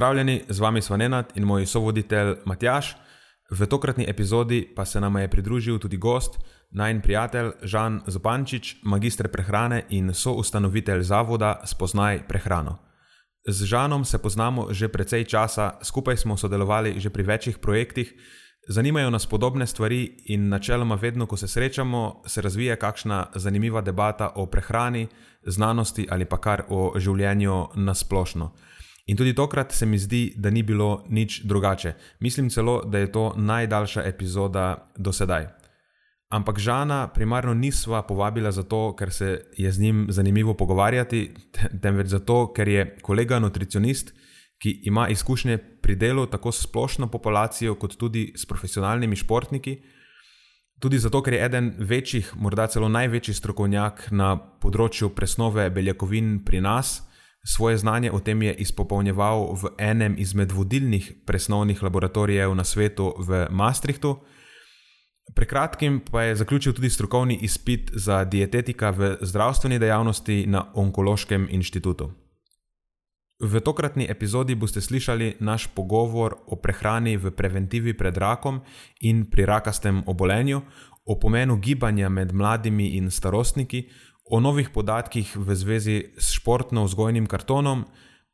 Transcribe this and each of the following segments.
Pozdravljeni, z vami smo Nenad in moj sovoditelj Matjaš. V tokratni epizodi pa se nam je pridružil tudi gost, najn prijatelj Žan Zopančič, magistr prehrane in soustanovitelj zavoda Spoznaj prehrano. Z Žanom se poznamo že precej časa, skupaj smo sodelovali že pri večjih projektih, zanimajo nas podobne stvari in načeloma vedno, ko se srečamo, se razvije kakšna zanimiva debata o prehrani, znanosti ali pa kar o življenju na splošno. In tudi tokrat se mi zdi, da ni bilo nič drugače. Mislim celo, da je to najdaljša epizoda do sedaj. Ampak Žana primarno nisva povabila zato, ker se je z njim zanimivo pogovarjati, temveč zato, ker je kolega nutricionist, ki ima izkušnje pri delu tako s splošno populacijo, kot tudi s profesionalnimi športniki. Tudi zato, ker je eden večjih, morda celo največji strokovnjak na področju presnove beljakovin pri nas. Svoje znanje o tem je izpopolnjeval v enem izmed vodilnih presnovnih laboratorijev na svetu v Maastrichtu. Pred kratkim pa je zaključil tudi strokovni izpit za dietetika v zdravstveni dejavnosti na Onkološkem inštitutu. V tokratni epizodi boste slišali naš pogovor o prehrani v preventivi pred rakom in pri rakastem obolenju, o pomenu gibanja med mladimi in starostniki, o novih podatkih v zvezi s športno-vzgojnim kartonom,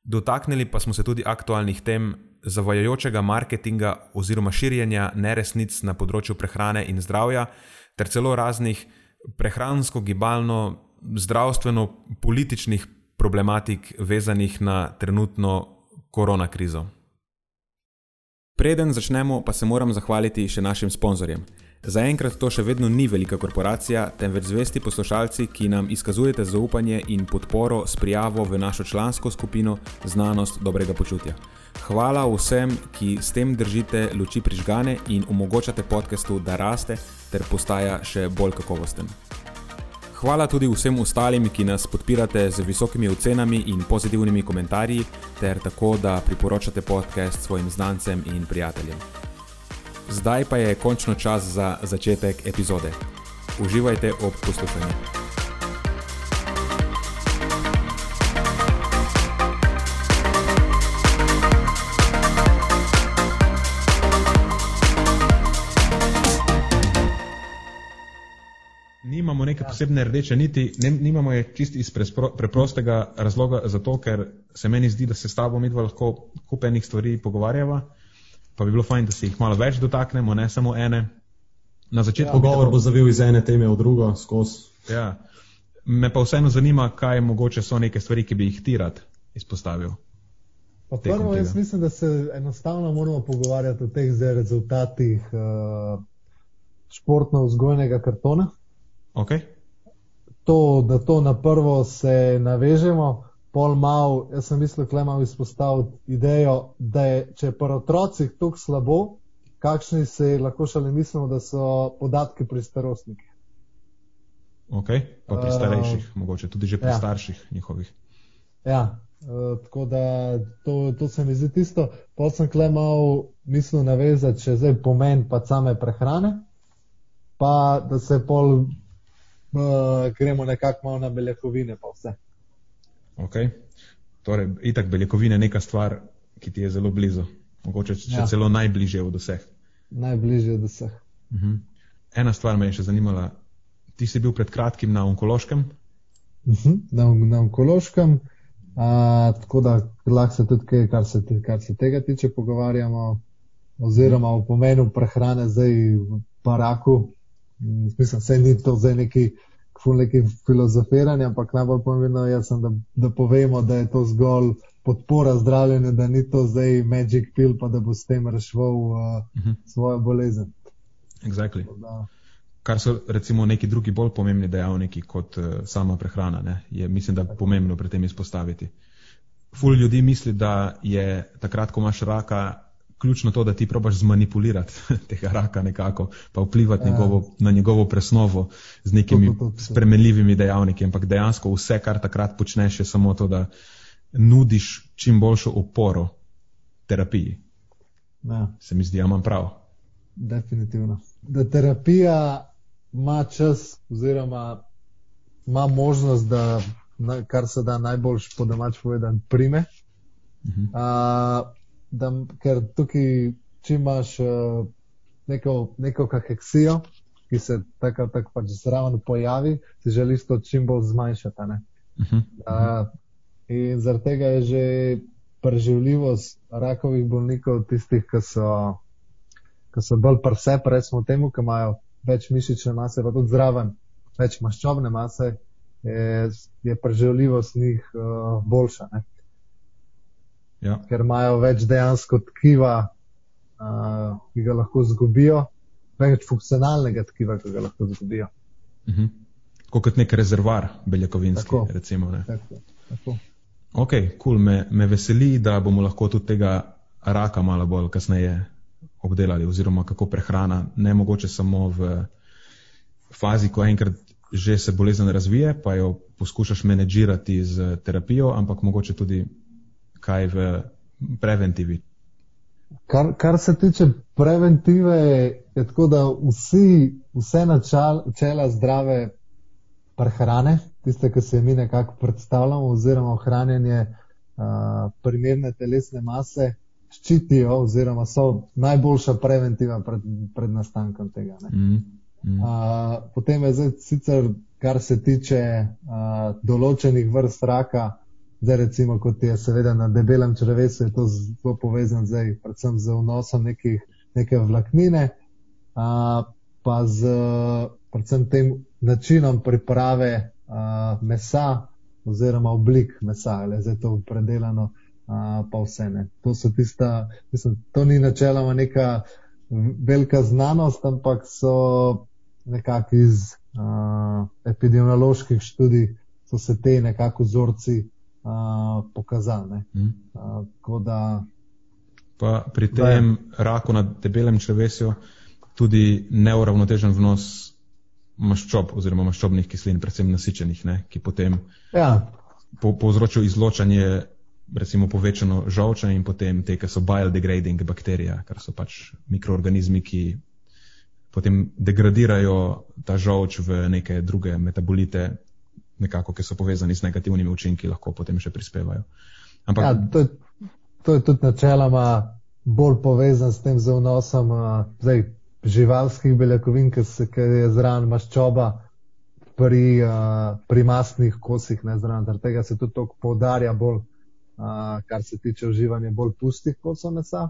dotaknili pa smo se tudi aktualnih tem zavajajočega marketinga oziroma širjenja neresnic na področju prehrane in zdravja, ter celo raznih prehransko-gibalno, zdravstveno-političnih problematik vezanih na trenutno koronakrizo. Preden začnemo, pa se moram zahvaliti še našim sponzorjem. Zaenkrat to še vedno ni velika korporacija, temveč zvesti poslušalci, ki nam izkazujete zaupanje in podporo s prijavo v našo člansko skupino Znanost dobrega počutja. Hvala vsem, ki s tem držite luči prižgane in omogočate podkastu, da raste ter postaja še bolj kakovosten. Hvala tudi vsem ostalim, ki nas podpirate z visokimi ocenami in pozitivnimi komentarji, ter tako, da priporočate podcast svojim znancem in prijateljem. Zdaj pa je končno čas za začetek epizode. Uživajte ob poslušanju. Nimamo neke posebne rdeče niti, ne, nimamo je čisto iz preprostega razloga, zato ker se meni zdi, da se s tabo midva lahko kupenih stvari pogovarjava pa bi bilo fajn, da se jih malo več dotaknemo, ne samo ene. Na začetku ja, pogovor bo zavil iz ene teme v drugo skozi. Ja. Me pa vseeno zanima, kaj mogoče so neke stvari, ki bi jih ti rad izpostavil. Pa prvo, jaz mislim, da se enostavno moramo pogovarjati o teh rezultatih uh, športno-vzgojnega kartona. Okay. To, da to na prvo se navežemo, pol mal, jaz sem mislil, da imamo izpostaviti idejo, da je, če je pri otrocih tako slabo, kakšni se lahko šele mislimo, da so podatki pri starostnikih. Ok, pa pri starejših, uh, mogoče tudi že pri ja. starših njihovih. Ja, uh, tako da to, to se mi zdi tisto. Pol sem klemal, mislil navezati še zdaj pomen pa same prehrane, pa da se pol uh, gremo nekako malo na beljakovine pa vse. Okay. Torej, itak beljakovina je neka stvar, ki ti je zelo blizu, mogoče še ja. celo najbližje od vseh. Najbližje od vseh. Uh mhm. -huh. Ena stvar me je še zanimala. Ti si bil pred kratkim na onkološkem? Uh mhm, -huh. na, na onkološkem, a, tako da lahko se tudi, kaj, kar, se, kar se tega tiče, pogovarjamo, oziroma o pomenu prehrane zdaj v paraku. Mislim, da ni to zdaj neki neki filozofiranje, ampak najbolj pomembno je, da, da povemo, da je to zgolj podpora zdravljenju, da ni to zdaj magic pill, pa da bo s tem reševal uh, uh mhm. -huh. svojo bolezen. Exactly. Kar so recimo neki drugi bolj pomembni dejavniki kot uh, sama prehrana, ne? je mislim, da je pomembno pri tem izpostaviti. Ful ljudi misli, da je takrat, ko imaš raka, ključno to, da ti probaš zmanipulirati tega raka nekako, pa vplivati ja. njegovo, na njegovo presnovo z nekimi to, to, to, spremenljivimi dejavniki. Ampak dejansko vse, kar takrat počneš, je samo to, da nudiš čim boljšo oporo terapiji. Ja. Se mi zdi, da imam prav. Definitivno. Da terapija ima čas, oziroma ima možnost, da kar se da najboljš po domač povedan, prime. Uh, da, ker tukaj, če imaš uh, neko, neko kaheksijo, ki se tako tak pač zraven pojavi, si želiš to čim bolj zmanjšati. Uh -huh. uh, in zaradi tega je že preživljivost rakovih bolnikov tistih, ki so, ki so bolj prse, recimo temu, ki imajo več mišične mase, pa tudi zraven več maščobne mase, je, je preživljivost njih uh, boljša. Ja. Ker imajo več dejansko tkiva, uh, ki ga lahko zgubijo, več funkcionalnega tkiva, ki ga lahko zgubijo. Uh mhm. -huh. Kot nek rezervar beljakovinski. Tako, recimo, tako, tako. Ok, cool. me, me veseli, da bomo lahko tudi tega raka malo bolj kasneje obdelali, oziroma kako prehrana, ne mogoče samo v fazi, ko enkrat že se bolezen razvije, pa jo poskušaš menedžirati z terapijo, ampak mogoče tudi kaj v preventivi. Kar, kar se tiče preventive, je tako, da vsi, vse načela zdrave prehrane, tiste, ki se mi nekako predstavljamo, oziroma ohranjanje uh, primerne telesne mase, ščitijo, oziroma so najboljša preventiva pred, pred nastankom tega. Mm. Mm. Uh, potem je zdaj sicer, kar se tiče uh, določenih vrst raka, zdaj recimo kot je seveda na debelem črevesu, je to zelo povezan zdaj predvsem z vnosom nekih, neke vlaknine, uh, pa z predvsem tem načinom priprave uh, mesa oziroma oblik mesa, ali je to predelano, uh, pa vse ne. To so tista, mislim, to ni načeloma neka velika znanost, ampak so nekako iz uh, epidemioloških študij so se te nekako vzorci uh, pokazali. Ne. Mm. Uh, da, pa pri tem je, raku na debelem črvesju tudi neuravnotežen vnos maščob oziroma maščobnih kislin, predvsem nasičenih, ne, ki potem ja. po, povzročijo izločanje, recimo povečano žolča in potem te, ki so biodegrading bakterije, kar so pač mikroorganizmi, ki potem degradirajo ta žolč v neke druge metabolite, nekako, ki so povezani z negativnimi učinki, lahko potem še prispevajo. Ampak, ja, to, je, to je tudi načeloma bolj povezan s tem vnosom zdaj, živalskih beljakovin, ki je zraven maščoba pri, a, pri masnih kosih, ne zraven. Zaradi tega se tudi to poudarja bolj, a, kar se tiče uživanja bolj pustih kosov mesa.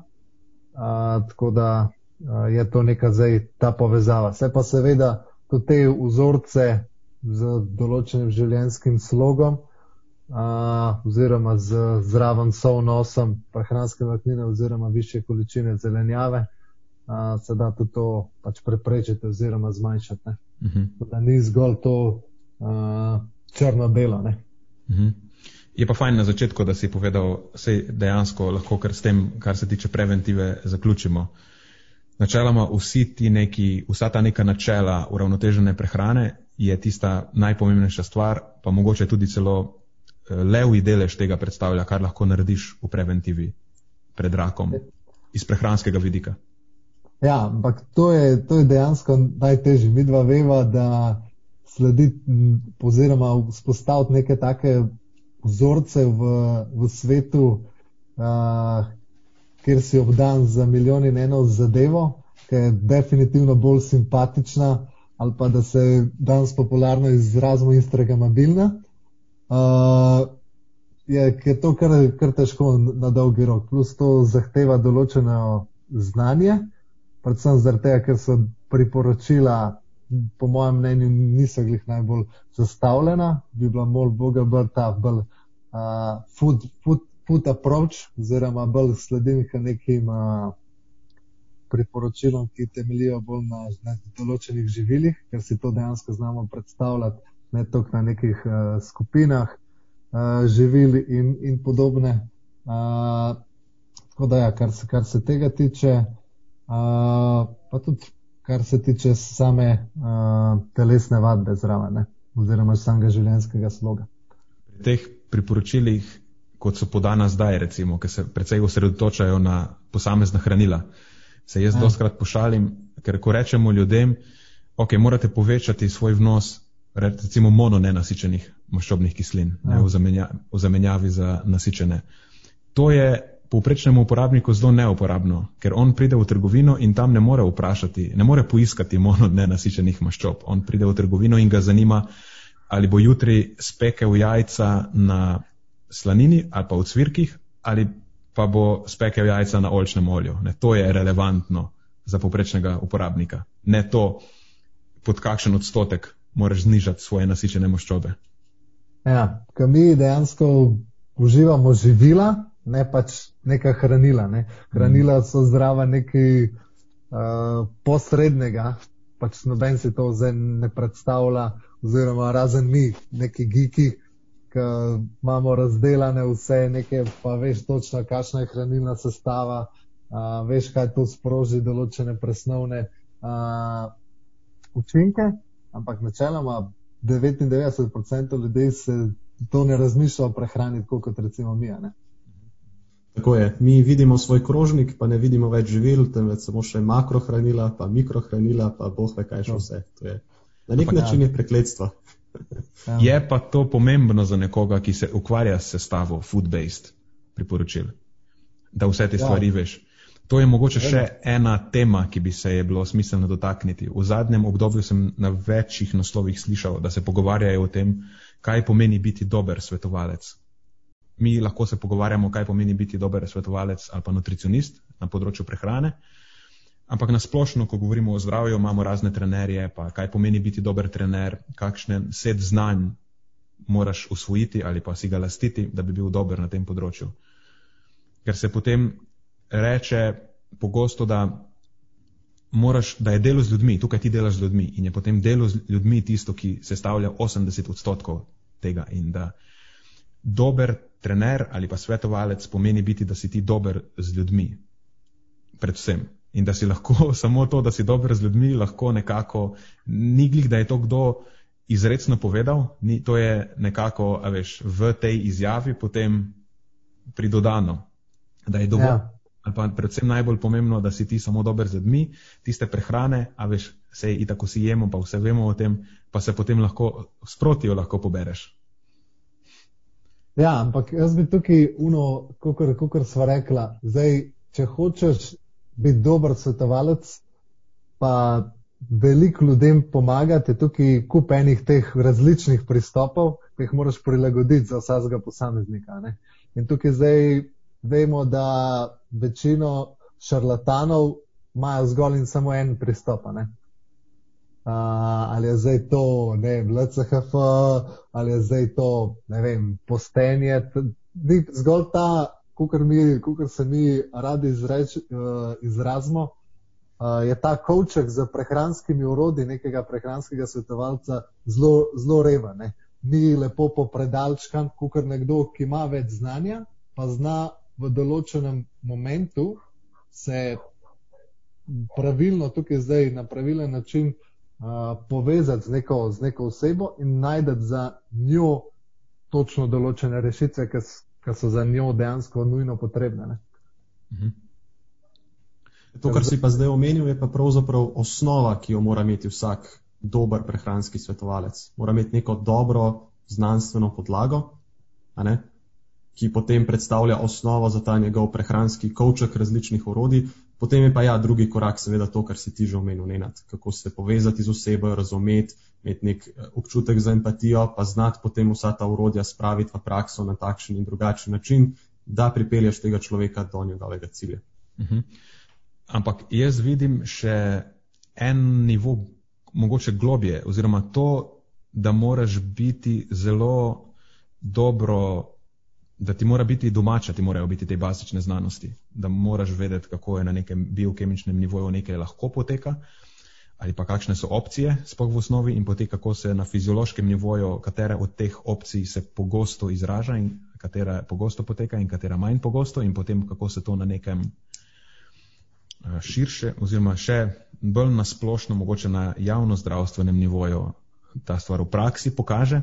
A, tako da je to neka zdaj ta povezava. Se pa seveda tudi te vzorce z določenim življenjskim slogom a, oziroma z zraven sovnosom prehranske vlaknine oziroma više količine zelenjave a, se da tudi to pač preprečiti oziroma zmanjšati. Uh mhm. -huh. Da ni zgolj to črno-belo. Uh mhm. -huh. Je pa fajn na začetku, da si povedal, da dejansko lahko kar s tem, kar se tiče preventive, zaključimo. Načeloma vsi ti neki, vsa ta neka načela uravnotežene prehrane je tista najpomembnejša stvar, pa mogoče tudi celo eh, levi delež tega predstavlja, kar lahko narediš v preventivi pred rakom iz prehranskega vidika. Ja, ampak to je, to je dejansko najtežje. Mi dva veva, da slediti oziroma vzpostaviti neke take vzorce v, v svetu, uh, kjer si obdan za milijon in eno zadevo, ki je definitivno bolj simpatična, ali pa da se danes popularno izrazimo instagramabilna, uh, je, je to kar, kar težko na dolgi rok. Plus to zahteva določeno znanje, predvsem zaradi tega, ker so priporočila, po mojem mnenju, niso glih najbolj zastavljena, bi bila bolj boga bolj ta bolj uh, food, food food approach, oziroma bolj sledim nekim uh, priporočilom, ki temeljijo bolj na, na določenih živilih, ker si to dejansko znamo predstavljati, ne toliko na nekih uh, skupinah uh, živil in, in podobne. Uh, tako da, ja, kar, se, kar se tega tiče, uh, pa tudi kar se tiče same uh, telesne vadbe zraven, oziroma samega življenjskega sloga. Pri teh priporočilih, kot so podana zdaj, recimo, ki se precej osredotočajo na posamezna hranila, se jaz ja. doskrat pošalim, ker ko rečemo ljudem, ok, morate povečati svoj vnos recimo mononenasičenih maščobnih kislin ja. ne, v, zamenja, v zamenjavi za nasičene. To je povprečnemu uporabniku zelo neuporabno, ker on pride v trgovino in tam ne more vprašati, ne more poiskati mononenasičenih maščob. On pride v trgovino in ga zanima, ali bo jutri spekel jajca na slanini ali pa v cvirkih, ali pa bo spekel jajca na olčnem olju. Ne, to je relevantno za povprečnega uporabnika. Ne to, pod kakšen odstotek moraš znižati svoje nasičene maščobe. Ja, ker mi dejansko uživamo živila, ne pač neka hranila. Ne. Hranila so zdrava nekaj uh, posrednega, pač noben si to zdaj ne predstavlja, oziroma razen mi, neki giki, ki imamo razdeljene vse, nekaj pa veš točno, kakšna je hranilna sestava, uh, veš, kaj to sproži določene presnovne uh, učinke ampak načeloma 99% ljudi se to ne razmišlja o prehrani, tako kot recimo mi. Tako je. Mi vidimo svoj krožnik, pa ne vidimo več živil, temveč samo še makrohranila, pa mikrohranila, pa boh ve kaj še vse. To je na nek način je prekletstvo. Ja. Je pa to pomembno za nekoga, ki se ukvarja s sestavo food-based priporočil, da vse te ja. stvari veš. To je mogoče še ena tema, ki bi se je bilo smiselno dotakniti. V zadnjem obdobju sem na večjih naslovih slišal, da se pogovarjajo o tem, kaj pomeni biti dober svetovalec. Mi lahko se pogovarjamo, kaj pomeni biti dober svetovalec ali pa nutricionist na področju prehrane, ampak nasplošno, ko govorimo o zdravju, imamo razne trenerje, pa kaj pomeni biti dober trener, kakšne set znanj moraš usvojiti ali pa si ga lastiti, da bi bil dober na tem področju. Ker se potem reče pogosto, da, moraš, da je delo z ljudmi, tukaj ti delaš z ljudmi in je potem delo z ljudmi tisto, ki sestavlja 80 odstotkov tega. In da dober trener ali pa svetovalec pomeni biti, da si ti dober z ljudmi, predvsem. In da si lahko samo to, da si dober z ljudmi, lahko nekako, ni glih, da je to kdo izredno povedal, ni, to je nekako, a veš, v tej izjavi potem pridodano, da je dovolj. Ja ali pa predvsem najbolj pomembno, da si ti samo dober z ljudmi, tiste prehrane, a veš, vse in tako si jemo, pa vse vemo o tem, pa se potem lahko sproti jo lahko pobereš. Ja, ampak jaz bi tukaj uno, kot sva rekla, zdaj, če hočeš biti dober svetovalec, pa veliko ljudem pomagati, je tukaj kup enih teh različnih pristopov, ki jih moraš prilagoditi za vsakega posameznika. Ne? In tukaj zdaj vemo, da večino šarlatanov imajo zgolj in samo en pristop. Uh, ali je zdaj to ne, LCHF, ali je zdaj to ne vem, postenje. Zgolj ta, kar se mi radi izreč, uh, izrazimo, uh, je ta koček z prehranskimi urodi nekega prehranskega svetovalca zelo reven. Ni lepo popredalčkan, kot nekdo, ki ima več znanja, pa zna v določenem momentu se pravilno tukaj zdaj na pravilen način uh, povezati z neko, z neko osebo in najti za njo točno določene rešitve, ki so za njo dejansko nujno potrebne. Mhm. To, kar si pa zdaj omenil, je pa pravzaprav osnova, ki jo mora imeti vsak dober prehranski svetovalec. Mora imeti neko dobro znanstveno podlago, ki potem predstavlja osnovo za ta njegov prehranski kovček različnih orodij. Potem je pa ja, drugi korak, seveda, to, kar si ti že omenil, nenad, kako se povezati z osebo, razumeti, imeti nek eh, občutek za empatijo, pa znati potem vsa ta urodja spraviti v prakso na takšen in drugačen način, da pripelješ tega človeka do njegovega cilja. Uh mhm. -huh. Ampak jaz vidim še en nivo, mogoče globje, oziroma to, da moraš biti zelo dobro da ti mora biti domača, ti morajo biti te basične znanosti, da moraš vedeti, kako je na nekem biokemičnem nivoju nekaj lahko poteka, ali pa kakšne so opcije spoh v osnovi in potem kako se na fiziološkem nivoju, katera od teh opcij se pogosto izraža in katera pogosto poteka in katera manj pogosto in potem kako se to na nekem eh, širše oziroma še bolj nasplošno, mogoče na javno zdravstvenem nivoju ta stvar v praksi pokaže.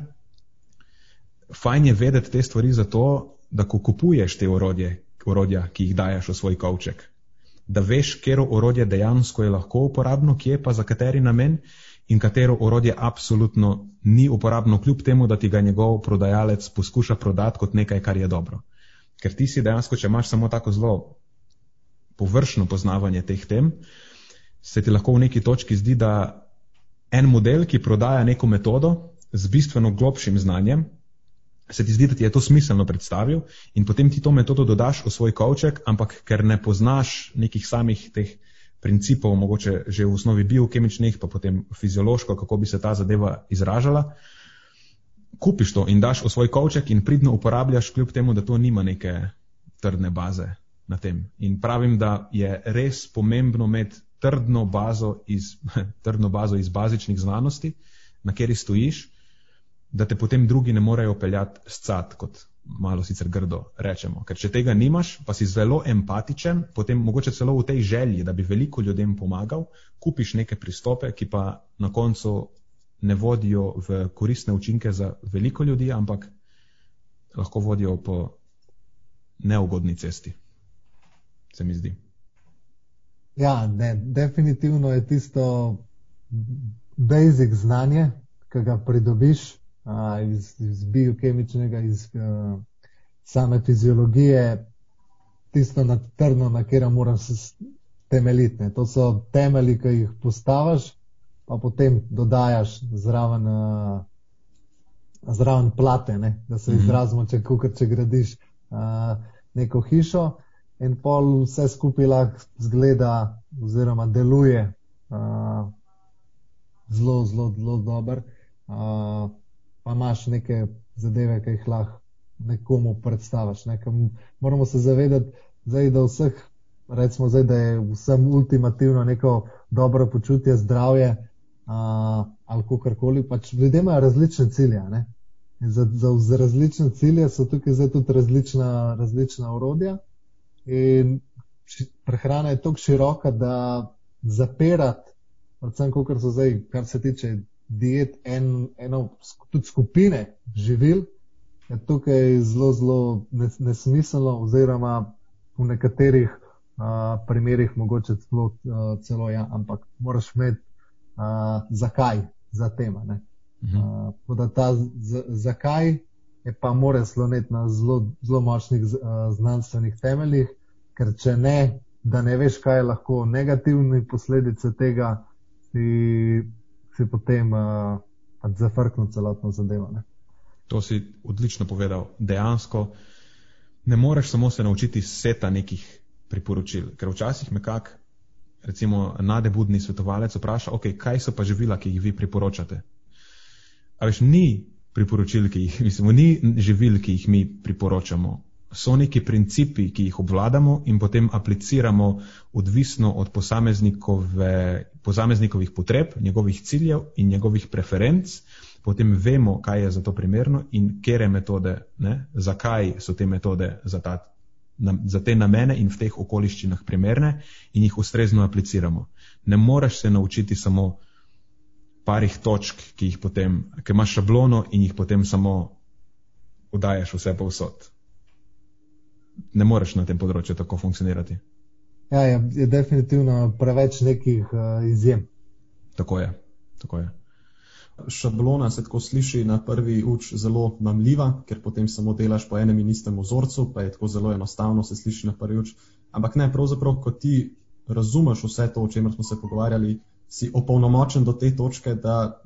Fajn je vedeti te stvari zato, da ko kupuješ te orodje, orodja, ki jih daješ v svoj kovček, da veš, katero orodje dejansko je lahko uporabno, kje pa za kateri namen in katero orodje absolutno ni uporabno, kljub temu, da ti ga njegov prodajalec poskuša prodati kot nekaj, kar je dobro. Ker ti si dejansko, če imaš samo tako zelo površno poznavanje teh tem, se ti lahko v neki točki zdi, da en model, ki prodaja neko metodo z bistveno globšim znanjem, se ti zdi, da ti je to smiselno predstavil in potem ti to metodo dodaš v svoj kovček, ampak ker ne poznaš nekih samih teh principov, mogoče že v osnovi biokemičnih, pa potem fiziološko, kako bi se ta zadeva izražala, kupiš to in daš v svoj kovček in pridno uporabljaš, kljub temu, da to nima neke trdne baze na tem. In pravim, da je res pomembno imeti trdno bazo iz, trdno bazo iz bazičnih znanosti, na kateri stojiš, da te potem drugi ne morejo peljati scat, kot malo sicer grdo rečemo. Ker če tega nimaš, pa si zelo empatičen, potem mogoče celo v tej želji, da bi veliko ljudem pomagal, kupiš neke pristope, ki pa na koncu ne vodijo v koristne učinke za veliko ljudi, ampak lahko vodijo po neugodni cesti. Se mi zdi. Ja, ne, definitivno je tisto basic znanje, ki ga pridobiš iz, iz biokemičnega, iz uh, same fiziologije, tisto na trdno, na katero moram se temeljiti. To so temelji, ki jih postaviš, pa potem dodajaš zraven, uh, zraven plate, ne? da se mhm. izrazimo, če, kukr, če gradiš uh, neko hišo. In pol vse skupaj lahko zgleda, oziroma deluje uh, zelo, zelo, zelo dobro. Uh, pa imaš neke zadeve, ki jih lahko nekomu predstaviš. Ne? Moramo se zavedati, zdaj, da, vseh, recimo, zdaj, da je vsem ultimativno neko dobro počutje, zdravje a, ali kakorkoli. Pač ljudje imajo različne cilje. Za, za, za različne cilje so tukaj zdaj tudi različna, različna urodja. In prehrana je tako široka, da zapirati, predvsem, kar zdaj, kar se tiče diet, en, eno, tudi skupine živil, je tukaj zelo, zelo nesmiselno, oziroma v nekaterih uh, primerjih mogoče celo, uh, celo ja, ampak moraš imeti uh, zakaj za tema. Uh, da ta z, zakaj je pa mora sloniti na zelo, zelo močnih uh, znanstvenih temeljih, ker če ne, da ne veš, kaj je lahko negativne posledice tega, si si potem uh, zafrknil celotno zadevo. Ne? To si odlično povedal. Dejansko ne moreš samo se naučiti seta nekih priporočil, ker včasih me kak, recimo, nadebudni svetovalec vpraša, ok, kaj so pa živila, ki jih vi priporočate. A veš, ni priporočil, ki jih, mislim, ni živil, ki jih mi priporočamo so neki principi, ki jih obvladamo in potem apliciramo odvisno od posameznikovih potreb, njegovih ciljev in njegovih preferenc, potem vemo, kaj je za to primerno in kere metode, ne, zakaj so te metode za, ta, na, za te namene in v teh okoliščinah primerne in jih ustrezno apliciramo. Ne moreš se naučiti samo parih točk, ki jih potem, ki imaš šablono in jih potem samo podajaš vse povsod ne moreš na tem področju tako funkcionirati. Ja, je, je definitivno preveč nekih uh, izjem. Tako je. Tako je. Šablona se tako sliši na prvi uč zelo mamljiva, ker potem samo delaš po enem in istem vzorcu, pa je tako zelo enostavno se sliši na prvi uč. Ampak ne, pravzaprav, ko ti razumeš vse to, o čemer smo se pogovarjali, si opolnomočen do te točke, da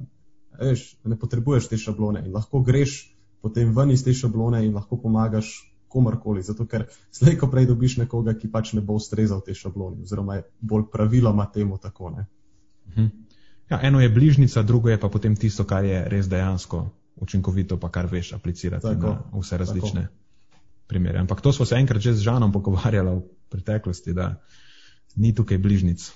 veš, ne potrebuješ te šablone in lahko greš potem ven iz te šablone in lahko pomagaš komorkoli, zato ker slej, ko prej dobiš nekoga, ki pač ne bo ustrezal te šabloni, oziroma je bolj praviloma temu tako. Mhm. Ja, eno je bližnica, drugo je pa potem tisto, kar je res dejansko učinkovito, pa kar veš aplicirati tako, na vse različne tako. primere. Ampak to smo se enkrat že z Žanom pogovarjali v preteklosti, da ni tukaj bližnic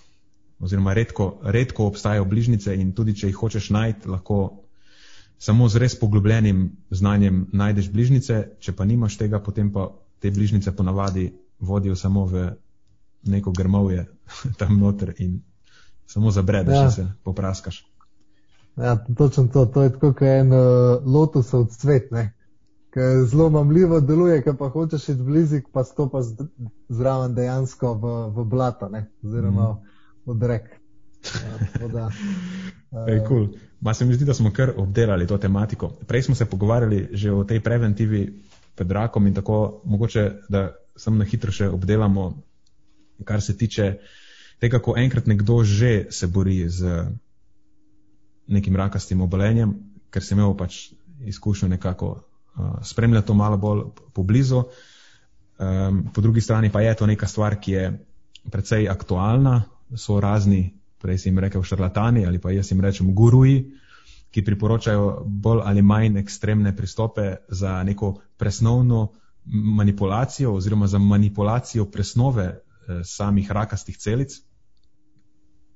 oziroma redko, redko obstajajo bližnjice in tudi če jih hočeš najti, lahko samo z res poglobljenim znanjem najdeš bližnjice, če pa nimaš tega, potem pa te bližnjice ponavadi vodijo samo v neko grmovje tam noter in samo zabredeš, ja. se popraskaš. Ja, točno to, to je tako, kot en uh, lotusov cvet, ki zelo mamljivo deluje, ki pa hočeš iti blizu, pa stopaš zraven dejansko v, v blato, ne? oziroma mm. v drek. Da, Ej, cool. Ma se mi zdi, da smo kar obdelali to tematiko. Prej smo se pogovarjali že o tej preventivi pred rakom in tako mogoče, da sem na hitro še obdelamo, kar se tiče tega, ko enkrat nekdo že se bori z nekim rakastim obolenjem, ker sem imel pač izkušnjo nekako uh, spremljati to malo bolj poblizu. Um, po drugi strani pa je to neka stvar, ki je precej aktualna, so razni, prej jim rekel šarlatani ali pa jaz jim rečem guruji, ki priporočajo bolj ali manj ekstremne pristope za neko presnovno manipulacijo oziroma za manipulacijo presnove eh, samih rakastih celic,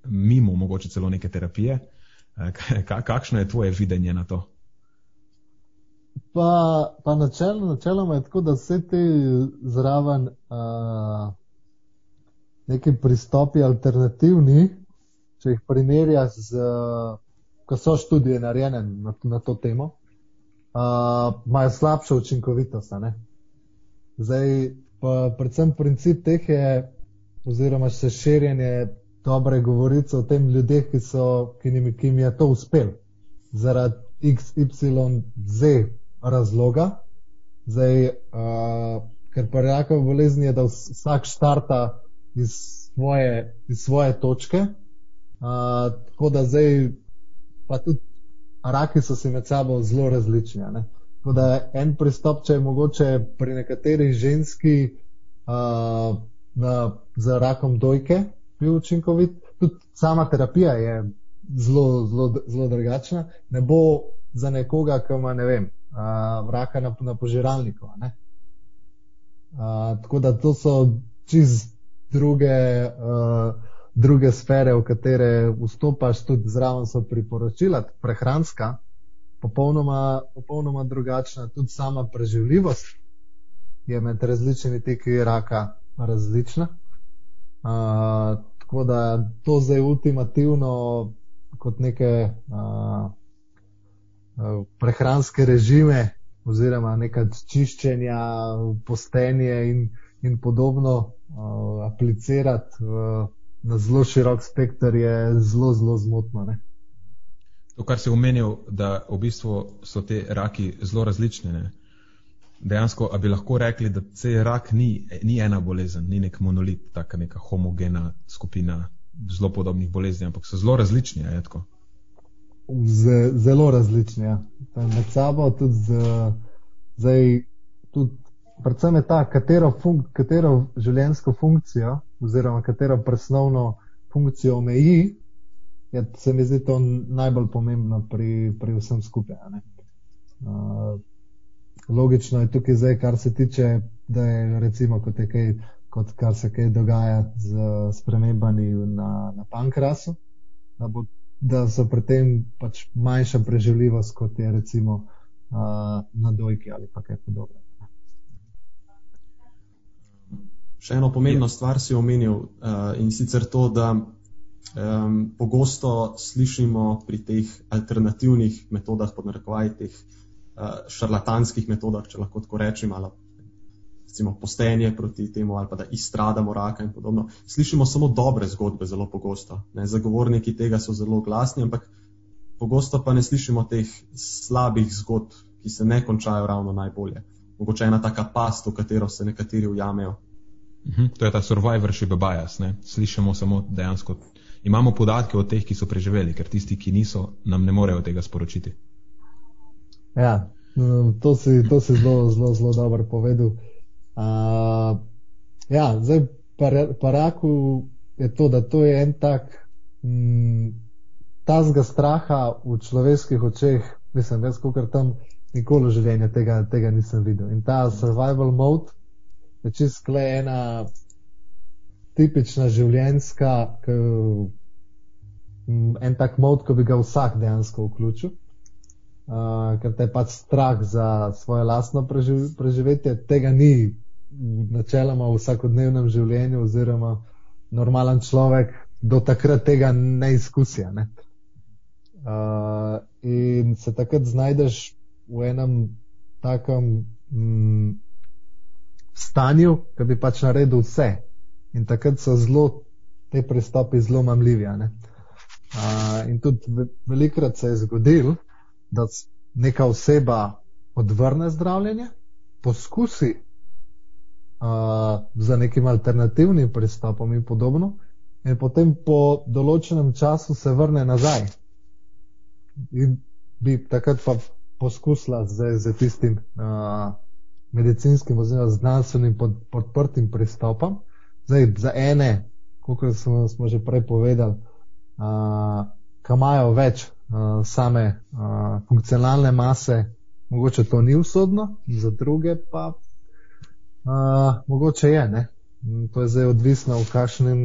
mimo mogoče celo neke terapije. Eh, kakšno je tvoje videnje na to? Pa, pa načelno, načeloma je tako, da vse te zraven uh, neki pristopi alternativni, če jih primerjaš z, uh, ko so študije narejene na, na to temo, imajo uh, slabšo učinkovitost. Zdaj, pa predvsem princip teh je, oziroma še širjenje dobre govorice o tem ljudeh, ki, so, ki, njim, ki jim je to uspel zaradi XYZ razloga. Zdaj, uh, ker pa rakava bolezni je, da vsak štarta iz svoje, iz svoje točke, tako da zdaj pa tudi raki so si med sabo zelo različni. Tako da en pristop, če je mogoče pri nekaterih ženski uh, na, za rakom dojke, bil učinkovit. Tudi sama terapija je zelo, zelo, zelo drugačna. Ne bo za nekoga, ki ima, ne vem, raka na, na požiralniku. Tako da to so čist druge, uh, druge sfere, v katere vstopaš, tudi zraven so priporočila, prehranska, popolnoma, popolnoma drugačna, tudi sama preživljivost je med različnimi teki raka različna. Tako da to zdaj ultimativno kot neke uh, prehranske režime oziroma neka čiščenja, postenje in, in podobno uh, aplicirati uh, na zelo širok spektr je zelo, zelo zmotno. Ne? To, kar si omenil, da v bistvu so te raki zelo različne. Ne? dejansko, ali bi lahko rekli, da se rak ni, ni ena bolezen, ni nek monolit, taka neka homogena skupina zelo podobnih bolezni, ampak so zelo različni. Je, Z, zelo različni. Ja. Med sabo tudi z, zdaj, tudi, predvsem je ta, katero, funk, katero življenjsko funkcijo oziroma katero presnovno funkcijo omeji, je, se mi zdi to najbolj pomembno pri, pri vsem skupaj. Uh, logično je tukaj zdaj, kar se tiče, da je recimo kot je kaj, kot kar se kaj dogaja z spremembami na, na pankrasu, da, bo, da so pri tem pač manjša preživljivost, kot je recimo uh, na dojki ali pa kaj podobnega. Še eno pomembno stvar si omenil uh, in sicer to, da um, pogosto slišimo pri teh alternativnih metodah, pod narekovaj teh uh, šarlatanskih metodah, če lahko tako rečem, ali recimo postenje proti temu, ali pa da izstradamo raka in podobno. Slišimo samo dobre zgodbe, zelo pogosto. Ne? Zagovorniki tega so zelo glasni, ampak pogosto pa ne slišimo teh slabih zgodb, ki se ne končajo ravno najbolje. Mogoče ena taka past, v katero se nekateri ujamejo. Mhm, to je ta survivorship bias. Ne? Slišimo samo dejansko. Imamo podatke o teh, ki so preživeli, ker tisti, ki niso, nam ne morejo tega sporočiti. Ja, mm, to si, to si zelo, zelo, zelo dobro povedal. Uh, ja, zdaj pa raku je to, da to je en tak mm, tazga straha v človeških očeh, mislim, jaz kot tam nikoli v življenju tega, tega nisem videl. In ta survival mode je čist kle ena tipična življenjska, mm, en tak mod, ko bi ga vsak dejansko vključil, uh, ker te je pač strah za svoje lastno preživ preživetje. Tega ni načeloma v vsakodnevnem življenju, oziroma normalen človek do takrat tega ne izkusija. Ne? Uh, in se takrat znajdeš v enem takem mm, stanju, ki bi pač naredil vse. In takrat so zelo te pristopi zelo mamljivi. Uh, in tudi velikrat se je zgodil, da neka oseba odvrne zdravljenje, poskusi uh, z nekim alternativnim pristopom in podobno, in potem po določenem času se vrne nazaj. In bi takrat pa poskusila z, z tistim uh, medicinskim oziroma znanstvenim pod, podprtim pristopom. Zdaj, za ene kot smo, smo že prej povedali, uh, ki imajo več uh, same uh, funkcionalne mase, mogoče to ni usodno, za druge pa uh, mogoče je. Ne? To je zdaj odvisno, v kakšnem,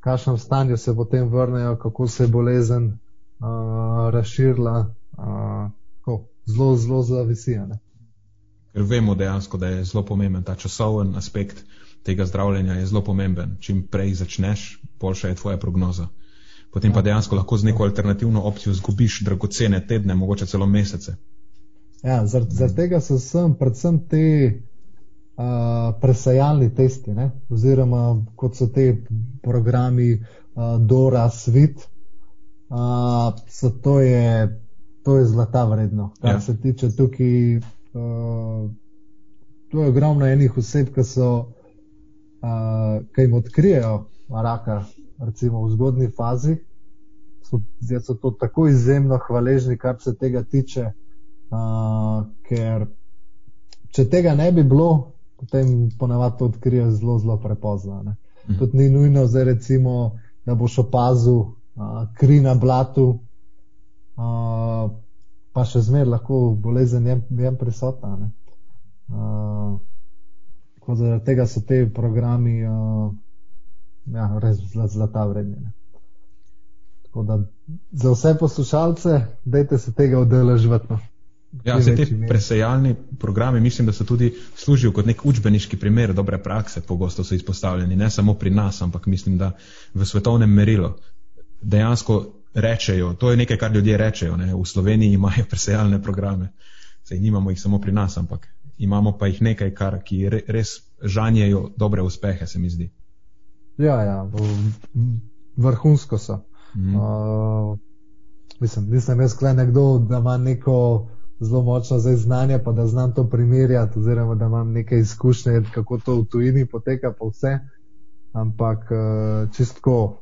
kakšnem stanju se potem vrnejo, kako se je bolezen uh, razširila. Uh, zelo, zelo zavisi. Ker vemo dejansko, da je zelo pomemben ta časoven aspekt tega zdravljenja je zelo pomemben. Čim prej začneš, boljša je tvoja prognoza. Potem pa ja. dejansko lahko z neko alternativno opcijo zgubiš dragocene tedne, mogoče celo mesece. Ja, zaradi zar tega so sem predvsem te uh, presajalni testi, ne? oziroma kot so te programi uh, Dora, Svit, uh, so to je, to je zlata vredno. Kar ja. se tiče tukaj, uh, to je ogromno enih oseb, ki so uh, ki jim odkrijejo raka, recimo v zgodni fazi, so, so to tako izjemno hvaležni, kar se tega tiče, uh, ker če tega ne bi bilo, potem ponavadi to odkrijejo zelo, zelo prepozno. Mhm. Tudi ni nujno, zdaj, recimo, da boš opazil uh, kri na blatu, uh, pa še zmeraj lahko bolezen je prisotna. Uh, Tako da tega so te programi uh, ja, res zlata vredni. Tako da za vse poslušalce, dajte se tega udeležiti. No. Ja, se te presejalni programi mislim, da so tudi služijo kot nek učbeniški primer dobre prakse, pogosto so izpostavljeni, ne samo pri nas, ampak mislim, da v svetovnem merilu dejansko rečejo, to je nekaj, kar ljudje rečejo, ne? v Sloveniji imajo presejalne programe, sej nimamo jih samo pri nas, ampak imamo pa jih nekaj, kar, ki res žanjejo dobre uspehe, se mi zdi. Ja, ja vrhunsko so. Mm. Uh, mislim, nisem jaz kle nekdo, da ima neko zelo močno znanje, pa da znam to primerjati, oziroma da imam neke izkušnje, kako to v tujini poteka, pa vse. Ampak uh, čistko,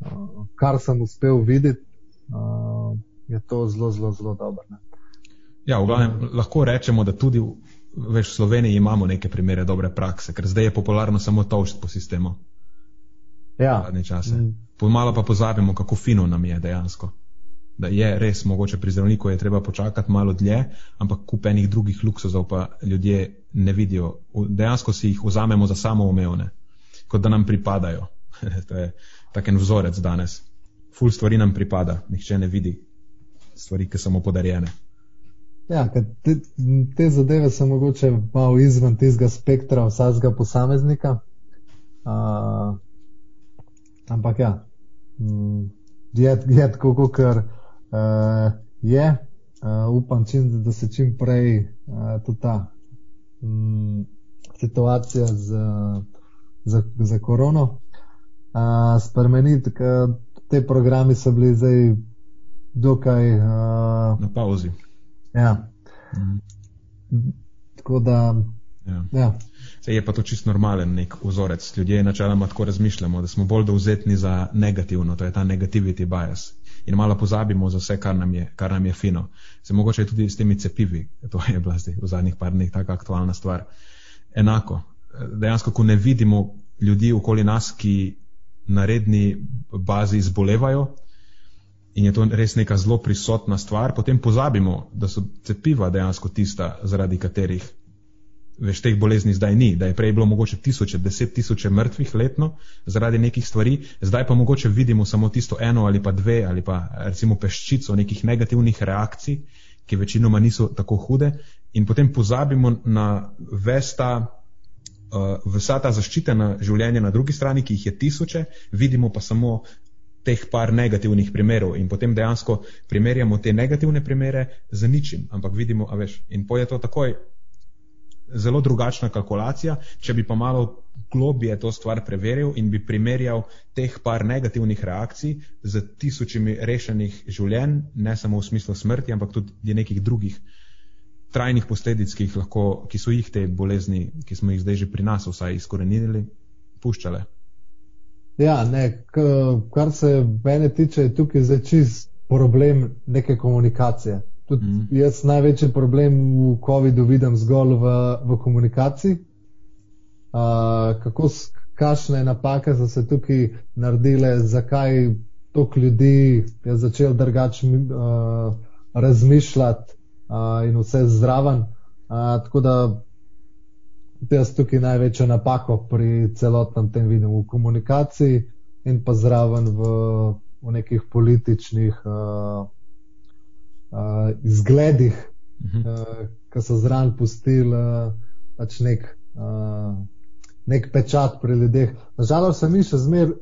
uh, kar sem uspel videti, uh, je to zelo, zelo, zelo dobro. Ja, v glavnem, lahko rečemo, da tudi veš, v Sloveniji imamo neke primere dobre prakse, ker zdaj je popularno samo tošt po sistemu. Ja. Mm. Pomalo pa pozabimo, kako fino nam je dejansko. Da je res mogoče pri zdravniku je treba počakati malo dlje, ampak kupenih drugih luksuzov pa ljudje ne vidijo. Dejansko si jih vzamemo za samoumevne, kot da nam pripadajo. to je taken vzorec danes. Ful stvari nam pripada, nihče ne vidi stvari, ki so mu podarjene. Ja, te, te zadeve so mogoče malo izven tistega spektra vsakega posameznika. Uh, ampak ja, mm, je, je tako, kot uh, je. Uh, upam, čim, da se čim prej uh, tudi ta um, situacija z, z, z korono uh, spremeni. Te programi so bili zdaj dokaj uh, na pauzi. Ja. Mm. Tako da. Ja. Ja. Se je pa to čist normalen nek vzorec. Ljudje načeloma tako razmišljamo, da smo bolj dovzetni za negativno, to je ta negativity bias. In malo pozabimo za vse, kar nam je, kar nam je fino. Se mogoče tudi s temi cepivi, to je bila zdaj v zadnjih par dneh taka aktualna stvar. Enako. Dejansko, ko ne vidimo ljudi okoli nas, ki na redni bazi zbolevajo, in je to res neka zelo prisotna stvar, potem pozabimo, da so cepiva dejansko tista, zaradi katerih veš, teh bolezni zdaj ni, da je prej bilo mogoče tisoče, deset tisoče mrtvih letno zaradi nekih stvari, zdaj pa mogoče vidimo samo tisto eno ali pa dve ali pa recimo peščico nekih negativnih reakcij, ki večinoma niso tako hude in potem pozabimo na vesta. Uh, vsa ta zaščitena življenja na drugi strani, ki jih je tisoče, vidimo pa samo teh par negativnih primerov in potem dejansko primerjamo te negativne primere z ničim, ampak vidimo, a veš, in poje to takoj zelo drugačna kalkulacija, če bi pa malo globije to stvar preveril in bi primerjal teh par negativnih reakcij z tisočimi rešenih življenj, ne samo v smislu smrti, ampak tudi nekih drugih trajnih posledic, ki, lahko, ki so jih te bolezni, ki smo jih zdaj že pri nas vsaj izkorenili, puščale. Ja, ne, kar se mene tiče, je tukaj zdaj čist problem neke komunikacije. Tudi mm. Jaz največji problem v COVID-u vidim zgolj v, v komunikaciji. Uh, kako, kakšne napake so se tukaj naredile, zakaj toliko ljudi je začel drugače uh, razmišljati uh, in vse zraven. Uh, tako da jaz tukaj največjo napako pri celotnem tem vidim v komunikaciji in pa zraven v, v nekih političnih. Uh, uh, izgledih, uh -huh. uh, ki so zraven pustili uh, pač nek, uh, nek pečat pri ljudeh. Nažalost, se mi še zmeraj uh,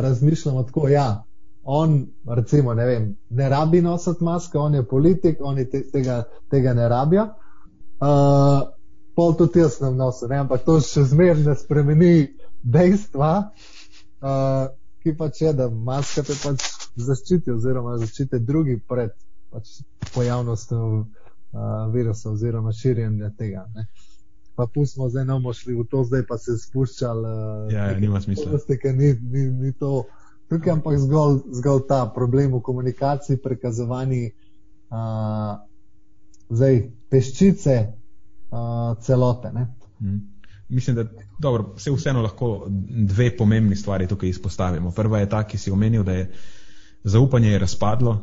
razmišljamo tako, ja, on, recimo, ne, vem, ne rabi nositi maske, on je politik, oni te, tega, tega ne rabijo. Uh, pol tudi jaz sem nosil, ne? ampak to še zmeraj ne spremeni dejstva, uh, ki pač je, da maske te pač zaščiti, oziroma zaščiti drugi pred pač pojavnostjo uh, virusa oziroma širjenja tega. Ne. Pa pustimo, zdaj ne bomo šli v to, zdaj pa se spuščali. Uh, ja, ja, nima smisla. Ni, ni, ni to. Tukaj je ampak zgolj, zgolj ta problem v komunikaciji, prikazovanji uh, zdaj, peščice uh, celote. Hmm. Mislim, da dobro, se vseeno lahko dve pomembni stvari tukaj izpostavimo. Prva je ta, ki si omenil, da je zaupanje je razpadlo,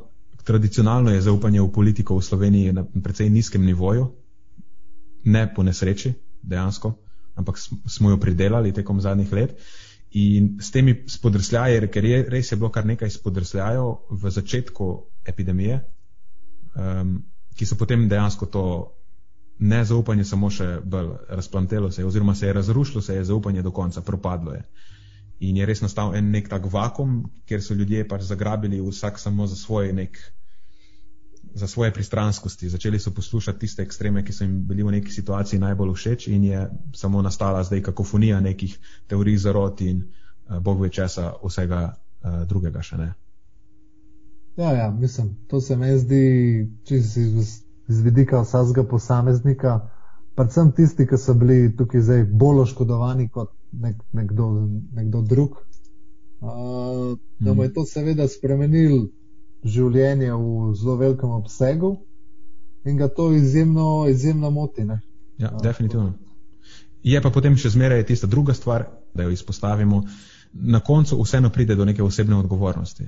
Tradicionalno je zaupanje v politiko v Sloveniji na precej nizkem nivoju, ne po nesreči, dejansko, ampak smo jo pridelali tekom zadnjih let. In s temi spodrsljaji, ker je res je bilo kar nekaj spodrsljajev v začetku epidemije, um, ki so potem dejansko to nezaupanje samo še bolj razplantelo se, oziroma se je razrušilo, se je zaupanje do konca, propadlo je. In je res nastal en nek tak vakum, kjer so ljudje pač zagrabili vsak samo za svoje, nek, za svoje pristranskosti. Začeli so poslušati tiste ekstreme, ki so jim bili v neki situaciji najbolj všeč, in je samo nastala zdaj kakofonija nekih teorij zarot in uh, bog ve česa vsega uh, drugega še ne. Ja, ja, mislim, to se mi zdi čisto iz, iz vidika vsakega posameznika, predvsem tisti, ki so bili tukaj zdaj bolj oškodovani kot nek, nekdo, nekdo drug. Uh, da mu je to seveda spremenil življenje v zelo velikem obsegu in ga to izjemno, izjemno moti. Ne? Ja, definitivno. Je pa potem še zmeraj tista druga stvar, da jo izpostavimo. Na koncu vseeno pride do neke osebne odgovornosti.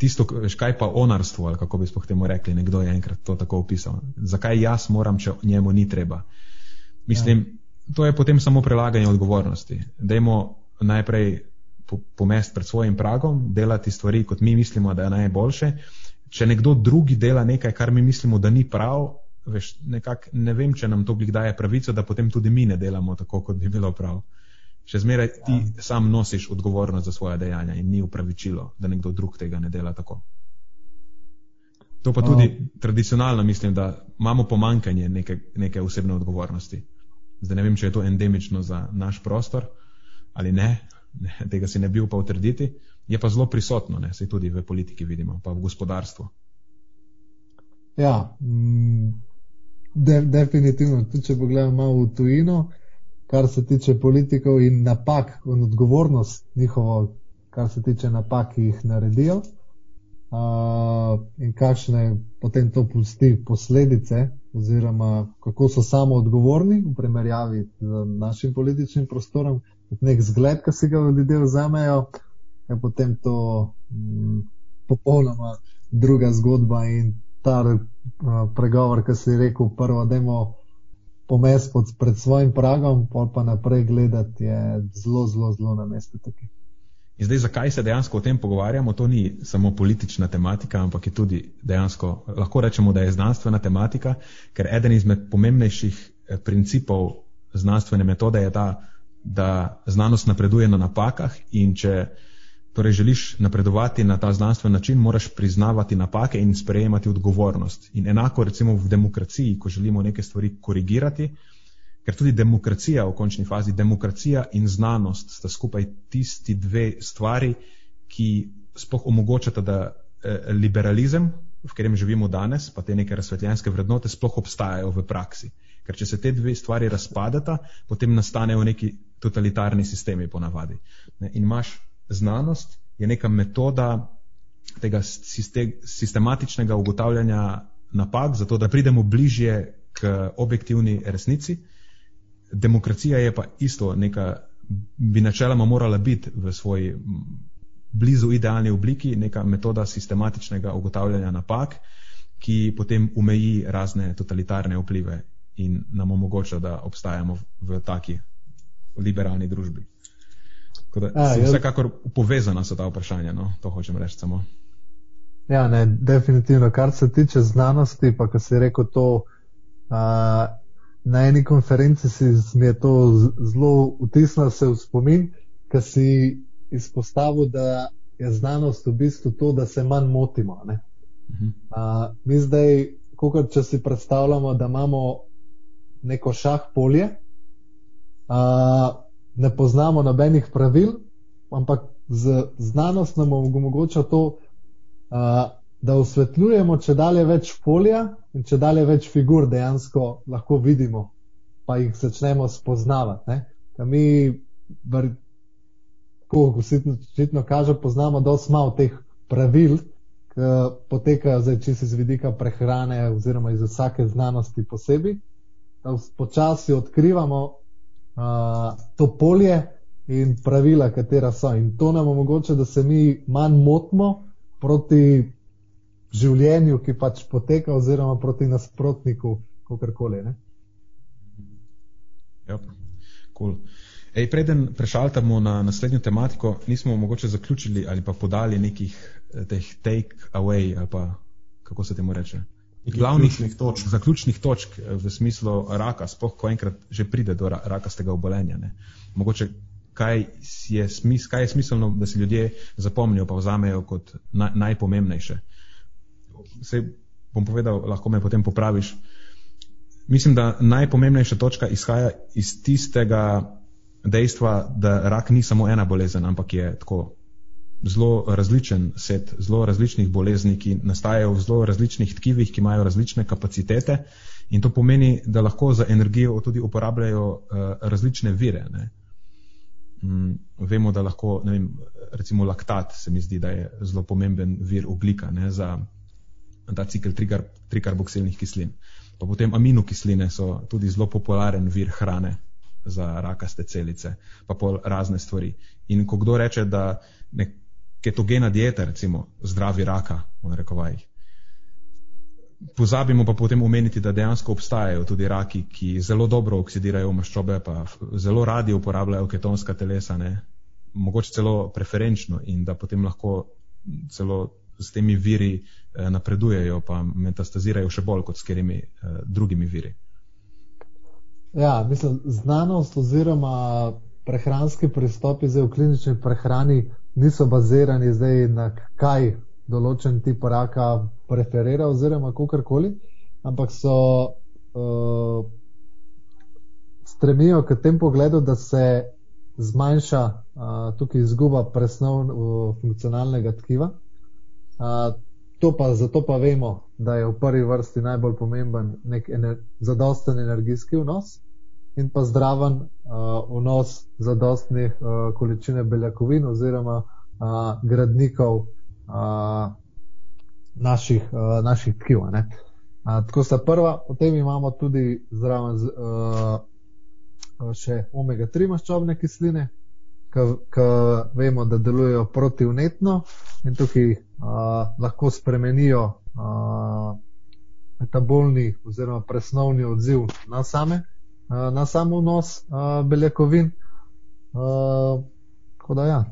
Tisto, kaj pa onarstvo, ali kako bi spoh temu rekli, nekdo je enkrat to tako opisal. Zakaj jaz moram, če njemu ni treba? Mislim, ja to je potem samo prelaganje odgovornosti. Dajmo najprej pomest pred svojim pragom, delati stvari, kot mi mislimo, da je najboljše. Če nekdo drugi dela nekaj, kar mi mislimo, da ni prav, veš, nekak, ne vem, če nam to daje pravico, da potem tudi mi ne delamo tako, kot bi bilo prav. Še zmeraj ti ja. sam nosiš odgovornost za svoje dejanja in ni upravičilo, da nekdo drug tega ne dela tako. To pa tudi um. tradicionalno mislim, da imamo pomankanje neke, neke osebne odgovornosti. Zdaj ne vem, če je to endemično za naš prostor ali ne, ne tega si ne bi upal trditi, je pa zelo prisotno, ne, se tudi v politiki vidimo, pa v gospodarstvu. Ja, mm, de, definitivno, tudi če pogledamo malo v tujino, kar se tiče politikov in napak in odgovornost njihovo, kar se tiče napak, ki jih naredijo uh, in kakšne potem to pusti posledice, oziroma kako so samo odgovorni v primerjavi z našim političnim prostorom, nek zgled, ki si ga ljudje vzamejo, je potem to um, popolnoma druga zgodba in ta uh, pregovor, ki si rekel, prvo, da pomest pod, pred svojim pragom, pa naprej gledati je zelo, zelo, zelo na mestu tukaj. In zdaj, zakaj se dejansko o tem pogovarjamo? To ni samo politična tematika, ampak je tudi dejansko, lahko rečemo, da je znanstvena tematika, ker eden izmed pomembnejših eh, principov znanstvene metode je ta, da znanost napreduje na napakah in če torej želiš napredovati na ta znanstven način, moraš priznavati napake in sprejemati odgovornost. In enako recimo v demokraciji, ko želimo neke stvari korigirati, ker tudi demokracija v končni fazi, demokracija in znanost sta skupaj tisti dve stvari, ki spoh omogočata, da eh, liberalizem, v katerem živimo danes, pa te neke razsvetljenske vrednote sploh obstajajo v praksi. Ker če se te dve stvari razpadata, potem nastanejo neki totalitarni sistemi ponavadi. In imaš znanost, je neka metoda tega sistematičnega ugotavljanja napak, zato da pridemo bližje k objektivni resnici demokracija je pa isto neka, bi načeloma morala biti v svoji blizu idealni obliki, neka metoda sistematičnega ugotavljanja napak, ki potem umeji razne totalitarne vplive in nam omogoča, da obstajamo v taki liberalni družbi. Da, A, vsekakor povezana so ta vprašanja, no? to hočem reči samo. Ja, ne, definitivno. Kar se tiče znanosti, pa kar si rekel to, uh, na eni konferenci si mi je to zelo vtisnilo se v spomin, ker si izpostavil, da je znanost v bistvu to, da se manj motimo. Ne? Uh, mi zdaj, kot če si predstavljamo, da imamo neko šah polje, uh, ne poznamo nobenih pravil, ampak z znanost nam omogoča to, uh, da osvetljujemo, če dalje več polja in če dalje več figur dejansko lahko vidimo, pa jih začnemo spoznavati. Mi, kot očitno kaže, poznamo dosti malo teh pravil, ki potekajo zdaj čisto iz vidika prehrane oziroma iz vsake znanosti posebej. Počasi odkrivamo uh, to polje in pravila, katera so. In to nam omogoča, da se mi manj motimo proti življenju, ki pač poteka, oziroma proti nasprotniku, kako koli. Ja, cool. Ej, preden prešaltamo na naslednjo tematiko, nismo mogoče zaključili ali pa podali nekih eh, teh take away ali pa kako se temu reče. Glavnih točk. Zaključnih točk eh, v smislu raka, spoh, ko enkrat že pride do rakastega obolenja. Ne. Mogoče kaj je, smis, kaj je smiselno, da si ljudje zapomnijo pa vzamejo kot na, najpomembnejše se bom povedal, lahko me potem popraviš. Mislim, da najpomembnejša točka izhaja iz tistega dejstva, da rak ni samo ena bolezen, ampak je tako zelo različen set, zelo različnih bolezni, ki nastajajo v zelo različnih tkivih, ki imajo različne kapacitete in to pomeni, da lahko za energijo tudi uporabljajo uh, različne vire. Ne. Mm, vemo, da lahko, ne vem, recimo laktat se mi zdi, da je zelo pomemben vir oglika ne, za ta cikl trikarboksilnih kislin. Pa potem aminokisline so tudi zelo popularen vir hrane za rakaste celice, pa pol razne stvari. In ko kdo reče, da nek ketogena dieta, recimo, zdravi raka, v narekovajih, pozabimo pa potem omeniti, da dejansko obstajajo tudi raki, ki zelo dobro oksidirajo maščobe, pa zelo radi uporabljajo ketonska telesa, ne? mogoče celo preferenčno in da potem lahko celo s temi viri eh, napredujejo, pa metastazirajo še bolj kot s katerimi eh, drugimi viri. Ja, mislim, znanost oziroma prehranski pristopi zdaj v klinični prehrani niso bazirani zdaj na kaj določen tip raka preferira oziroma kakorkoli, ampak so uh, stremijo k tem pogledu, da se zmanjša uh, tukaj izguba presnov uh, funkcionalnega tkiva. To pa, zato pa vemo, da je v prvi vrsti najbolj pomemben nek ener, zadosten energijski vnos in pa zdraven uh, vnos zadostnih uh, količine beljakovin oziroma uh, gradnikov uh, naših, uh, naših tkiv. Uh, tako sta prva, potem imamo tudi zraven z, uh, še omega-3 maščobne kisline, ki vemo, da delujejo protivnetno in tukaj uh, lahko spremenijo uh, metabolni oziroma presnovni odziv na same na samo vnos uh, beljakovin. Uh, tako da ja,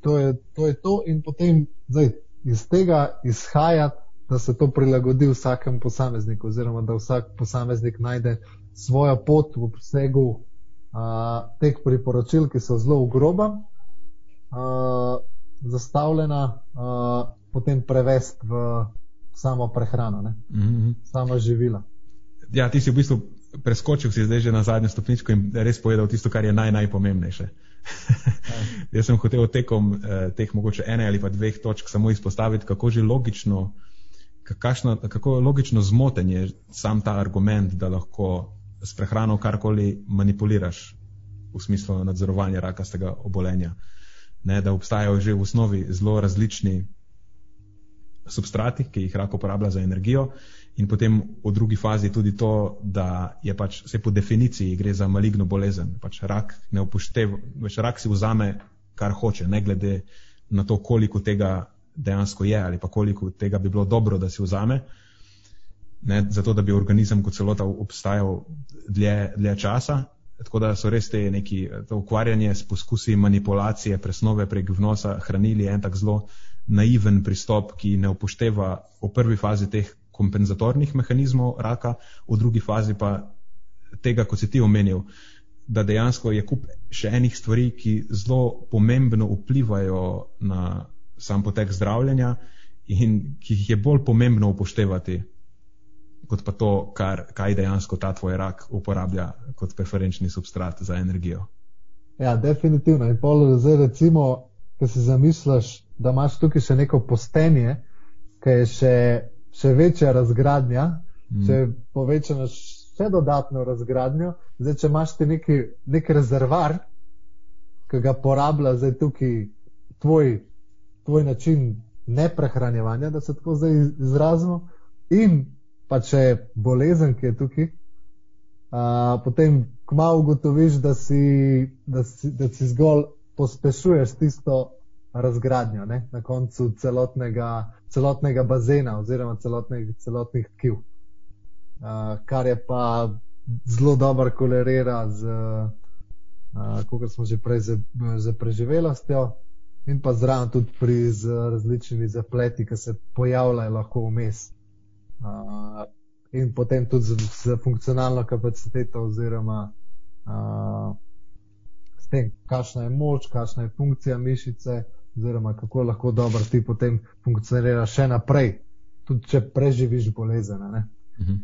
to je, to je to in potem zdaj, iz tega izhajati, da se to prilagodi vsakemu posamezniku, oziroma da vsak posameznik najde svojo pot v obsegu uh, teh priporočil, ki so zelo groba, uh, zastavljena, uh, potem prevesti v samo prehrano, mm -hmm. samo živila. Ja, ti si v bistvu preskočil, si zdaj že na zadnjo stopničko in res povedal tisto, kar je naj, najpomembnejše. Jaz sem hotel tekom eh, teh mogoče ene ali pa dveh točk samo izpostaviti, kako že logično, kakšno, kako logično zmoten je sam ta argument, da lahko s prehrano karkoli manipuliraš v smislu nadzorovanja rakastega obolenja. Ne, da obstajajo že v osnovi zelo različni substrati, ki jih rak uporablja za energijo, in potem v drugi fazi tudi to, da je pač vse po definiciji gre za maligno bolezen. Pač rak ne upošteva, več rak si vzame, kar hoče, ne glede na to, koliko tega dejansko je ali pa koliko tega bi bilo dobro, da si vzame. Ne, zato, da bi organizem kot celota obstajal dlje, dlje časa. Tako da so res te neki, to ukvarjanje s poskusi manipulacije presnove prek vnosa hranili en tak zelo naiven pristop, ki ne upošteva v prvi fazi teh kompenzatornih mehanizmov raka, v drugi fazi pa tega, kot si ti omenil, da dejansko je kup še enih stvari, ki zelo pomembno vplivajo na sam potek zdravljenja in ki jih je bolj pomembno upoštevati, kot pa to, kar, kaj dejansko ta tvoj rak uporablja kot preferenčni substrat za energijo. Ja, definitivno. In pol zdaj recimo, ko si zamisliš, da imaš tukaj še neko postenje, ki je še še večja razgradnja, mm. če povečaš še dodatno razgradnjo. Zdaj, če imaš ti neki, neki rezervar, ki ga porablja zdaj tukaj tvoj, tvoj način neprehranjevanja, da se tako zdaj izrazimo, in pa če je bolezen, ki je tukaj, a, potem kmalo ugotoviš, da si, da, si, da si zgolj pospešuješ tisto razgradnjo ne, na koncu celotnega celotnega bazena oziroma celotnih, celotnih tkiv, uh, kar je pa zelo dobro kolerira z, uh, kot smo že prej, z, z preživelostjo in pa zraven tudi pri z različnimi zapleti, ki se pojavljajo lahko vmes. Uh, in potem tudi z, z funkcionalno kapaciteto oziroma uh, s tem, kakšna je moč, kakšna je funkcija mišice oziroma kako lahko dobro ti potem funkcionira še naprej, tudi če preživiš bolezen. Mhm.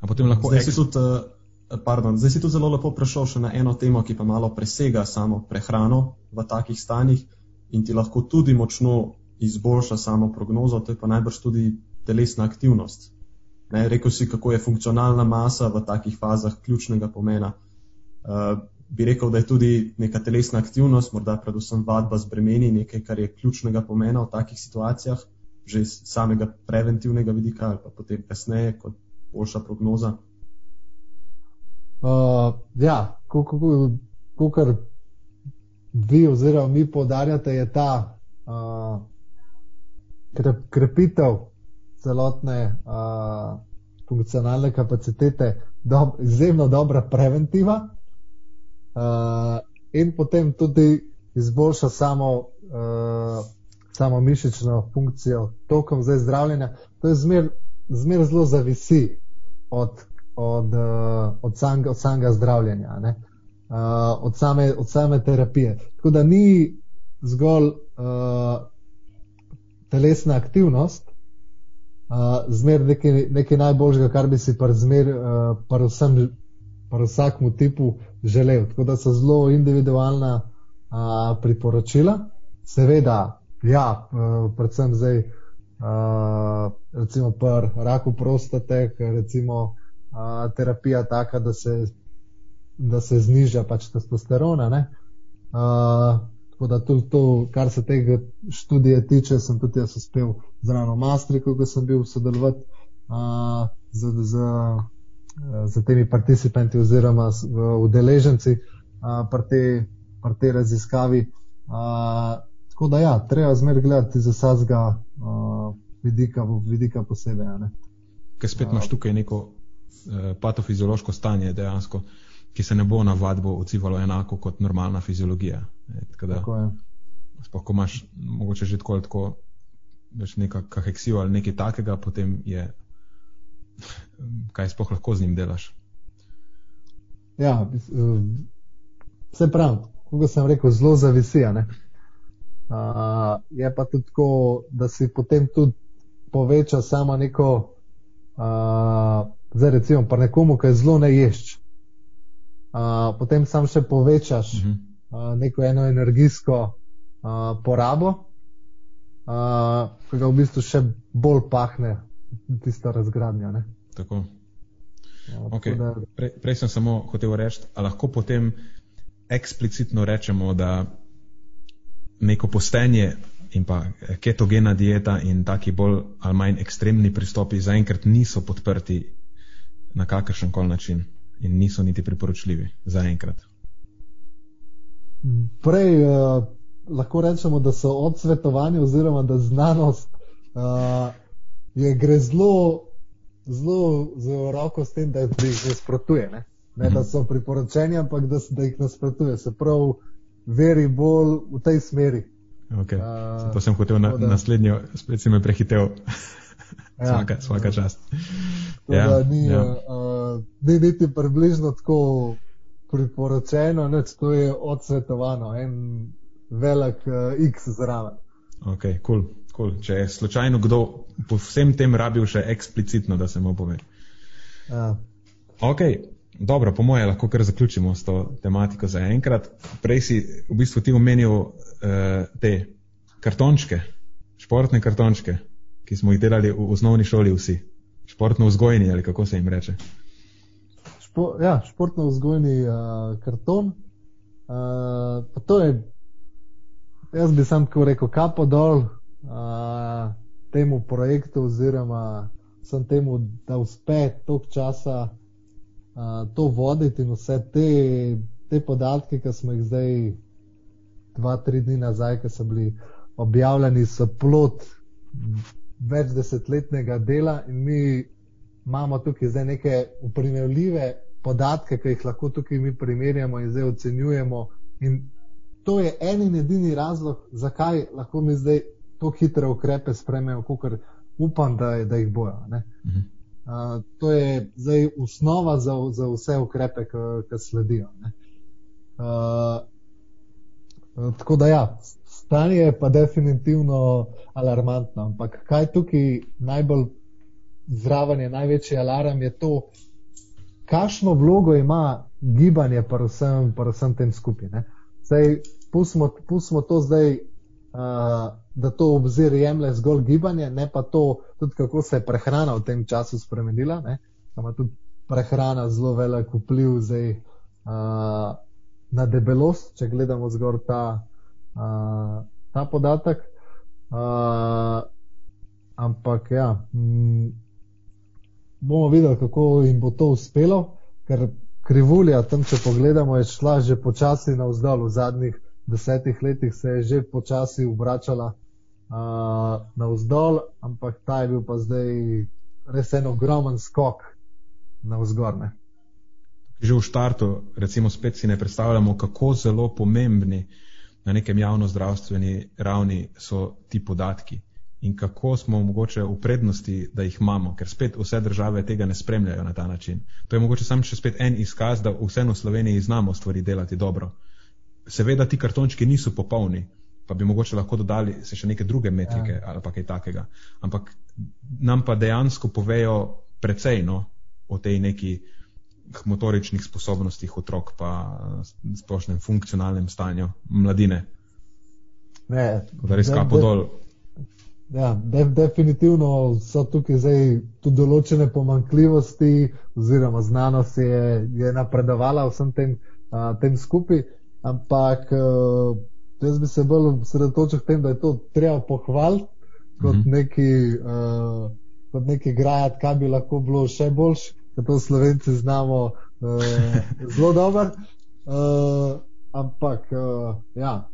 Zdaj, si tudi, eh, pardon, zdaj si tudi zelo lepo prešel še na eno temo, ki pa malo presega samo prehrano v takih stanjih in ti lahko tudi močno izboljša samo prognozo, to je pa najbrž tudi telesna aktivnost. Ne, rekel si, kako je funkcionalna masa v takih fazah ključnega pomena. Uh, bi rekel, da je tudi neka telesna aktivnost, morda predvsem vadba z bremeni, nekaj, kar je ključnega pomena v takih situacijah, že iz samega preventivnega vidika ali pa potem kasneje kot boljša prognoza. Uh, ja, kar vi oziroma mi podarjate, je ta uh, krepitev celotne uh, funkcionalne kapacitete, do, izjemno dobra preventiva uh, in potem tudi izboljša samo, uh, samo mišično funkcijo tokom zdravljenja. To je zmer, zmer zelo zavisi od, od, uh, od, samega, od samega zdravljenja, uh, od, same, od same terapije. Tako da ni zgolj uh, telesna aktivnost. Uh, zmer nekaj, nekaj najboljšega, kar bi si pa zmer, uh, pa vsem pa vsakmu tipu želel. Tako da so zelo individualna a, priporočila. Seveda, ja, predvsem zdaj, a, recimo pri raku prostate, recimo a, terapija taka, da se, da se zniža pač testosterona. A, tako da tudi to, kar se tega študije tiče, sem tudi jaz uspel zraven Maastrichtu, ko sem bil sodelovati z. z z temi participanti oziroma udeleženci pri tej raziskavi. A, tako da, ja, treba zmer gledati za vsakega vidika, vidika posebej. Ker spet imaš tukaj neko patofiziološko stanje dejansko, ki se ne bo na vadbo odzivalo enako kot normalna fiziologija. Sploh, ko imaš mogoče že tako ali tako več neka kaheksijo ali nekaj takega, potem je, kaj sploh lahko z njim delaš. Ja, vse prav, kot sem rekel, zelo zavisi. Uh, je pa tudi tako, da si potem tudi poveča samo neko, uh, zdaj recimo, pa nekomu, ki je zelo neješč. Uh, potem sam še povečaš uh -huh. uh, neko eno energijsko uh, porabo, uh, ki ga v bistvu še bolj pahne tisto razgradnjo. Ne? Tako. Ja, okay. da... Pre, prej sem samo hotel reči, ali lahko potem eksplicitno rečemo, da neko postenje in pa ketogena dieta in taki bolj ali manj ekstremni pristopi zaenkrat niso podprti na kakršen koli način in niso niti priporočljivi zaenkrat. Prej uh, lahko rečemo, da so odsvetovani oziroma da znanost uh, je gre zelo, zelo, zelo roko s tem, da jih nasprotuje. Ne? Ne, da so priporočeni, ampak da, da jih nasprotuje. Se pravi, veri bolj v tej smeri. Okay. Uh, to sem hotel na, da, naslednjo, spet si me prehitel. Ja, svaka, svaka čast. Ja, ni, ja. uh, ni niti približno tako priporočeno, neč to je odsvetovano, en velik uh, X zraven. Ok, cool, cool. Če je slučajno kdo po vsem tem rabil še eksplicitno, da se mu pove. Ja. Ok, dobro, po moje lahko kar zaključimo s to tematiko za enkrat. Prej si v bistvu ti omenil uh, te kartončke, športne kartončke, ki smo jih delali v osnovni šoli vsi. Športno vzgojni ali kako se jim reče. Špo, ja, športno vzgojni uh, karton. Uh, to je Jaz bi sam tako rekel, kapo dol uh, temu projektu, oziroma sem temu, da uspe toliko časa uh, to voditi in vse te, te podatke, ki smo jih zdaj, dva, tri dni nazaj, ki so bili objavljeni, so plot več desetletnega dela in mi imamo tukaj zdaj neke uprimerljive podatke, ki jih lahko tukaj mi primerjamo in zdaj ocenjujemo. In to je en in edini razlog, zakaj lahko mi zdaj tako hitre ukrepe sprememo, kot upam, da, da jih bojo. Uh, to je zdaj osnova za, za vse ukrepe, ki sledijo. Uh, tako da, ja, stanje je pa definitivno alarmantno. Ampak kaj tukaj najbolj zraven je, največji alarm je to, kakšno vlogo ima gibanje, pa vsem, pa vsem tem skupaj. Pustimo, pustimo to zdaj, uh, da to obzir jemlje zgolj gibanje, ne pa to, tudi kako se je prehrana v tem času spremenila. Ima tudi prehrana zelo velik vpliv zdaj, uh, na debelost, če gledamo zgolj ta, uh, ta podatek. Uh, ampak ja, m, bomo videli, kako jim bo to uspelo, ker krivulja, tam če pogledamo, je šla že počasi navzdol. V zadnjih desetih letih se je že počasi obračala uh, navzdol, ampak ta je bil pa zdaj res en ogromen skok navzgor. Že v štartu, recimo, spet si ne predstavljamo, kako zelo pomembni na nekem javno-zdravstveni ravni so ti podatki in kako smo mogoče v prednosti, da jih imamo, ker spet vse države tega ne spremljajo na ta način. To je mogoče samo še spet en izkaz, da vseeno v Sloveniji znamo stvari delati dobro. Seveda ti kartončki niso popolni, pa bi mogoče lahko dodali se še neke druge metrike ja. ali pa kaj takega. Ampak nam pa dejansko povejo precej no, o tej neki motoričnih sposobnostih otrok, pa splošnem funkcionalnem stanju mladine. Ne, da res kapo dol. Ja, de, definitivno so tukaj zdaj tudi določene pomankljivosti, oziroma znanost je, je napredovala vsem tem, a, tem skupaj, ampak a, jaz bi se bolj sredotočil v tem, da je to treba pohvaliti kot, mm -hmm. neki, a, kot neki grajat, kaj bi lahko bilo še boljš, ker to slovenci znamo a, zelo dobro. Ampak, a, ja,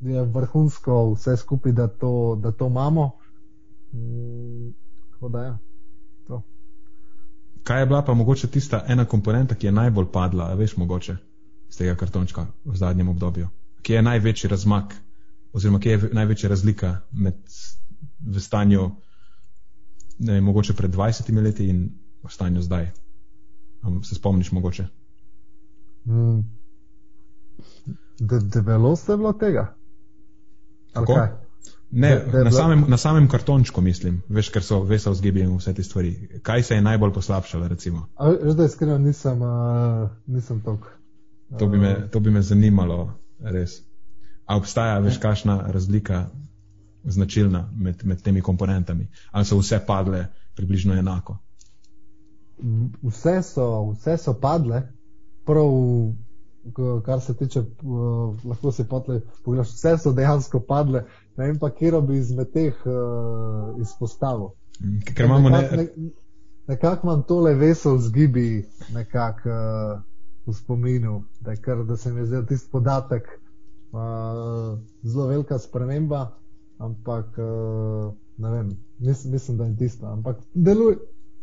je vrhunsko vse skupaj, da to, da to imamo. Mm, da, ja. Kaj je bila pa mogoče tista ena komponenta, ki je najbolj padla, veš, mogoče iz tega kartončka v zadnjem obdobju? Kje je največji razmak, oziroma kje je največja razlika med v stanju, ne vem, mogoče pred 20 leti in v stanju zdaj? Um, se spomniš mogoče? Mm. De, debelost je bilo tega. Kako? Ne, da je na, samem, na samem kartončku mislim, veš, ker so vesel zgibi in vse te stvari. Kaj se je najbolj poslabšalo, recimo? A Veš, da iskreno nisem, uh, nisem tok. To bi, me, to bi me zanimalo, res. A obstaja, veš, kakšna razlika značilna med, med temi komponentami? Ali so vse padle približno enako? Vse so, vse so padle, prav, kar se tiče, uh, lahko si potle pogledaš, vse so dejansko padle. Ne vem pa, kje bi izmed teh uh, izpostavil. Ker imamo Nekako ne, ne, nekako imam tole vesel zgibi nekako uh, v spominu, da, kar, da se mi je zdel tisti podatek uh, zelo velika sprememba, ampak uh, ne vem, mis, mislim, da je tisto. Ampak deluje,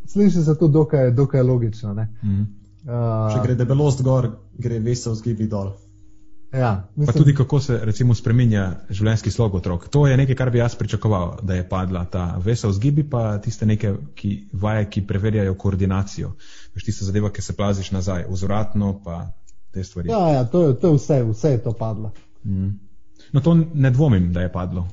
sliši se to dokaj, dokaj logično. Ne? mm. Če Uh, gre debelost gor, gre vesel zgibi dol. ja, Pa mislim, tudi kako se recimo spreminja življenjski slog otrok. To je nekaj, kar bi jaz pričakoval, da je padla ta vesel zgibi, pa tiste neke ki, vaje, ki preverjajo koordinacijo. Veš, tista zadeva, ki se plaziš nazaj, vzvratno, pa te stvari. ja, ja, to, je, to je vse, vse je to padlo. Mm. No, to ne dvomim, da je padlo.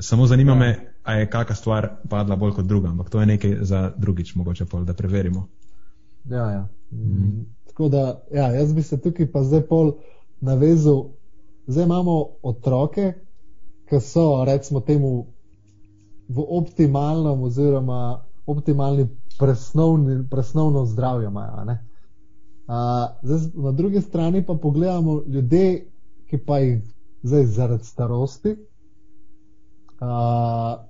Samo zanima ja. me, a je kakšna stvar padla bolj kot druga, ampak to je nekaj za drugič, mogoče pol, da preverimo. Ja, ja. Mm. Tako da, ja, jaz bi se tukaj pa zdaj pol navezal. Zdaj imamo otroke, ki so, recimo, temu v optimalnem, oziroma optimalni presnovni, presnovno zdravje. Imajo, ne. a, zdaj, na drugi strani pa pogledamo ljudi, ki pa jih zdaj zaradi starosti. A,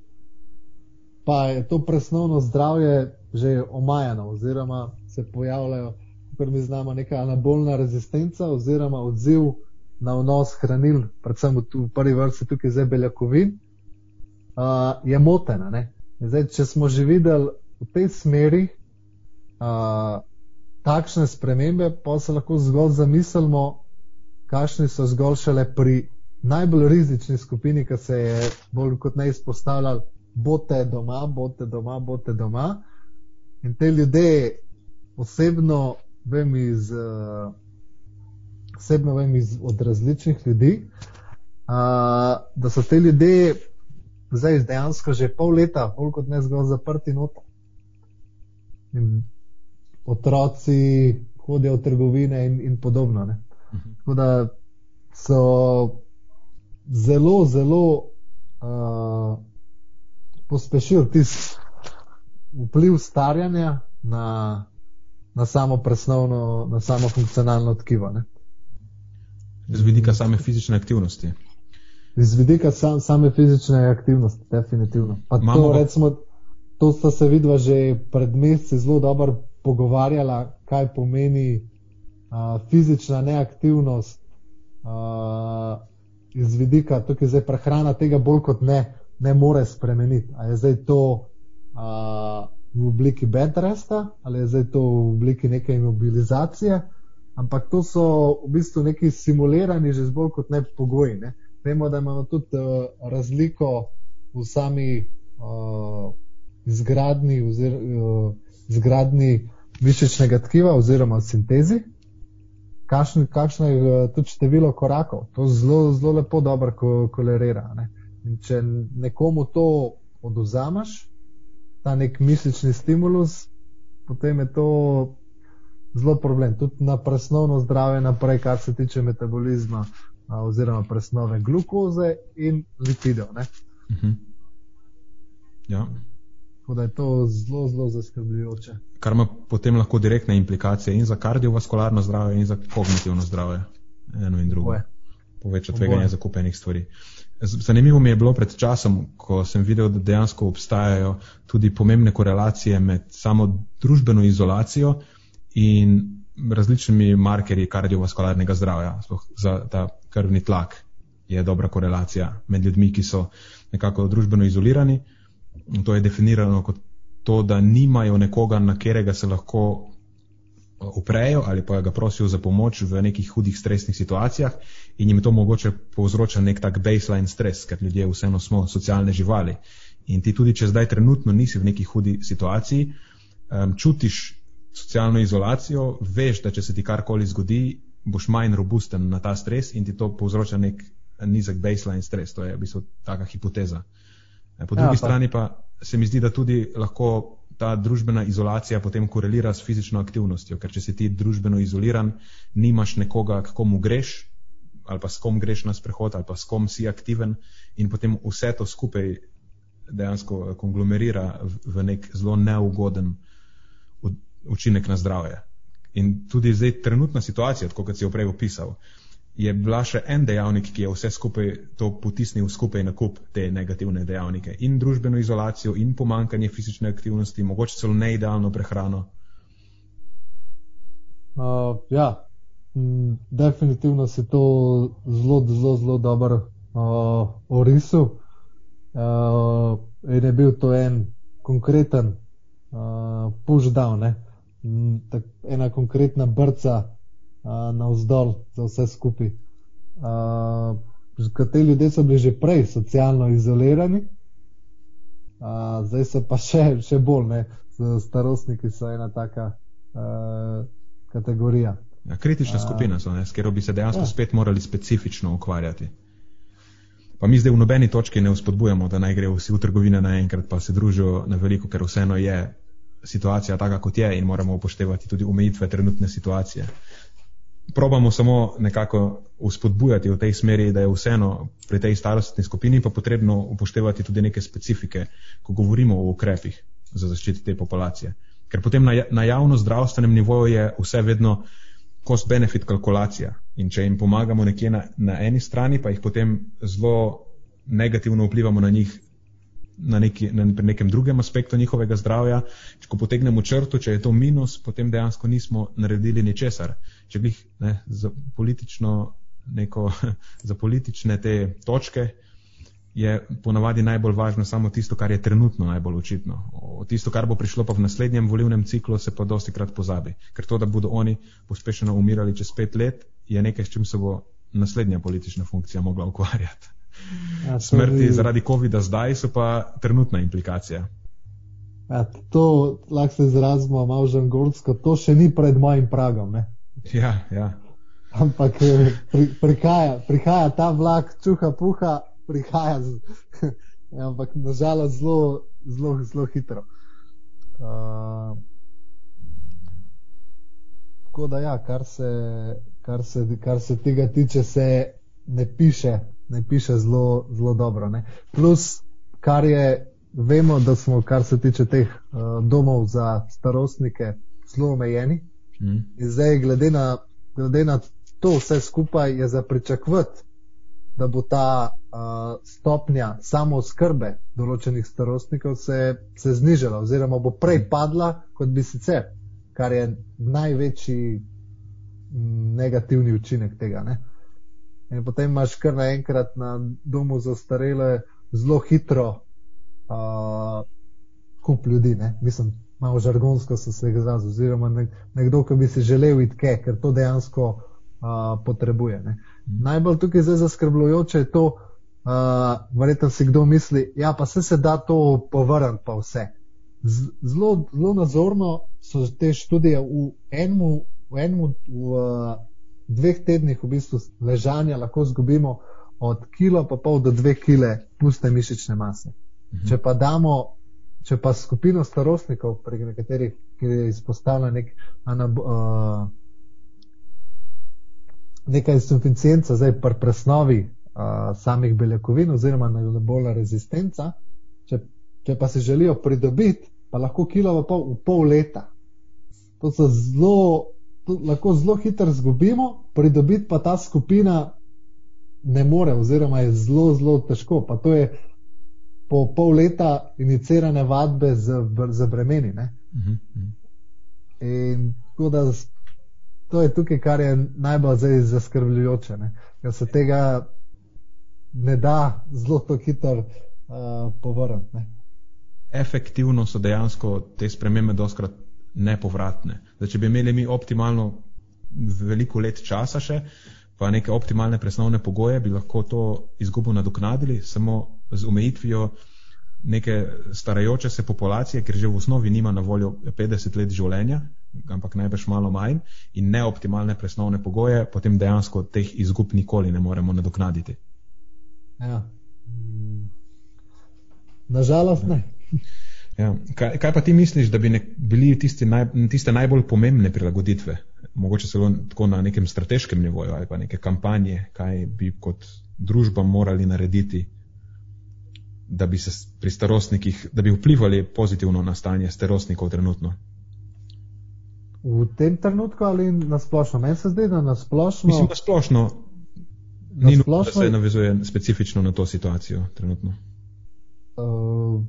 pa je to presnovno zdravje že omajano, oziroma se pojavljajo, kot mi znamo, neka anabolna rezistenca, oziroma odziv na vnos hranil, predvsem v, v prvi vrsti tukaj zdaj beljakovin, uh, je motena. ne. Zdaj, če smo že videli v tej smeri uh, takšne spremembe, pa se lahko zgolj zamislimo, kakšni so zgolj šele pri najbolj rizični skupini, ki se je bolj kot ne izpostavljal, bote doma, bote doma, bote doma. In te ljudje, osebno vem iz, uh, osebno vem iz, od različnih ljudi, uh, da so te ljudje zdaj dejansko že pol leta, bolj kot ne zgolj zaprti noter. In otroci hodijo v trgovine in, in podobno. Ne. Tako da so zelo, zelo uh, pospešili tisti vpliv staranja na, na samo presnovno, na samo funkcionalno tkivo. Ne. Z vidika same fizične aktivnosti. Z vidika sam, same fizične aktivnosti, definitivno. Pa Imamo to, pa- recimo, to sta se vidva že pred meseci zelo dobro pogovarjala, kaj pomeni uh, fizična neaktivnost uh, iz vidika, tukaj zdaj prehrana tega bolj kot ne, ne more spremeniti. A je zdaj to uh, v obliki bedresta ali je zdaj to v obliki neke imobilizacije, ampak to so v bistvu neki simulirani že bolj kot ne pogoji. Ne. Vemo, da imamo tudi uh, razliko v sami uh, izgradni, ozir, uh, izgradni mišičnega tkiva oziroma sintezi. Kakšno, kakšno je uh, tudi število korakov, to zelo, zelo lepo dobro ko, kolerira. Ne. Če nekomu to oduzameš, ta nek mišični stimulus, potem je to zelo problem. Tudi na presnovno zdravje naprej, kar se tiče metabolizma oziroma presnove glukoze in lipidov. Uh -huh. ja. Tako da je to zelo, zelo zaskrbljujoče. Kar ima potem lahko direktne implikacije in za kardiovaskularno zdravje, in za kognitivno zdravje. Eno in drugo. Poveča tveganje zakupenih stvari. Z- Zanimivo mi je bilo pred časom, ko sem videl, da dejansko obstajajo tudi pomembne korelacije med samo družbeno izolacijo in različnimi markerji kardiovaskularnega zdravja, sploh za ta krvni tlak je dobra korelacija med ljudmi, ki so nekako družbeno izolirani. To je definirano kot to, da nimajo nekoga, na katerega se lahko uprejo ali pa ga prosijo za pomoč v nekih hudih stresnih situacijah in jim to mogoče povzroča nek tak baseline stres, ker ljudje vseeno smo socialne živali. In ti tudi, če zdaj trenutno nisi v neki hudi situaciji, um, čutiš socialno izolacijo, veš, da če se ti karkoli zgodi, boš manj robusten na ta stres in ti to povzroča nek nizek baseline stres. To je v bistvu taka hipoteza. Po drugi ja, pa. strani pa se mi zdi, da tudi lahko ta družbena izolacija potem korelira s fizično aktivnostjo, ker če si ti družbeno izoliran, nimaš nekoga, kako mu greš, ali pa s kom greš na sprehod, ali pa s kom si aktiven, in potem vse to skupaj dejansko konglomerira v nek zelo neugoden učinek na zdravje. In tudi zdaj trenutna situacija, kot si jo prej opisal, je bila še en dejavnik, ki je vse skupaj to potisnil skupaj na kup te negativne dejavnike. In družbeno izolacijo, in pomankanje fizične aktivnosti, mogoče celo neidealno prehrano. Uh, ja, m, definitivno si to zelo, zelo, zelo dobro uh, orisal. Uh, in je bil to en konkreten uh, push-down, ena konkretna brca navzdol za vse skupaj. Uh, te ljudje so bili že prej socialno izolirani, uh, zdaj so pa še, še bolj, ne, starostniki so ena taka uh, kategorija. Ja, kritična uh, skupina so, ne, s katero bi se dejansko ja. spet morali specifično ukvarjati. Pa mi zdaj v nobeni točki ne vzpodbujamo, da naj grejo vsi v trgovine naenkrat, pa se družijo na veliko, ker vseeno je situacija taka, kot je in moramo upoštevati tudi omejitve trenutne situacije probamo samo nekako uspodbujati v tej smeri, da je vseeno pri tej starostni skupini pa potrebno upoštevati tudi neke specifike, ko govorimo o ukrepih za zaščiti te populacije. Ker potem na, ja, na javno zdravstvenem nivoju je vse vedno cost-benefit kalkulacija in če jim pomagamo nekje na, na eni strani, pa jih potem zelo negativno vplivamo na njih na, neki, na pri nekem drugem aspektu njihovega zdravja. Če potegnemo črto, če je to minus, potem dejansko nismo naredili ničesar. Če bi ne, za, neko, za politične te točke je ponavadi najbolj važno samo tisto, kar je trenutno najbolj očitno. O tisto, kar bo prišlo pa v naslednjem volivnem ciklu, se pa dosti krat pozabi. Ker to, da bodo oni pospešeno umirali čez pet let, je nekaj, s čim se bo naslednja politična funkcija mogla ukvarjati. Ja, Smrti bi... zaradi COVID-a zdaj so pa trenutna implikacija. Ja, to lahko se izrazimo malo žangorsko, to še ni pred mojim pragom. Ne? Ja, ja. Ampak eh, pri, prihaja, prihaja ta vlak, čuha, puha, prihaja. Z, ja, ampak nažalost zelo, zelo, zelo hitro. Uh, tako da, ja, kar, se, kar, se, kar se tega tiče, se ne piše ne piše zelo, zelo dobro. Ne. Plus, kar je, vemo, da smo, kar se tiče teh uh, domov za starostnike, zelo omejeni. Mm. In zdaj, glede na, glede na to vse skupaj, je za pričakovati, da bo ta uh, stopnja samo skrbe določenih starostnikov se, se znižala, oziroma bo prej padla, kot bi sicer, kar je največji negativni učinek tega. Ne. In potem imaš kar naenkrat na domu za starele zelo hitro uh, kup ljudi. Ne? Mislim, malo žargonsko so se izrazili, oziroma nekdo, ki bi si želel iti kaj, ker to dejansko uh, potrebuje. Ne? Najbolj tukaj zdaj zaskrbljujoče je to, uh, verjetno si kdo misli, ja, pa se se da to povrniti, pa vse. Zelo, zelo nazorno so te študije v enem, v enem, v, dveh tednih v bistvu ležanja lahko izgubimo od kilo pa pol do dve kile puste mišične mase. Mhm. Če pa damo, če pa skupino starostnikov, pri nekaterih, je izpostavljena nek, uh, neka insuficienca, zdaj pri presnovi uh, samih beljakovin oziroma anabolna rezistenca, če, če pa se želijo pridobiti, pa lahko kilo pa pol v pol leta. To so zelo lahko zelo hitro izgubimo, pridobiti pa ta skupina ne more, oziroma je zelo, zelo težko. Pa to je po pol leta inicirane vadbe z, z bremeni. Mhm, mhm. In tako da to je tukaj, kar je najbolj zdaj zaskrbljujoče, ne? ker se tega ne da zelo hitro uh, povrniti. efektivno so dejansko te spremembe doskrat nepovratne. Zdaj, če bi imeli mi optimalno veliko let časa še, pa neke optimalne presnovne pogoje, bi lahko to izgubo nadoknadili samo z omejitvijo neke starajoče se populacije, ker že v osnovi nima na voljo 50 let življenja, ampak najbrž malo manj in neoptimalne presnovne pogoje, potem dejansko teh izgub nikoli ne moremo nadoknaditi. Ja. Nažalost ne. Ja. Kaj, kaj pa ti misliš, da bi ne, bili naj, tiste najbolj pomembne prilagoditve, mogoče celo tako na nekem strateškem nivoju ali pa neke kampanje, kaj bi kot družba morali narediti, da bi se pri starostnikih, da bi vplivali pozitivno na stanje starostnikov trenutno? V tem trenutku ali na splošno? Meni se zdi, da na splošno. Mislim, da splošno. Na ni splošno... nujno, da se navezuje specifično na to situacijo trenutno. Uh,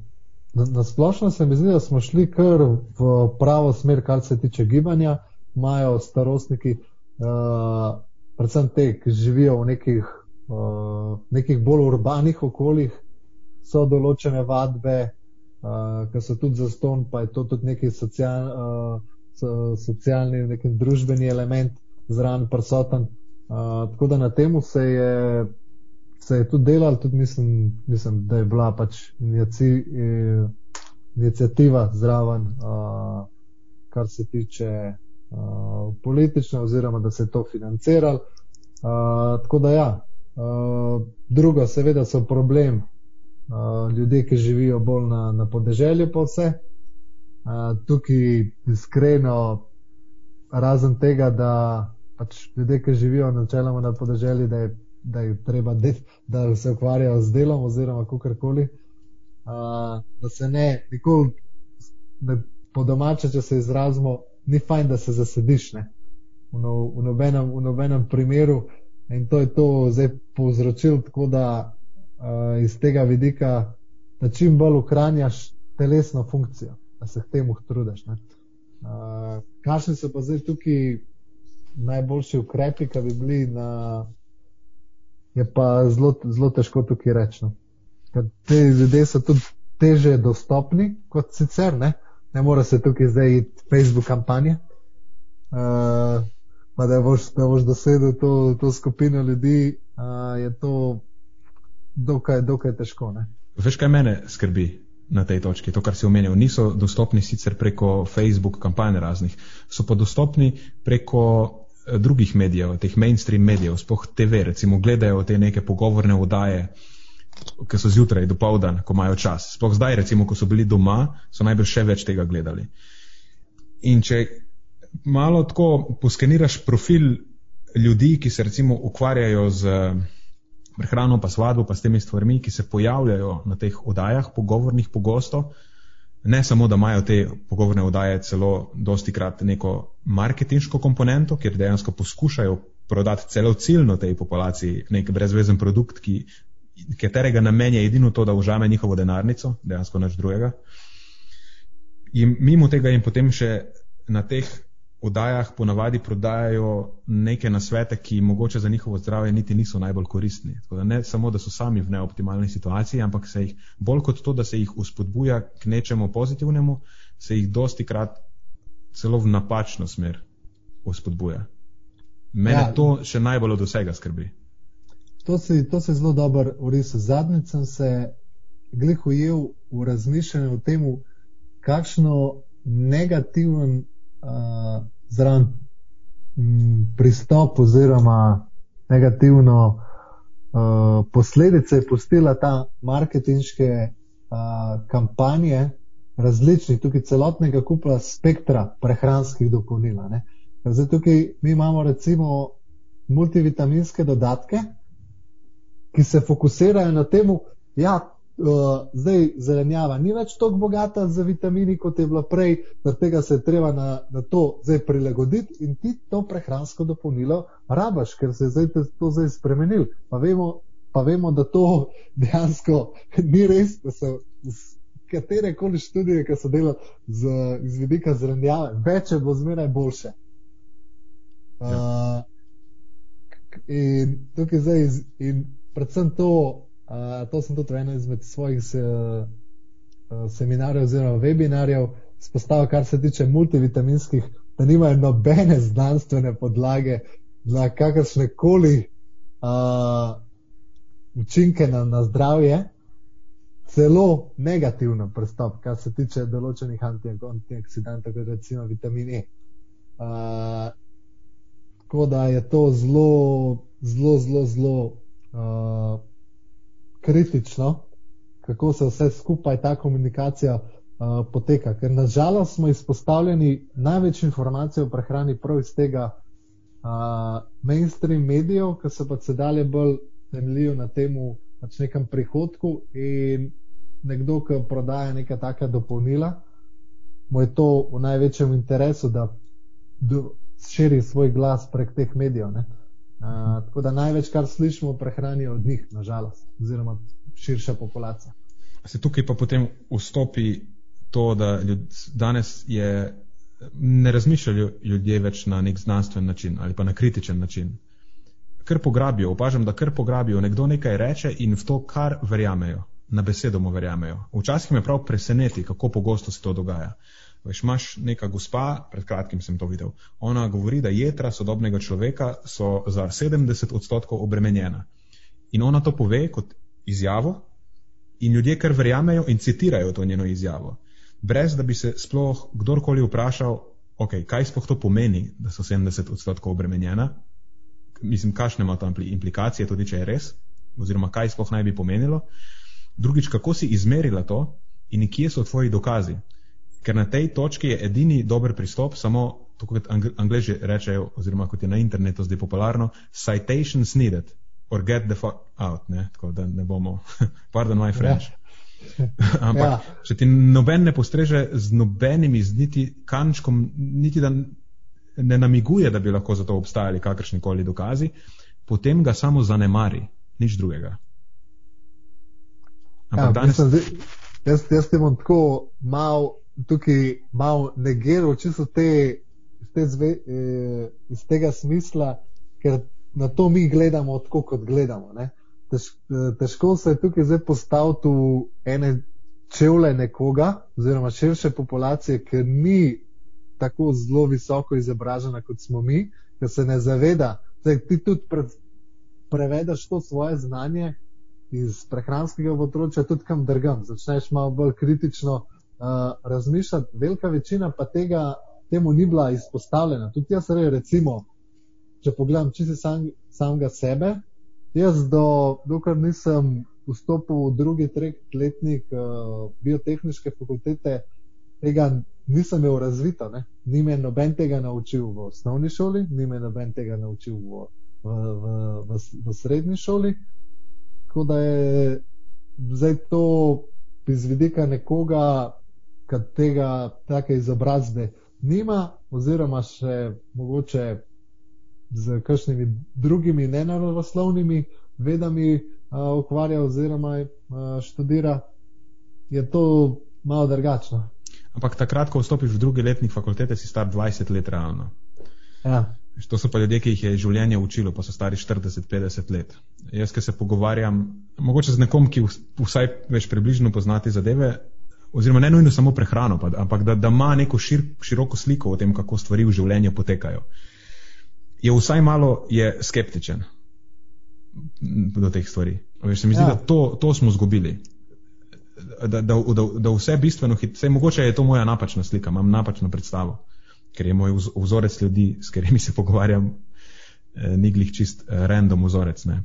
na, na splošno se mi zdi, da smo šli kar v pravo smer, kar se tiče gibanja. Imajo starostniki, uh, predvsem te, ki živijo v nekih, uh, nekih bolj urbanih okoljih, so določene vadbe, uh, ki so tudi za ston, pa je to tudi neki social, uh, so, socialni, neki družbeni element zraven prisoten. Uh, tako da na tem se se je tudi delal, tudi mislim, mislim da je bila pač inicijativa zraven, uh, kar se tiče uh, politične, oziroma da se je to financiralo. Uh, tako da ja, uh, drugo, seveda, so problem uh, ljudje, ki živijo bolj na, na podeželju, pa vse. Uh, tukaj iskreno, razen tega, da pač ljudje, ki živijo načeloma na podeželju, da je da je treba, de, da se ukvarjajo z delom, oziroma kako koli. Da se ne, nikoli, da po domače, če se izrazimo, ni fajn, da se zasediš ne, v, no, v, nobenem, v nobenem primeru. In to je to zdaj povzročil, tako da uh, iz tega vidika, da čim bolj ukranjaš telesno funkcijo, da se k temu trudiš. Uh, Kakšni so pa zdaj tukaj najboljši ukrepi, ki bi bili na je pa zelo, zelo težko tukaj reči. No. Te ljudje so tudi teže dostopni kot sicer, ne, ne more se tukaj zdaj iti Facebook kampanje. Uh, pa da boš, da boš dosedel to, to skupino ljudi, uh, je to dokaj, dokaj težko. Ne. Veš, kaj mene skrbi na tej točki? To, kar si omenil, niso dostopni sicer preko Facebook kampanj raznih, so pa dostopni preko Eh, drugih medijev, teh mainstream medijev, spoh TV, recimo, gledajo te neke pogovorne vdaje, ki so zjutraj, do povdan, ko imajo čas. Sploh zdaj, recimo, ko so bili doma, so najbrž še več tega gledali. In če malo tako poskeniraš profil ljudi, ki se recimo ukvarjajo z prehrano, pa svadbo, pa s temi stvarmi, ki se pojavljajo na teh vdajah, pogovornih pogosto, ne samo, da imajo te pogovorne vdaje celo dosti krat neko marketinško komponento, kjer dejansko poskušajo prodati celo ciljno tej populaciji nek brezvezen produkt, ki, katerega namen je edino to, da užame njihovo denarnico, dejansko nič drugega. In mimo tega jim potem še na teh vdajah ponavadi prodajajo neke nasvete, ki mogoče za njihovo zdravje niti niso najbolj koristni. Da ne samo, da so sami v neoptimalni situaciji, ampak se jih bolj kot to, da se jih uspodbuja k nečemu pozitivnemu, se jih dosti krat celo v napačno smer uspodbuja. Mene ja, to še najbolj od vsega skrbi. To se, to se zelo dobro urisuje. Zadnjič sem se glih ujel v razmišljanju o tem, kakšno negativen uh, zraven mm, pristop oziroma negativno uh, posledice je pustila ta marketinške uh, kampanje različnih, tukaj celotnega kupa spektra prehranskih dopolnil. Zdaj tukaj mi imamo recimo multivitaminske dodatke, ki se fokusirajo na tem, ja, uh, zdaj zelenjava ni več tako bogata z vitamini, kot je bila prej, zaradi tega se je treba na, na to zdaj prilagoditi in ti to prehransko dopolnilo rabaš, ker se je zdaj to zdaj spremenil. Pa vemo, pa vemo, da to dejansko ni res, da so katere koli študije, ki so delali z, z vidika zelenjave, več bo zmeraj boljše. Uh, in tukaj zdaj, in predvsem to, to sem tudi v eni izmed svojih uh, uh, seminarjev oziroma webinarjev spostavil, kar se tiče multivitaminskih, da nimajo nobene znanstvene podlage za kakršne koli uh, učinke na, na zdravje, celo negativno pristop, kar se tiče določenih antioksidantov, kot recimo vitamin E. Uh, tako da je to zelo, zelo, zelo, zelo uh, kritično, kako se vse skupaj ta komunikacija uh, poteka. Ker nažalost smo izpostavljeni največ informacij o prehrani prav iz tega uh, mainstream medijev, ki se pa se dalje bolj temeljijo na tem pač nekem prihodku in nekdo, ki prodaja neka taka dopolnila, mu je to v največjem interesu, da širi svoj glas prek teh medijev. Uh, tako da največ, kar slišimo o prehrani, je od njih, nažalost, oziroma širša populacija. Se tukaj pa potem vstopi to, da ljud, danes je, ne razmišljajo ljudje več na nek znanstven način ali pa na kritičen način. Kar pograbijo, opažam, da kar pograbijo, nekdo nekaj reče in v to, kar verjamejo, na besedo mu verjamejo. Včasih me prav preseneti, kako pogosto se to dogaja. Veš, imaš neka gospa, pred kratkim sem to videl, ona govori, da jedra sodobnega človeka so za 70 odstotkov obremenjena. In ona to pove kot izjavo, in ljudje kar verjamejo in citirajo to njeno izjavo brez da bi se sploh kdorkoli vprašal, okay, kaj sploh to pomeni, da so 70 odstotkov obremenjena, mislim, kakšne ima to implikacije, tudi če je res, oziroma kaj sploh naj bi pomenilo. Drugič, kako si izmerila to in kje so tvoji dokazi. Ker na tej točki je edini dober pristop, samo tako kot angliži rečejo, oziroma kot je na internetu zdaj popularno, citations needed or get the fuck out, ne? tako da ne bomo, pardon my French. Ja. Ampak, ja. če ti noben ne postreže z nobenimi, z niti kančkom, niti da ne namiguje, da bi lahko za to obstajali kakršni koli dokazi, potem ga samo zanemari, nič drugega. Ampak ja, danes. Mislim, jaz, jaz ti bom tako mal, tukaj mal negiral, čisto te, te zve, eh, iz tega smisla, ker na to mi gledamo tako, kot gledamo. Ne? tež, težko se je tukaj zdaj postaviti v ene čevlje nekoga, oziroma širše populacije, ker ni tako zelo visoko izobražena kot smo mi, ker se ne zaveda, da ti tudi pre, prevedeš to svoje znanje iz prehranskega področja tudi kam drgam. Začneš malo bolj kritično razmišljati. Velika večina pa tega, temu ni bila izpostavljena. Tudi jaz, recimo, če pogledam čisto sam, samega sebe, Jaz, do, dokler nisem vstopil v drugi, tretji letnik uh, biotehnične fakultete, tega nisem imel razvito. Ne? Ni me noben tega naučil v osnovni šoli, ni me noben tega naučil v, v, v, v, v srednji šoli. Tako da je zdaj to iz vidika nekoga, ki tega take izobrazbe nima, oziroma še mogoče z kakšnimi drugimi nenaravoslovnimi vedami uh, ukvarja oziroma uh, študira, je to malo drugačno. Ampak takrat, ko vstopiš v drugi letnik fakultete, si star 20 let realno. Ja. To so pa ljudje, ki jih je življenje učilo, pa so stari 40-50 let. Jaz, ki se pogovarjam, mogoče z nekom, ki vsaj več približno poznati zadeve, oziroma ne nujno samo prehrano, pa, ampak da, da ima neko šir, široko sliko o tem, kako stvari v življenju potekajo. Je vsaj malo je skeptičen do teh stvari. Veš, se mi zdi, ja. da to, to smo zgubili. Da, da, da, da vse bistveno hitro, mogoče je to moja napačna slika, imam napačno predstavo, ker je moj vzorec ljudi, s katerimi se pogovarjam, eh, ni glih čist eh, random vzorec. Ne?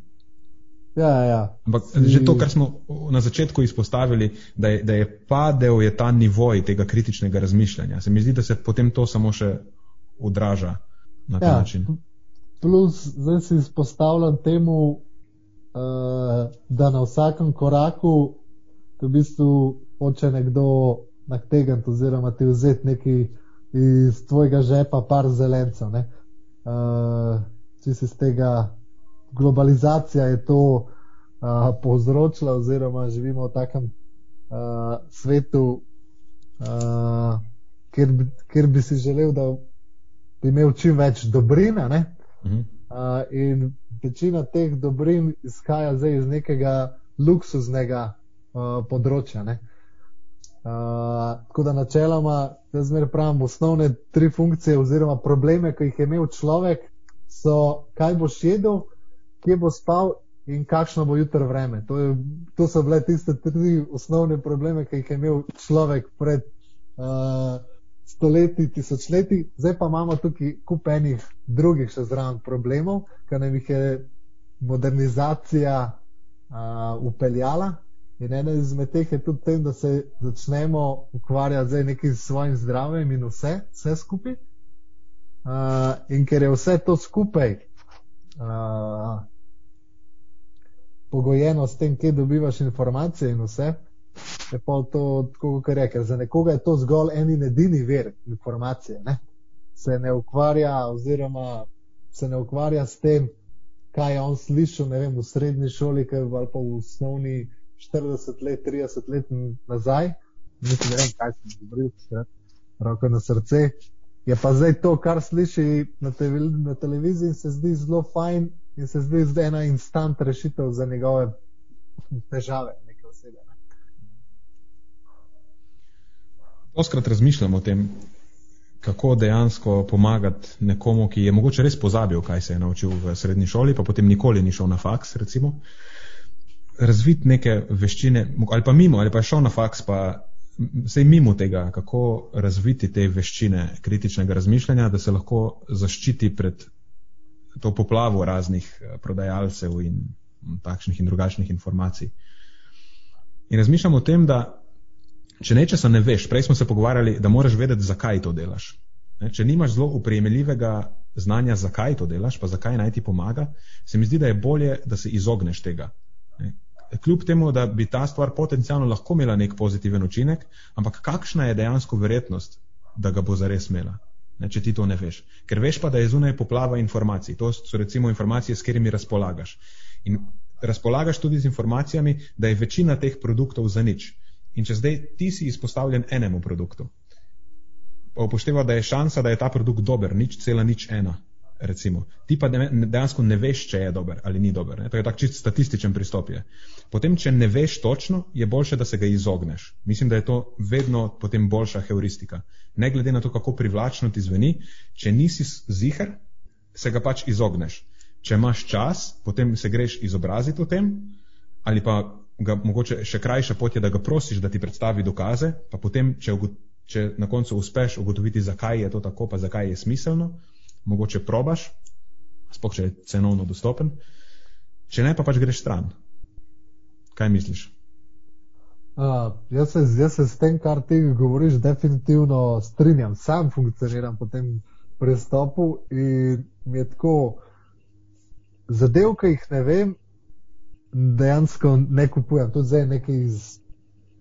Ja, ja. Ampak že to, kar smo na začetku izpostavili, da je, da je padel je ta nivoj tega kritičnega razmišljanja. Se mi zdi, da se potem to samo še odraža na ta ja. način plus zdaj si izpostavljam temu, uh, da na vsakem koraku v bistvu hoče nekdo nategniti oziroma ti vzeti nekaj iz tvojega žepa, par zelencev. Uh, če si z tega globalizacija je to uh, povzročila, oziroma živimo v takem uh, svetu, uh, kjer, bi, kjer bi si želel, da bi imel čim več dobrine. Uh, in večina teh dobrin izhaja zdaj iz nekega luksuznega uh, področja. Ne? Uh, tako da načeloma, jaz zmeraj pravim, osnovne tri funkcije oziroma probleme, ki jih je imel človek, so kaj boš jedel, kje bo spal in kakšno bo jutro vreme. To, je, to so bile tiste tri osnovne probleme, ki jih je imel človek pred uh, stoletji, tisočletji. Zdaj pa imamo tukaj kup enih drugih še zraven problemov, kar nam jih je modernizacija uh, upeljala. In ena izmed teh je tudi tem, da se začnemo ukvarjati z nekim svojim zdravjem in vse, vse skupaj. Uh, in ker je vse to skupaj uh, pogojeno s tem, kje dobivaš informacije in vse, je pa to tako, kot reče. Za nekoga je to zgolj en in edini ver informacije. Ne? Se ne ukvarja, oziroma se ne ukvarja s tem, kaj je on slišal vem, v srednji šoli ali pa v osnovni 40 let, 30 let nazaj. Mislim, ne vem, kaj sem govoril, roko na srce. Je pa zdaj to, kar sliši na, te, na televiziji, se zdi zelo fajn in se zdi zdaj ena instant rešitev za njegove težave. Oskrat razmišljam o tem, kako dejansko pomagati nekomu, ki je mogoče res pozabil, kaj se je naučil v srednji šoli, pa potem nikoli ni šel na faks, recimo. Razviti neke veščine, ali pa mimo, ali pa je šel na faks, pa se je mimo tega, kako razviti te veščine kritičnega razmišljanja, da se lahko zaščiti pred to poplavo raznih eh, prodajalcev in takšnih in drugačnih informacij. In razmišljam o tem, da če nečesa ne veš, prej smo se pogovarjali, da moraš vedeti, zakaj to delaš. Ne, če nimaš zelo uprejemljivega znanja, zakaj to delaš, pa zakaj naj ti pomaga, se mi zdi, da je bolje, da se izogneš tega. Ne. Kljub temu, da bi ta stvar potencialno lahko imela nek pozitiven učinek, ampak kakšna je dejansko verjetnost, da ga bo zares imela? Ne, če ti to ne veš. Ker veš pa, da je zunaj poplava informacij. To so recimo informacije, s katerimi razpolagaš. In razpolagaš tudi z informacijami, da je večina teh produktov za nič. In če zdaj ti si izpostavljen enemu produktu, pa upošteva, da je šansa, da je ta produkt dober, nič cela nič ena, recimo. Ti pa dejansko ne veš, če je dober ali ni dober. Ne? To je tak čist statističen pristop. Je. Potem, če ne veš točno, je boljše, da se ga izogneš. Mislim, da je to vedno potem boljša heuristika. Ne glede na to, kako privlačno ti zveni, če nisi ziger, se ga pač izogneš. Če imaš čas, potem se greš izobraziti o tem, ali pa ga mogoče še krajša pot je, da ga prosiš, da ti predstavi dokaze, pa potem, če, če na koncu uspeš ugotoviti, zakaj je to tako, pa zakaj je smiselno, mogoče probaš, sploh če je cenovno dostopen, če ne, pa pač greš stran. Kaj misliš? Uh, jaz, se, jaz se s tem, kar ti govoriš, definitivno strinjam. Sam funkcioniram po tem pristopu in mi je tako, zadev, ki jih ne vem, dejansko ne kupujem. Tudi zdaj nekaj iz,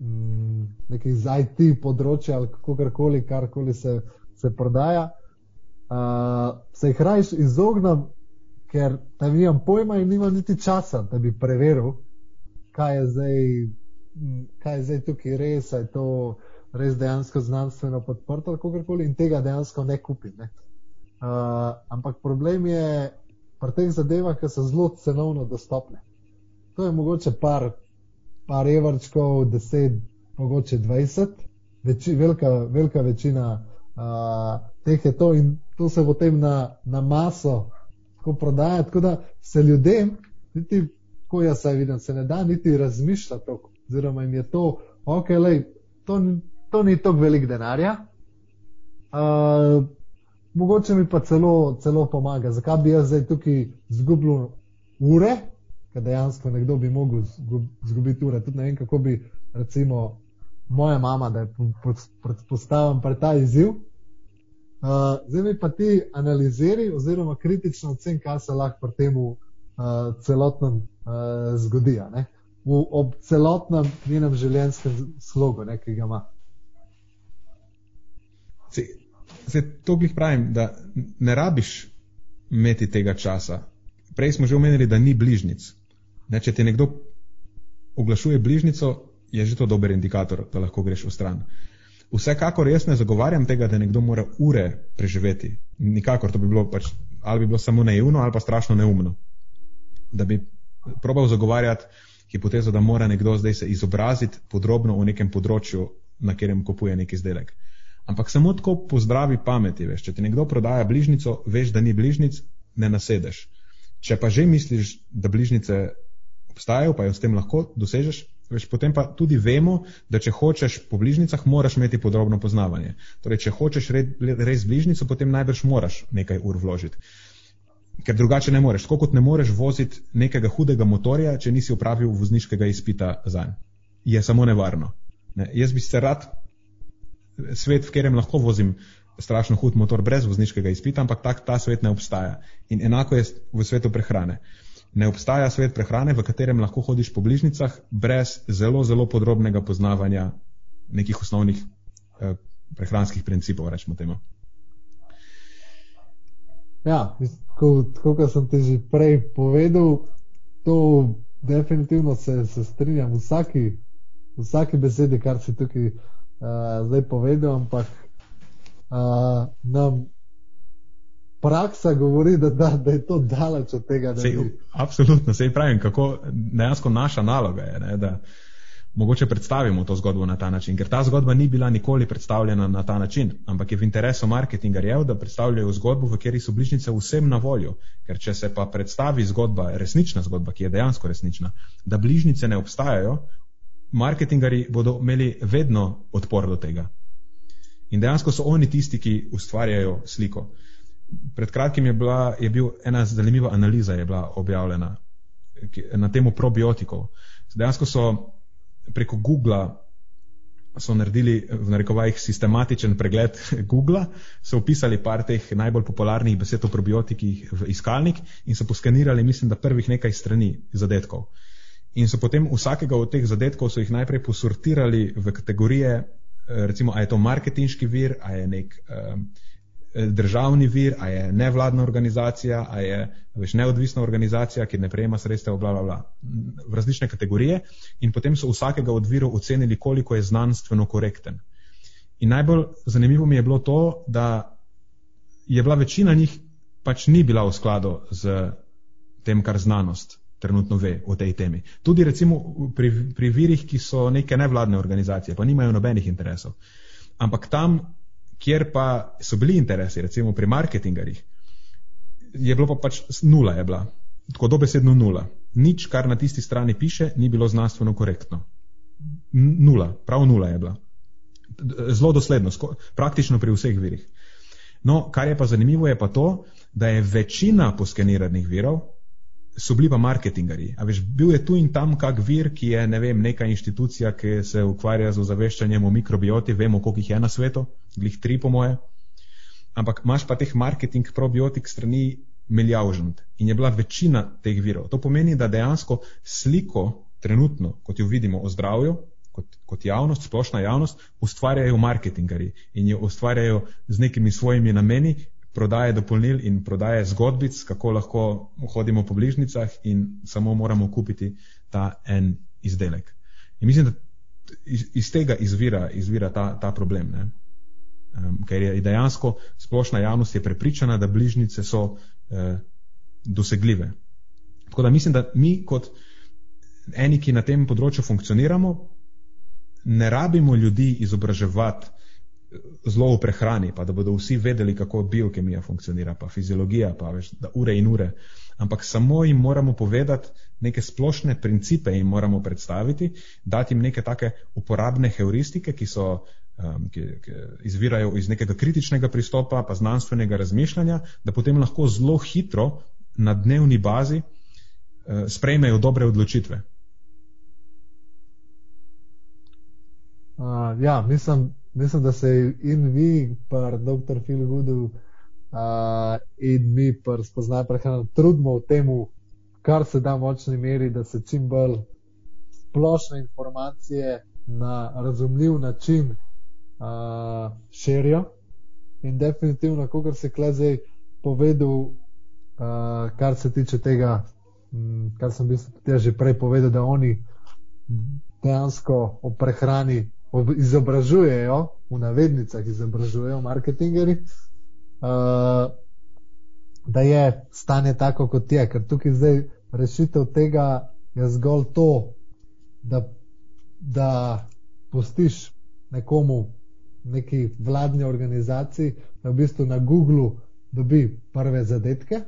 mm, nekaj iz IT področja ali kako koli, karkoli se, se prodaja uh, se jih rajš izognem, ker tam nimam pojma in nimam niti časa, da bi preveril, kaj je zdaj, kaj je zdaj tukaj res, je to res dejansko znanstveno podprto ali kako koli in tega dejansko ne kupim. Ne. Uh, ampak problem je pri teh zadevah, ki so zelo cenovno dostopne. To je mogoče par, par evrčkov, deset, mogoče dvajset, veči, velika, velika večina uh, teh je to in to se potem na, na maso tako prodaja, tako da se ljudem, niti ko jaz se vidim, se ne da niti razmišljati, oziroma jim je to, ok, lej, to, to ni tako velik denarja. Uh, mogoče mi pa celo, celo pomaga, zakaj bi jaz zdaj tukaj zgubil ure, ker dejansko nekdo bi mogel zgubiti ure. Tudi ne vem, kako bi, recimo, moja mama, da je predpostavljam pred ta izziv, Uh, zdaj mi pa ti analiziri oziroma kritično ocen, kaj se lahko pri tem uh, celotnem uh, zgodi, v, ob celotnem njenem življenjskem slogu, ne, ki ga ima. Se to glih pravim, da ne rabiš imeti tega časa. Prej smo že omenili, da ni bližnic. Ne, če ti nekdo oglašuje bližnico, je že to dober indikator, da lahko greš v stran. Uh, Vsekakor jaz ne zagovarjam tega, da nekdo mora ure preživeti. Nikakor to bi bilo pač ali bi bilo samo naivno ali pa strašno neumno. Da bi probal zagovarjati hipotezo, da mora nekdo zdaj se izobraziti podrobno v nekem področju, na katerem kupuje neki izdelek. Ampak samo tako po zdravi pameti, veš, če ti nekdo prodaja bližnico, veš, da ni bližnic, ne nasedeš. Če pa že misliš, da bližnice obstajajo, pa jo s tem lahko dosežeš, veš, potem pa tudi vemo, da če hočeš po bližnicah, moraš imeti podrobno poznavanje. Torej, če hočeš res bližnico, potem najbrž moraš nekaj ur vložiti. Ker drugače ne moreš. Tako kot ne moreš voziti nekega hudega motorja, če nisi upravil vozniškega izpita za njim. Je samo nevarno. Ne? Jaz bi se rad svet, v katerem lahko vozim strašno hud motor brez vozniškega izpita, ampak tak, ta svet ne obstaja. In enako je v svetu prehrane. Ne obstaja svet prehrane, v katerem lahko hodiš po bližnicah brez zelo, zelo podrobnega poznavanja nekih osnovnih eh, prehranskih principov, rečemo temu. Ja, kot sem ti že prej povedal, to definitivno se, se strinjam v vsaki, vsaki besedi, kar si tukaj uh, zdaj povedal, ampak uh, nam praksa govori, da, da, da je to daleč od tega. Sej, bi... Absolutno, se pravim, kako dejansko naša naloga je. Ne, da, mogoče predstavimo to zgodbo na ta način, ker ta zgodba ni bila nikoli predstavljena na ta način, ampak je v interesu marketingarjev, da predstavljajo zgodbo, v kateri so bližnjice vsem na voljo. Ker če se pa predstavi zgodba, resnična zgodba, ki je dejansko resnična, da bližnjice ne obstajajo, marketingari bodo imeli vedno odpor do tega. In dejansko so oni tisti, ki ustvarjajo sliko. Pred kratkim je, bila, je bil ena zanimiva analiza objavljena na temo probiotikov. Dejansko so preko Google so naredili v narekovajih sistematičen pregled Google, so upisali par teh najbolj popularnih besed o probiotikih v iskalnik in so poskenirali, mislim, da prvih nekaj strani zadetkov. In so potem vsakega od teh zadetkov so jih najprej posortirali v kategorije, eh, recimo, a je to marketinški vir, a je nek um, državni vir, a je nevladna organizacija, a je veš, neodvisna organizacija, ki ne prejema sredstev, bla, bla, bla, v različne kategorije in potem so vsakega od virov ocenili, koliko je znanstveno korekten. In najbolj zanimivo mi je bilo to, da je bila večina njih pač ni bila v skladu z tem, kar znanost trenutno ve o tej temi. Tudi recimo pri, pri virih, ki so neke nevladne organizacije, pa nimajo nobenih interesov. Ampak tam kjer pa so bili interesi, recimo pri marketingarjih, je bilo pa pač nula, je bila, tako dobesedno nula. Nič, kar na tisti strani piše, ni bilo znanstveno korektno. Nula, prav nula je bila. Zelo dosledno, praktično pri vseh virih. No, kar je pa zanimivo, je pa to, da je večina poskeniranih virov so bili pa marketingari. A veš, bil je tu in tam kak vir, ki je, ne vem, neka inštitucija, ki se ukvarja z ozaveščanjem o mikrobioti, vemo, koliko jih je na svetu, glih tri po moje. Ampak imaš pa teh marketing probiotik strani milijavžant in je bila večina teh virov. To pomeni, da dejansko sliko trenutno, kot jo vidimo o zdravju, kot, kot javnost, splošna javnost, ustvarjajo marketingari in jo ustvarjajo z nekimi svojimi nameni, prodaje dopolnil in prodaje zgodbic, kako lahko hodimo po bližnicah in samo moramo kupiti ta en izdelek. In mislim, da iz, iz tega izvira, izvira ta, ta problem. Ne? Um, ker je dejansko splošna javnost je prepričana, da bližnice so eh, dosegljive. Tako da mislim, da mi kot eni, ki na tem področju funkcioniramo, ne rabimo ljudi izobraževati zelo v prehrani, pa da bodo vsi vedeli, kako biokemija funkcionira, pa fiziologija, pa veš, da ure in ure. Ampak samo jim moramo povedati neke splošne principe in moramo predstaviti, dati jim neke take uporabne heuristike, ki so. Um, ki, ki izvirajo iz nekega kritičnega pristopa, pa znanstvenega razmišljanja, da potem lahko zelo hitro na dnevni bazi uh, sprejmejo dobre odločitve. Uh, ja, mislim, mislim, da se in vi, pa dr. Phil Goodu, uh, in mi, pa spoznaj prehrano, trudimo v tem, kar se da v močni meri, da se čim bolj splošne informacije na razumljiv način uh, širijo. In definitivno, kot se zdaj povedal, uh, kar se tiče tega, um, kar sem bil že prej povedal, da oni dejansko o prehrani izobražujejo, v navednicah izobražujejo marketingeri, uh, da je stanje tako, kot je. Ker tukaj zdaj rešitev tega je zgolj to, da, da postiš nekomu, neki vladni organizaciji, da v bistvu na Googlu dobi prve zadetke,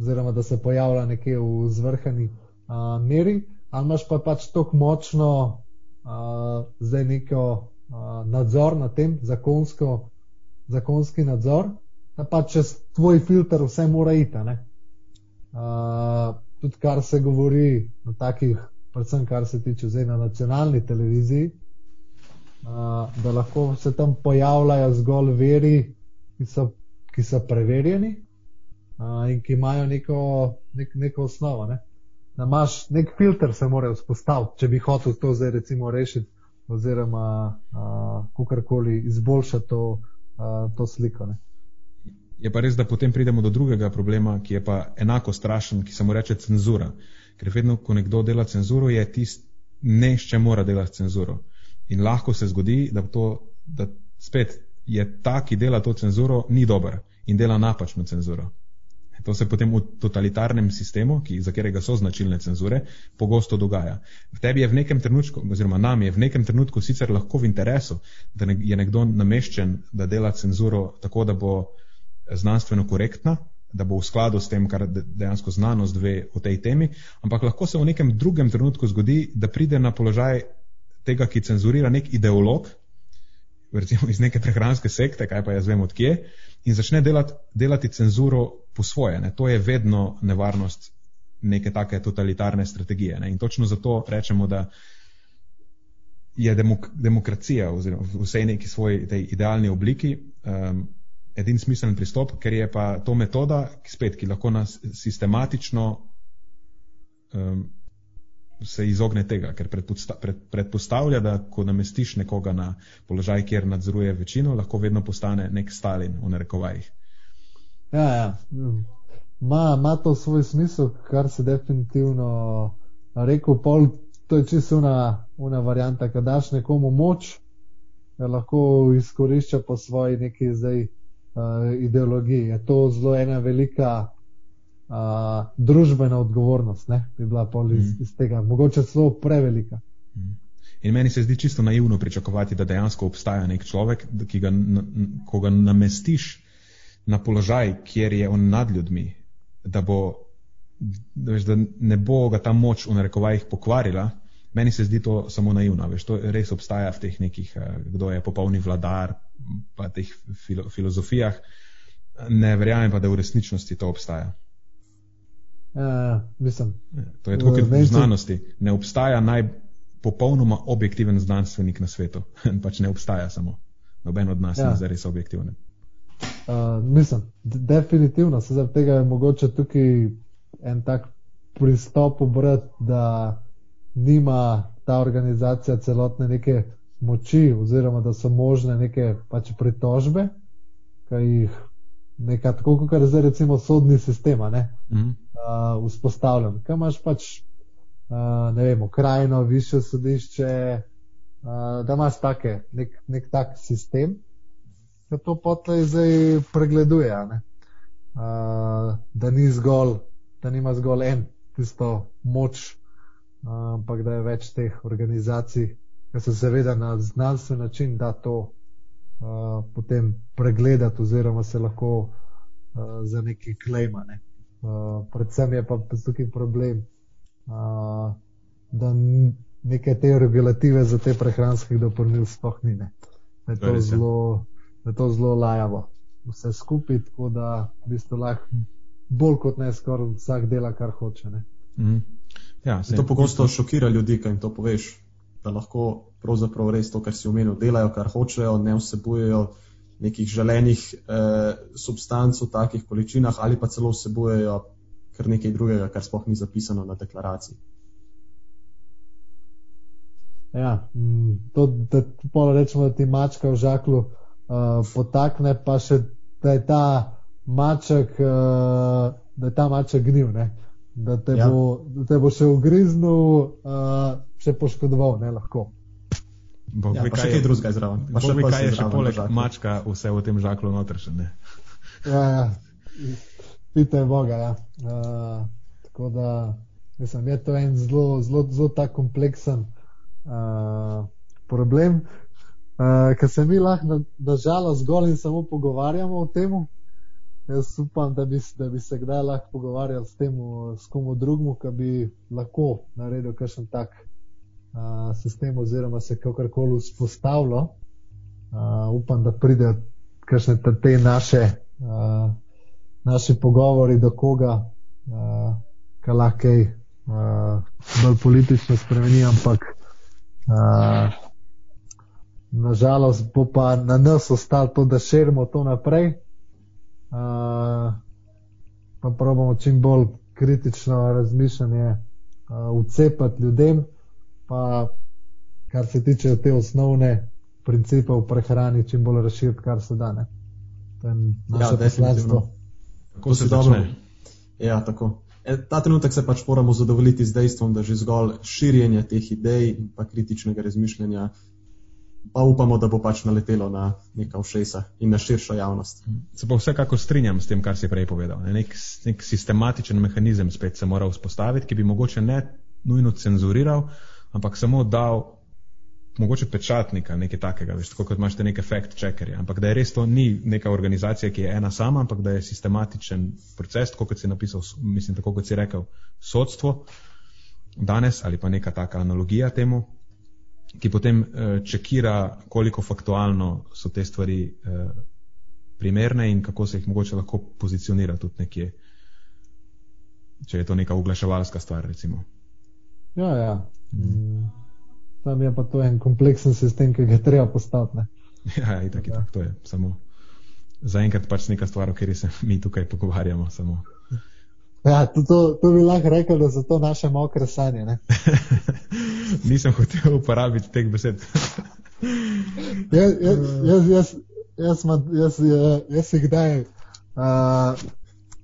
oziroma da se pojavlja nekje v zvrhani uh, meri, ali imaš pa pač tako močno zdaj neko uh, nadzor nad tem, zakonsko, zakonski nadzor, da pač čez tvoj filter vse mora iti. Uh, tudi kar se govori na takih, predvsem kar se tiče zdaj na nacionalni televiziji, uh, da lahko se tam pojavljajo zgolj veri, ki so, ki so preverjeni uh, in ki imajo neko, nek, neko osnovo. Ne? Da imaš nek filter, se mora vzpostaviti, če bi hotel to zdaj recimo rešiti, oziroma uh, kakorkoli izboljšati to, uh, to sliko. Ne? Je pa res, da potem pridemo do drugega problema, ki je pa enako strašen, ki se mu reče cenzura. Ker vedno, ko nekdo dela cenzuro, je tisti nešče mora delati cenzuro. In lahko se zgodi, da, to, da spet je ta, ki dela to cenzuro, ni dober in dela napačno cenzuro. To se potem v totalitarnem sistemu, ki, za katerega so značilne cenzure, pogosto dogaja. V tebi je v nekem trenutku, oziroma nam je v nekem trenutku sicer lahko v interesu, da je nekdo nameščen, da dela cenzuro tako, da bo znanstveno korektna, da bo v skladu s tem, kar dejansko znanost ve o tej temi, ampak lahko se v nekem drugem trenutku zgodi, da pride na položaj tega, ki cenzurira nek ideolog, recimo iz neke prehranske sekte, kaj pa jaz vem odkje, in začne delati, delati cenzuro po svoje. Ne. To je vedno nevarnost neke take totalitarne strategije. Ne. In točno zato rečemo, da je demok demokracija oziroma vsej neki svoji tej idealni obliki um, edin smiseln pristop, ker je pa to metoda, ki, spet, ki lahko nas sistematično um, se izogne tega, ker predpostavlja, da ko namestiš nekoga na položaj, kjer nadzoruje večino, lahko vedno postane nek Stalin v narekovajih. Ja, ja. Ma, ma to svoj smisel, kar se definitivno rekel, pol, to je čisto una, una varianta, kad daš nekomu moč, da lahko izkorišča po svoji neki zdaj uh, ideologiji. Je to zelo ena velika uh, družbena odgovornost, ne? bi bila pol iz, mm. iz tega, mogoče celo prevelika. Mm. In meni se zdi čisto naivno pričakovati, da dejansko obstaja nek človek, ki ga, ko ga namestiš na položaj, kjer je on nad ljudmi, da, bo, da ne bo ga ta moč v narekovajih pokvarila. Meni se zdi to samo naivno, veš, to res obstaja v teh nekih, eh, kdo je popolni vladar, pa teh filo, filozofijah, ne verjamem pa, da v resničnosti to obstaja. Uh, mislim, to je tako, kot v znanosti. Ne obstaja najpopolnoma objektiven znanstvenik na svetu. pač ne obstaja samo. Noben od nas ja. ni zares objektiven. Uh, mislim, definitivno se zaradi tega je mogoče tukaj en tak pristop obrati, da nima ta organizacija celotne neke moči, oziroma da so možne neke pač pritožbe, ki jih nekako, tako kot je zdaj recimo sodni sistem, ne, mm. uh, vzpostavljen. Kaj imaš pač, uh, ne vem, krajino, više sodišče, uh, da imaš take, nek, nek tak sistem, ki to potlej zdaj pregleduje, uh, da ni zgolj, da nima zgolj en tisto moč, uh, ampak da je več teh organizacij, ker se seveda na znanstven način da to uh, potem pregledati, oziroma se lahko uh, za neki klejma. Ne. Uh, predvsem je pa tukaj problem, uh, da neke te regulative za te prehranske dopolnil sploh ni. Ne. Da je to zelo, da to zelo lajavo. Vse skupaj, tako da v bistvu lahko bolj kot ne skoraj vsak dela, kar hoče. Mm. Ja, to pogosto šokira ljudi, kaj jim to poveš da lahko pravzaprav res to, kar si omenil, delajo, kar hočejo, ne vsebujejo nekih želenih eh, substanc v takih količinah ali pa celo vsebujejo kar nekaj drugega, kar sploh ni zapisano na deklaraciji. Ja, mm, to, da rečemo, da ti mačka v žaklu uh, potakne, pa še da je ta maček, uh, da je ta maček gnil, ne? da te, ja. bo, da te bo še ugriznil. Uh, še poškodoval, ne lahko. Bog ja, ve, kaj je drugega zraven. Pa še kaj je še poleg mačka vse v tem žaklu noter še ne. Ja, ja. Pite Boga, ja. Uh, tako da, mislim, je to en zelo, zelo, zelo tak kompleksen uh, problem. uh, ker se mi lahko na, na žalost zgolj in samo pogovarjamo o tem. Jaz upam, da bi, da bi se kdaj lahko pogovarjali s tem, s komu drugmu, ki bi lahko naredil kakšen tak uh, sistem oziroma se kakorkoli vzpostavilo. Uh, upam, da pridejo kakšne te naše, uh, naše pogovori do koga, uh, kar lahko kaj uh, bolj politično spremeni, ampak uh, nažalost bo pa na nas ostalo to, da širimo to naprej. Uh, pa pravimo čim bolj kritično razmišljanje uh, ucepati ljudem, pa kar se tiče te osnovne principe v prehrani, čim bolj razširiti, kar se da. Ne? To je naše ja, poslanstvo. Kako se dobro? Ja, tako. E, ta trenutek se pač moramo zadovoljiti z dejstvom, da že zgolj širjenje teh idej in pa kritičnega razmišljanja pa upamo, da bo pač naletelo na neka všesa in na širšo javnost. Se pa vsekako strinjam s tem, kar si prej povedal. Nek, nek sistematičen mehanizem spet se mora vzpostaviti, ki bi mogoče ne nujno cenzuriral, ampak samo dal mogoče pečatnika, nekaj takega, veš, tako kot imaš te neke fact checkerje. Ampak da je res to ni neka organizacija, ki je ena sama, ampak da je sistematičen proces, tako kot si napisal, mislim, tako kot si rekel, sodstvo danes ali pa neka taka analogija temu, ki potem uh, čekira, koliko faktualno so te stvari uh, primerne in kako se jih mogoče lahko pozicionira tudi nekje, če je to neka oglaševalska stvar. Recimo. Ja, ja. Mm. Tam je pa to en kompleksen sistem, ki ga treba postaviti. Ja, ja, itak, itak, to je samo zaenkrat pač neka stvar, o kateri se mi tukaj pogovarjamo. Samo. Ja, to, to, to bi lahko rekel, da so to naše mokre sanje. Nisem hotel uporabiti teh besed. jaz, jaz, jaz, jaz, jaz, jaz, jaz jih kdaj uh,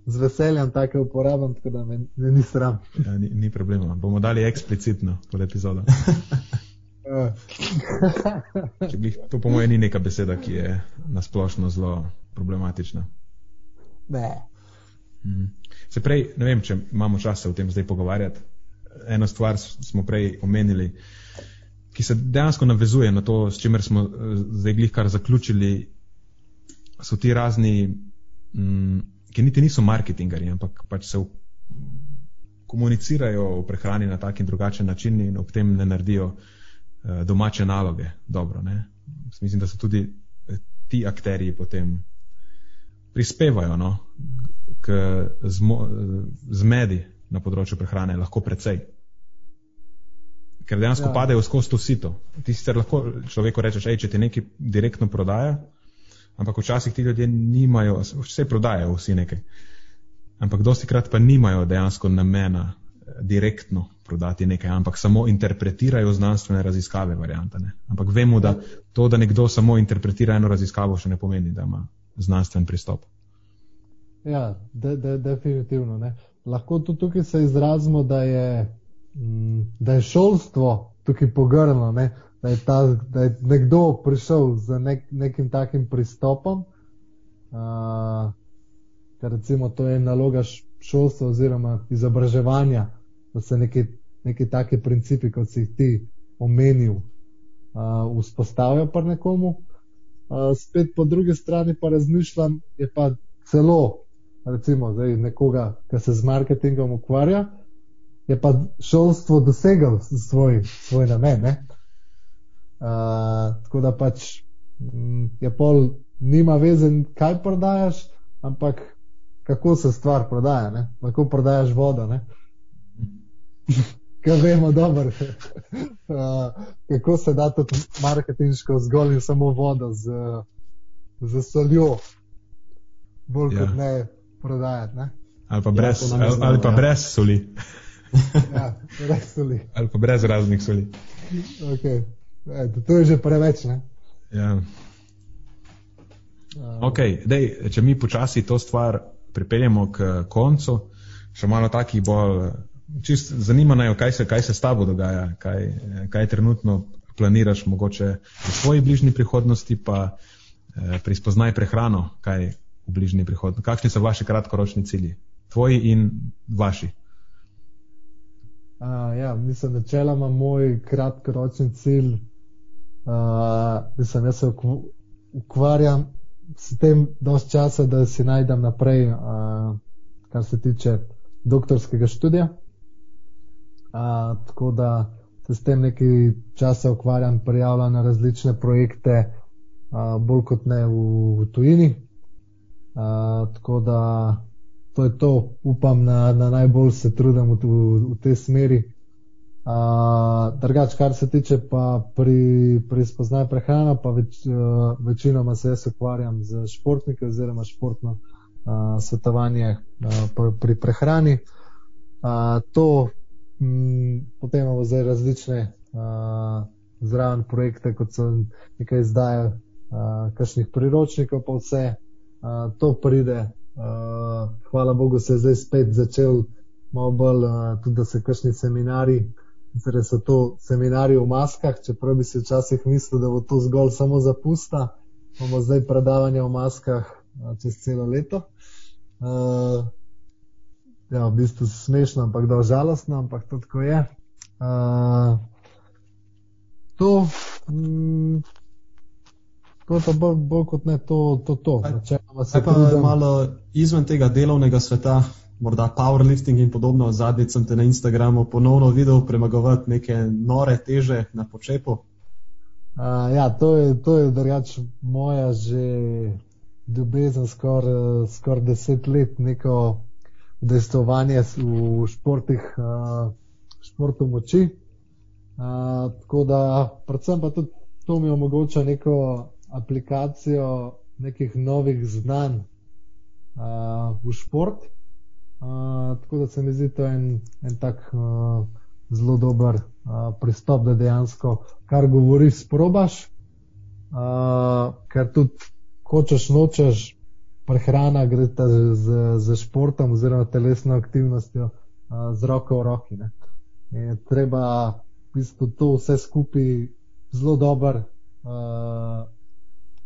z veseljem tako uporabljam, tako da me, me ni sram. Ja, ni, ni problema. Bomo dali eksplicitno pod epizodo. to po mojem ni neka beseda, ki je nasplošno zelo problematična. Ne. Mm. Se prej, ne vem, če imamo čas o tem zdaj pogovarjati. Eno stvar smo prej omenili, ki se dejansko navezuje na to, s čimer smo eh, zdaj glih kar zaključili, so ti razni, mm, ki niti niso marketingari, ampak pač se v, komunicirajo v prehrani na tak in drugačen način in ob tem ne naredijo uh, domače naloge dobro. Ne? Mislim, da so tudi eh, ti akteri potem prispevajo no, k zmo, zmedi na področju prehrane lahko precej. Ker dejansko ja. padejo skozi to sito. Ti sicer lahko človeku rečeš, ej, če ti nekaj direktno prodaja, ampak včasih ti ljudje nimajo, vse prodajajo vsi nekaj. Ampak dosti krat pa nimajo dejansko namena eh, direktno prodati nekaj, ampak samo interpretirajo znanstvene raziskave variante. Ne? Ampak vemo, da to, da nekdo samo interpretira eno raziskavo, še ne pomeni, da ima znanstven pristop. Ja, de, de, definitivno. Ne. Lahko tudi tukaj se izrazimo, da je, mm, da je šolstvo tukaj pogrnilo, ne. da, da je nekdo prišel z nek, nekim takim pristopom, uh, ker recimo to je naloga šolstva oziroma izobraževanja, da se neki, neki taki principi, kot si jih ti omenil, uh, vzpostavijo pri nekomu. Uh, spet po drugi strani pa razmišljam, je pa celo recimo zdaj nekoga, ki se z marketingom ukvarja, je pa šolstvo dosegel svoj, svoj namen. Uh, tako da pač m, mm, je pol, nima veze, kaj prodajaš, ampak kako se stvar prodaja. Ne? Lahko prodajaš vodo. Kaj vemo, dobro. uh, kako se da to marketinško zgolj in samo vodo z, z soljo, bolj ja. kot ne prodajati. Ne? Ali pa brez, ja, ali, ali pa ja. brez soli. ja, brez soli. Ali pa brez raznih soli. Okay. E, to, je že preveč. Ne? Ja. Okay, dej, če mi počasi to stvar pripeljemo k koncu, še malo takih bolj. Čist zanimajo, kaj se, kaj se s tabo dogaja, kaj, kaj trenutno planiraš, mogoče v svoji bližnji prihodnosti, pa eh, pri spoznaj prehrano, kaj, v bližnji prihodnosti? Kakšni so vaši kratkoročni cilji, tvoji in vaši? A, ja, mislim, načeloma moj kratkoročni cilj Uh, mislim, jaz se ukvarjam s tem dosti časa, da si najdem naprej, uh, kar se tiče doktorskega študija. Uh, tako da se s tem nekaj časa ukvarjam, prijavljam na različne projekte, uh, bolj kot ne v, v tujini. Uh, tako da to je to, upam, na, na najbolj se trudim v, v, v tej smeri. Uh, drugač, kar se tiče pa pri, pri spoznaju prehrana, pa več, uh, večinoma se jaz ukvarjam z športniki oziroma športno uh, svetovanje uh, pri prehrani. Uh, to potem imamo zdaj različne uh, zraven projekte, kot so nekaj izdaje uh, kakšnih priročnikov, pa vse uh, to pride. Uh, hvala Bogu se je zdaj spet začel malo bolj, uh, tudi da se kakšni seminari Torej so to seminarji v maskah, čeprav bi si včasih mislil, da bo to zgolj samo za pusta. Imamo zdaj predavanja v maskah čez celo leto. Uh, ja, v bistvu smešno, ampak da žalostno, ampak to tako je. Uh, to, mm, to je pa bolj, bolj kot ne to. to, to. Načeloma se pa malo izven tega delovnega sveta morda powerlifting in podobno. Zadnjič sem te na Instagramu ponovno videl premagovati neke nore teže na počepu. Uh, ja, to je, to je drugač moja že ljubezen skoraj skor deset let, neko udejstovanje v športih, uh, športu moči. Uh, tako da, predvsem pa tudi to mi omogoča neko aplikacijo nekih novih znanj uh, v šport tako da se mi zdi to en, en tak zelo dober pristop, da dejansko kar govoriš, sprobaš, uh, ker tudi hočeš, nočeš, prehrana gre ta z, z, športom oziroma telesno aktivnostjo uh, z roko v roki. Ne. In treba v bistvu to vse skupaj zelo dobro uh,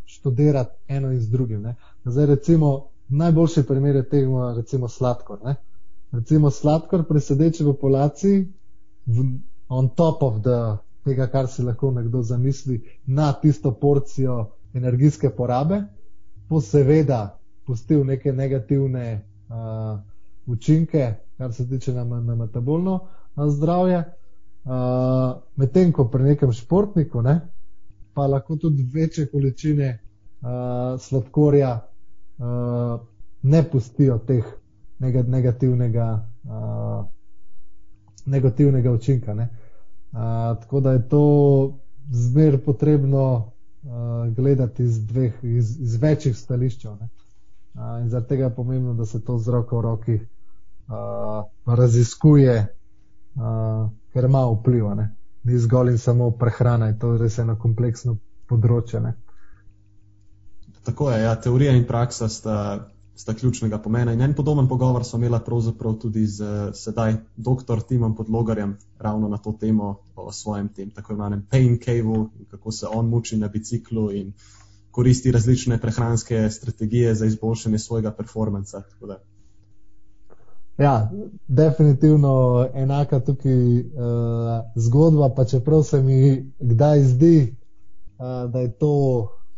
študirati eno in z drugim. Ne. Zdaj recimo najboljši primer je tega, recimo sladkor. Ne? Recimo sladkor pri sedeči populaciji, v, on top of the, tega, kar si lahko nekdo zamisli, na tisto porcijo energijske porabe, pa seveda pustil neke negativne uh, učinke, kar se tiče na, na metabolno na zdravje. Uh, Medtem ko pri nekem športniku, ne, pa lahko tudi večje količine uh, sladkorja uh, ne pustijo teh negativnega, uh, negativnega učinka. Uh, tako da je to zmer potrebno uh, gledati iz, dveh, iz, iz večjih stališč. Uh, in zaradi tega je pomembno, da se to z roko v roki uh, raziskuje, uh, ker ima vpliv. Ne? Ni zgolj in samo prehrana, je to res eno kompleksno področje. Ne? Tako je, ja, teorija in praksa sta, sta ključnega pomena. In en podoben pogovor smo imeli pravzaprav tudi z sedaj dr. Timom Podlogarjem ravno na to temo o svojem tem tako imenem pain cave, kako se on muči na biciklu in koristi različne prehranske strategije za izboljšanje svojega performansa. Ja, definitivno enaka tukaj uh, zgodba, pa čeprav se mi kdaj zdi, uh, da je to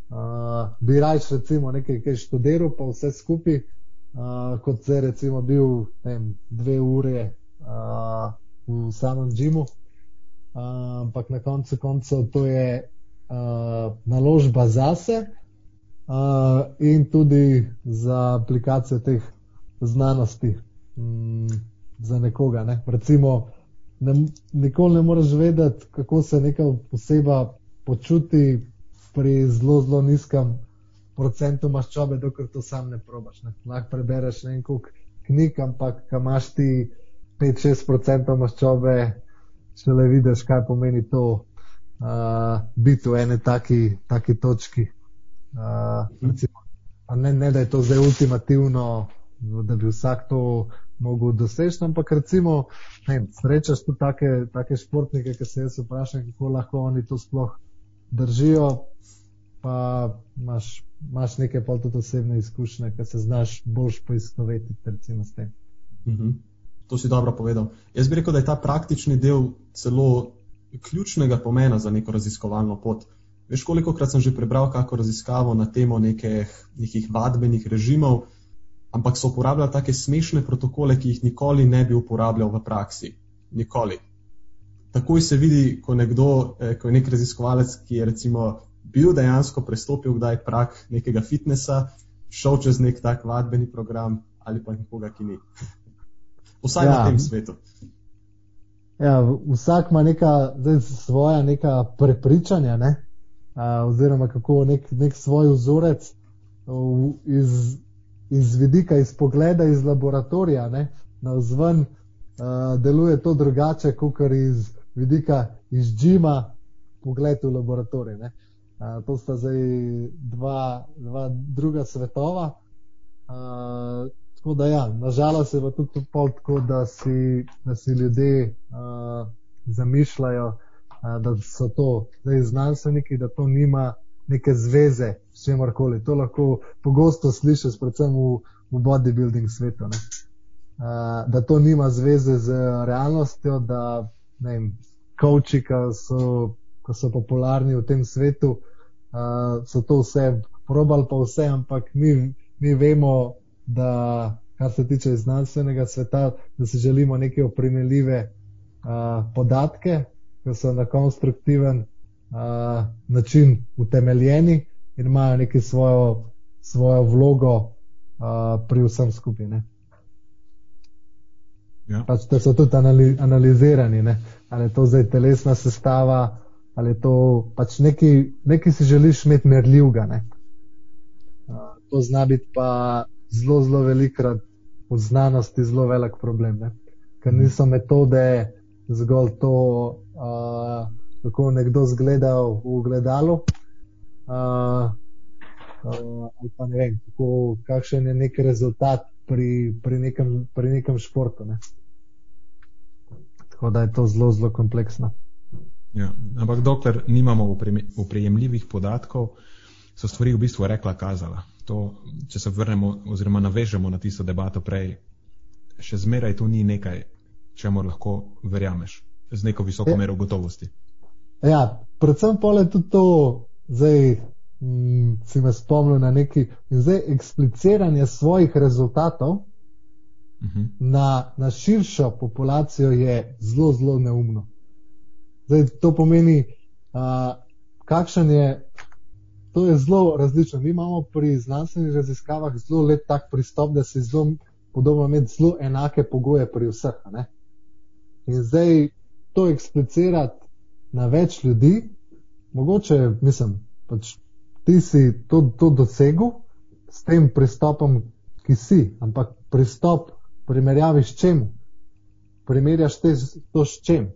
Uh, bi rajš recimo nekaj, kaj študiral, pa vse skupaj, uh, kot se recimo bil vem, dve ure uh, v samem džimu. Uh, ampak na koncu koncev to je uh, naložba zase uh, in tudi za aplikacijo teh znanosti um, za nekoga. Ne? Recimo, ne, nikoli ne moreš vedeti, kako se neka oseba počuti pri zelo, zelo nizkem procentu maščobe, dokler to sam ne probaš. Ne. Lahko prebereš nekaj knjig, ampak kam imaš ti 5-6% maščobe, če le vidiš, kaj pomeni to uh, biti v eni taki, taki točki. Uh, recimo, ne, ne, da je to zdaj ultimativno, da bi vsak to mogel doseči, ampak recimo, ne, srečaš tu take, take športnike, ki se jaz vprašam, kako lahko oni to sploh držijo, pa imaš, imaš nekaj pa tudi osebne izkušnje, ki se znaš boljš poistovetiti recimo s tem. Mm -hmm. To si dobro povedal. Jaz bi rekel, da je ta praktični del celo ključnega pomena za neko raziskovalno pot. Veš, koliko krat sem že prebral kako raziskavo na temo nekih, nekih vadbenih režimov, ampak so uporabljali take smešne protokole, ki jih nikoli ne bi uporabljal v praksi. Nikoli. Takoj se vidi, ko, nekdo, eh, ko je nek raziskovalec, ki je recimo bil dejansko prestopil kdaj prak nekega fitnesa, šel čez nek tak vadbeni program ali pa nekoga, ki ni. Vsaj ja. na tem svetu. Ja, vsak ima neka zdaj, svoja neka prepričanja, ne? A, oziroma kako nek, nek svoj vzorec v, iz, iz vidika, iz pogleda iz laboratorija na vzven deluje to drugače, kot iz vidika iz džima, pogled v laboratorij. A, to sta zdaj dva, dva druga svetova. A, Tako da, ja, nažalost je tudi pol tako, da si, da si ljudje uh, zamišljajo, uh, da so to zdaj znanstveniki, da to nima neke zveze s čemorkoli. To lahko pogosto slišiš, predvsem v, v bodybuilding svetu. Uh, da to nima zveze z realnostjo, da ne vem, koči, ki so, so popularni v tem svetu, uh, so to vse probali, pa vse, ampak mi, mi vemo da kar se tiče znanstvenega sveta, da si želimo neke opremeljive uh, podatke, ki so na konstruktiven uh, način utemeljeni in imajo neki svojo, svojo vlogo uh, pri vsem skupaj. Ja. Pač, da so tudi anali, analizirani, ne? ali je to zdaj telesna sestava, ali je to pač nekaj, nekaj si želiš imeti merljivega. Uh, to zna biti pa zelo, zelo velikrat v znanosti zelo velik problem, ne? ker niso metode zgolj to, uh, kako nekdo zgleda v gledalu. Uh, uh, ali pa ne vem, kako, kakšen je nek rezultat pri, pri, nekem, pri nekem športu. Ne? Tako da je to zelo, zelo kompleksno. Ja, ampak dokler nimamo uprejemljivih podatkov, so stvari v bistvu rekla kazala to, če se vrnemo oziroma navežemo na tisto debato prej, še zmeraj to ni nekaj, čemu lahko verjameš z neko visoko ja. mero gotovosti. Ja, predvsem pa je tudi to, zdaj mm, si me spomnil na neki, zdaj ekspliciranje svojih rezultatov uh mhm. -huh. na, na širšo populacijo je zelo, zelo neumno. Zdaj, to pomeni, uh, kakšen je to je zelo različno. Mi imamo pri znanstvenih raziskavah zelo lep tak pristop, da se zelo podobno imeti zelo enake pogoje pri vseh. Ne? In zdaj to eksplicirati na več ljudi, mogoče, mislim, pač ti si to, to dosegel s tem pristopom, ki si, ampak pristop primerjavi s čem? Primerjaš te, to s čem?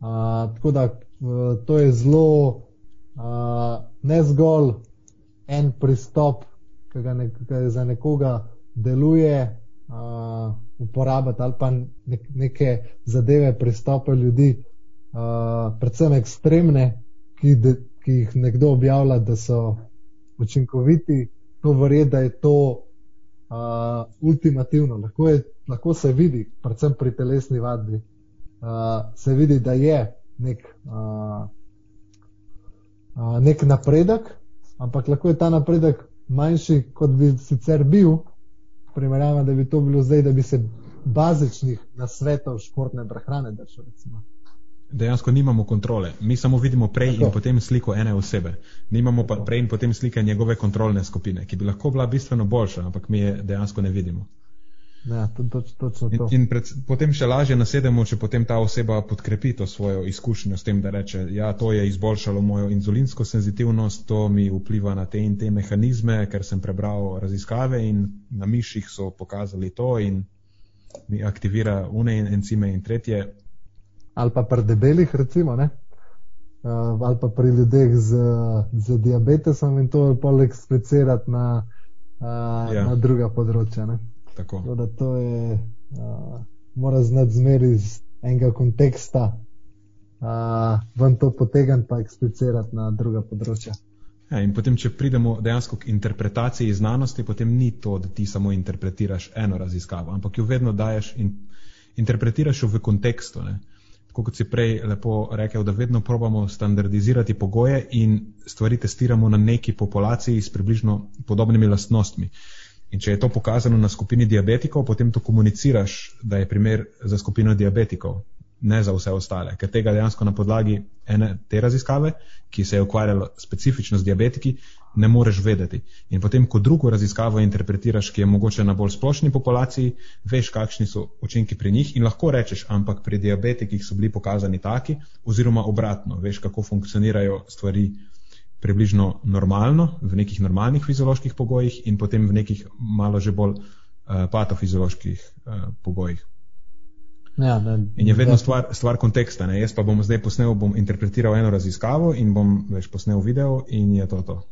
Uh, tako da uh, to je zelo ne zgolj en pristop, ki ga, ne, ki za nekoga deluje, uh, uporabiti ali pa nek, neke zadeve, pristope ljudi, uh, predvsem ekstremne, ki, de, ki jih nekdo objavlja, da so učinkoviti, to verje, da je to uh, ultimativno. Lahko, je, lahko se vidi, predvsem pri telesni vadbi, uh, se vidi, da je nek. Uh, nek napredek, ampak lahko je ta napredek manjši, kot bi sicer bil, primerjava, da bi to bilo zdaj, da bi se bazičnih nasvetov športne prehrane držal. Dejansko nimamo kontrole. Mi samo vidimo prej Tako. in potem sliko ene osebe. Nimamo pa prej in potem slike njegove kontrolne skupine, ki bi lahko bila bistveno boljša, ampak mi je dejansko ne vidimo. Ja, to, to, točno to. In, in pred, potem še lažje nasedemo, če potem ta oseba podkrepi to svojo izkušnjo s tem, da reče, ja, to je izboljšalo mojo inzulinsko senzitivnost, to mi vpliva na te in te mehanizme, ker sem prebral raziskave in na miših so pokazali to in mi aktivira une encime in tretje. Ali pa pri debelih, recimo, ne? Uh, ali pa pri ljudeh z, z diabetesom in to je poleg specirati na, uh, ja. na druga področja. Ne? Tako. Da to je, uh, mora znati zmeri iz enega konteksta, uh, ven to potegniti, pa eksplicirati na druga področja. Ja, in potem, če pridemo dejansko k interpretaciji znanosti, potem ni to, da ti samo interpretiraš eno raziskavo, ampak jo vedno daješ in interpretiraš jo v kontekstu. Ne? tako kot si prej lepo rekel, da vedno probamo standardizirati pogoje in stvari testiramo na neki populaciji s približno podobnimi lastnostmi. In če je to pokazano na skupini diabetikov, potem to komuniciraš, da je primer za skupino diabetikov ne za vse ostale, ker tega dejansko na podlagi ene te raziskave, ki se je ukvarjala specifično z diabetiki, ne moreš vedeti. In potem, ko drugo raziskavo interpretiraš, ki je mogoče na bolj splošni populaciji, veš, kakšni so učinki pri njih in lahko rečeš, ampak pri diabetikih so bili pokazani taki, oziroma obratno, veš, kako funkcionirajo stvari približno normalno, v nekih normalnih fizioloških pogojih in potem v nekih malo že bolj uh, patofizioloških uh, pogojih. Ja, ne, in je vedno stvar, stvar konteksta. Ne? Jaz pa bom zdaj posnel, bom interpretiral eno raziskavo in bom več posnel video in je to to.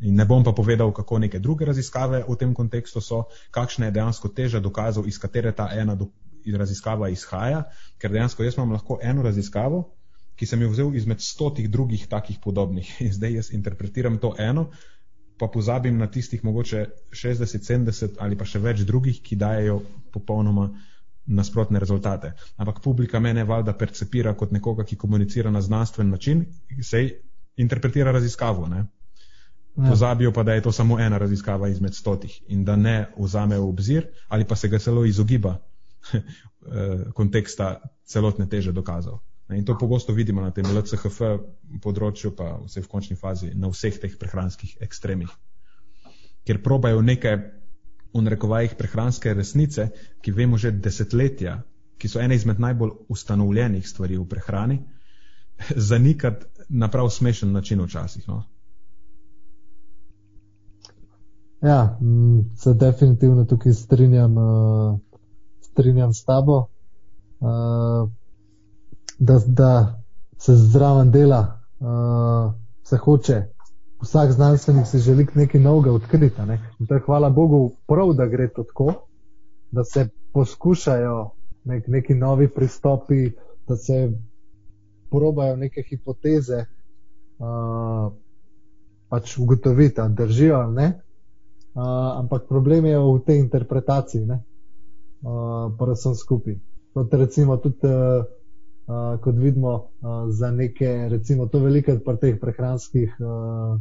In ne bom pa povedal, kako neke druge raziskave v tem kontekstu so, kakšna je dejansko teža dokazov, iz katere ta ena do, raziskava izhaja, ker dejansko jaz imam lahko eno raziskavo, ki sem jo vzel izmed stotih drugih takih podobnih. In zdaj jaz interpretiram to eno, pa pozabim na tistih mogoče 60, 70 ali pa še več drugih, ki dajo popolnoma nasprotne rezultate. Ampak publika mene valjda percepira kot nekoga, ki komunicira na znanstven način, sej interpretira raziskavo. Ne? Ja. Pozabijo pa, da je to samo ena raziskava izmed stotih in da ne vzame v obzir ali pa se ga celo izogiba eh, konteksta celotne teže dokazov. In to pogosto vidimo na tem LCHF področju, pa vse v končni fazi, na vseh teh prehranskih ekstremih. Ker probajo nekaj v narekovajih prehranske resnice, ki vemo že desetletja, ki so ene izmed najbolj ustanovljenih stvari v prehrani, zanikati na prav smešen način včasih. No? Ja, se definitivno tukaj strinjam, uh, strinjam s tabo, uh, da, da se zraven dela, uh, se hoče vsak znanstvenik si želi nekaj novega odkriti. Ne? To je hvala Bogu prav, da gre to tako, da se poskušajo nek, neki novi pristopi, da se probajo neke hipoteze uh, pač ugotoviti, da držijo ali ne. Uh, ampak problem je v tej interpretaciji, uh, pa vsem skupaj. Kot recimo tudi, uh, uh, kot vidimo, uh, za neke, recimo, to veliko pri teh prehranskih uh,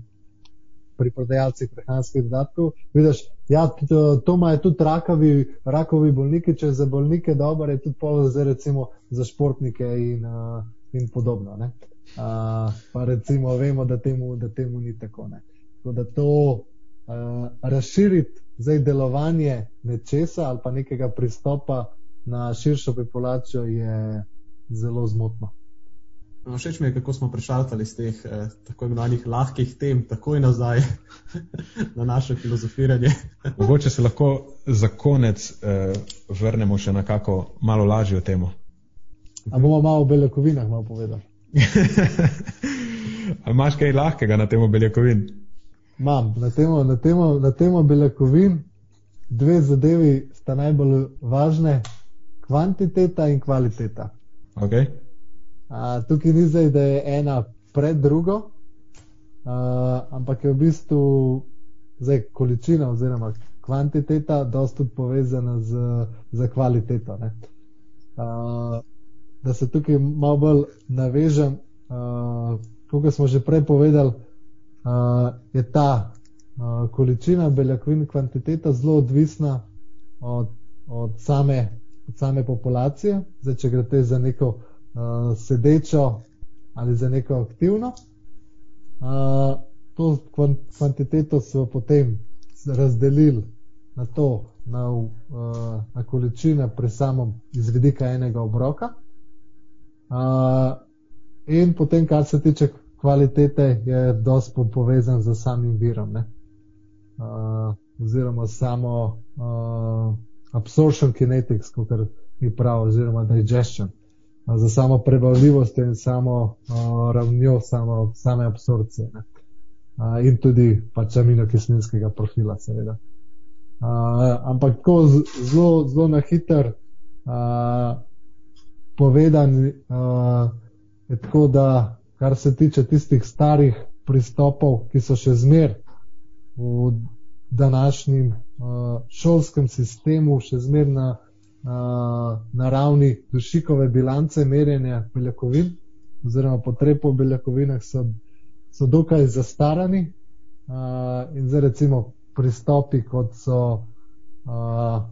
pri prodajalcih prehranskih dodatkov. Vidiš, ja, to imajo tudi rakavi, rakavi bolniki, če za bolnike dobro, je tudi pol za, recimo, za športnike in, uh, in podobno. Uh, pa recimo vemo, da temu, da temu ni tako. tako da to uh, razširiti zdaj delovanje nečesa ali pa nekega pristopa na širšo populacijo je zelo zmotno. No, všeč mi je, kako smo prešaltali iz teh eh, tako imenovanih lahkih tem, takoj nazaj na naše filozofiranje. Mogoče se lahko za konec eh, vrnemo še na kako malo lažjo temo. A bomo malo o beljakovinah malo povedali? Ali imaš kaj lahkega na temo beljakovin? Imam. Na temo, na, temo, na temo beljakovin dve zadevi sta najbolj važne: kvantiteta in kvaliteta. Okay tukaj ni zdaj, da je ena pred drugo, uh, ampak je v bistvu zdaj količina oziroma kvantiteta dosti povezana z, z kvaliteto. Uh, da se tukaj malo bolj navežem, uh, kot smo že prej povedali, uh, je ta uh, količina beljakovin, kvantiteta zelo odvisna od, od, same, od same populacije. Zdaj, če gre za neko uh, sedečo ali za neko aktivno. Uh, to kvantiteto so potem razdelili na to, na, uh, na količine pri samem izvedika enega obroka. Uh, in potem, kar se tiče kvalitete, je dosti povezan z samim virom, uh, oziroma samo uh, absorption kinetics, kot mi pravi, oziroma digestion za samo prebavljivost in samo uh, ravnjo samo, same absorpcije. Uh, in tudi pač aminokislinskega profila, seveda. Uh, ampak tako zelo, zelo na hiter uh, povedan uh, je tako, da kar se tiče tistih starih pristopov, ki so še zmer v današnjem šolskem sistemu, še zmer na uh, na ravni dušikove bilance merjenja beljakovin, oziroma potreb po beljakovinah, so, so dokaj zastarani. Uh, in zdaj, recimo, pristopi, kot so uh,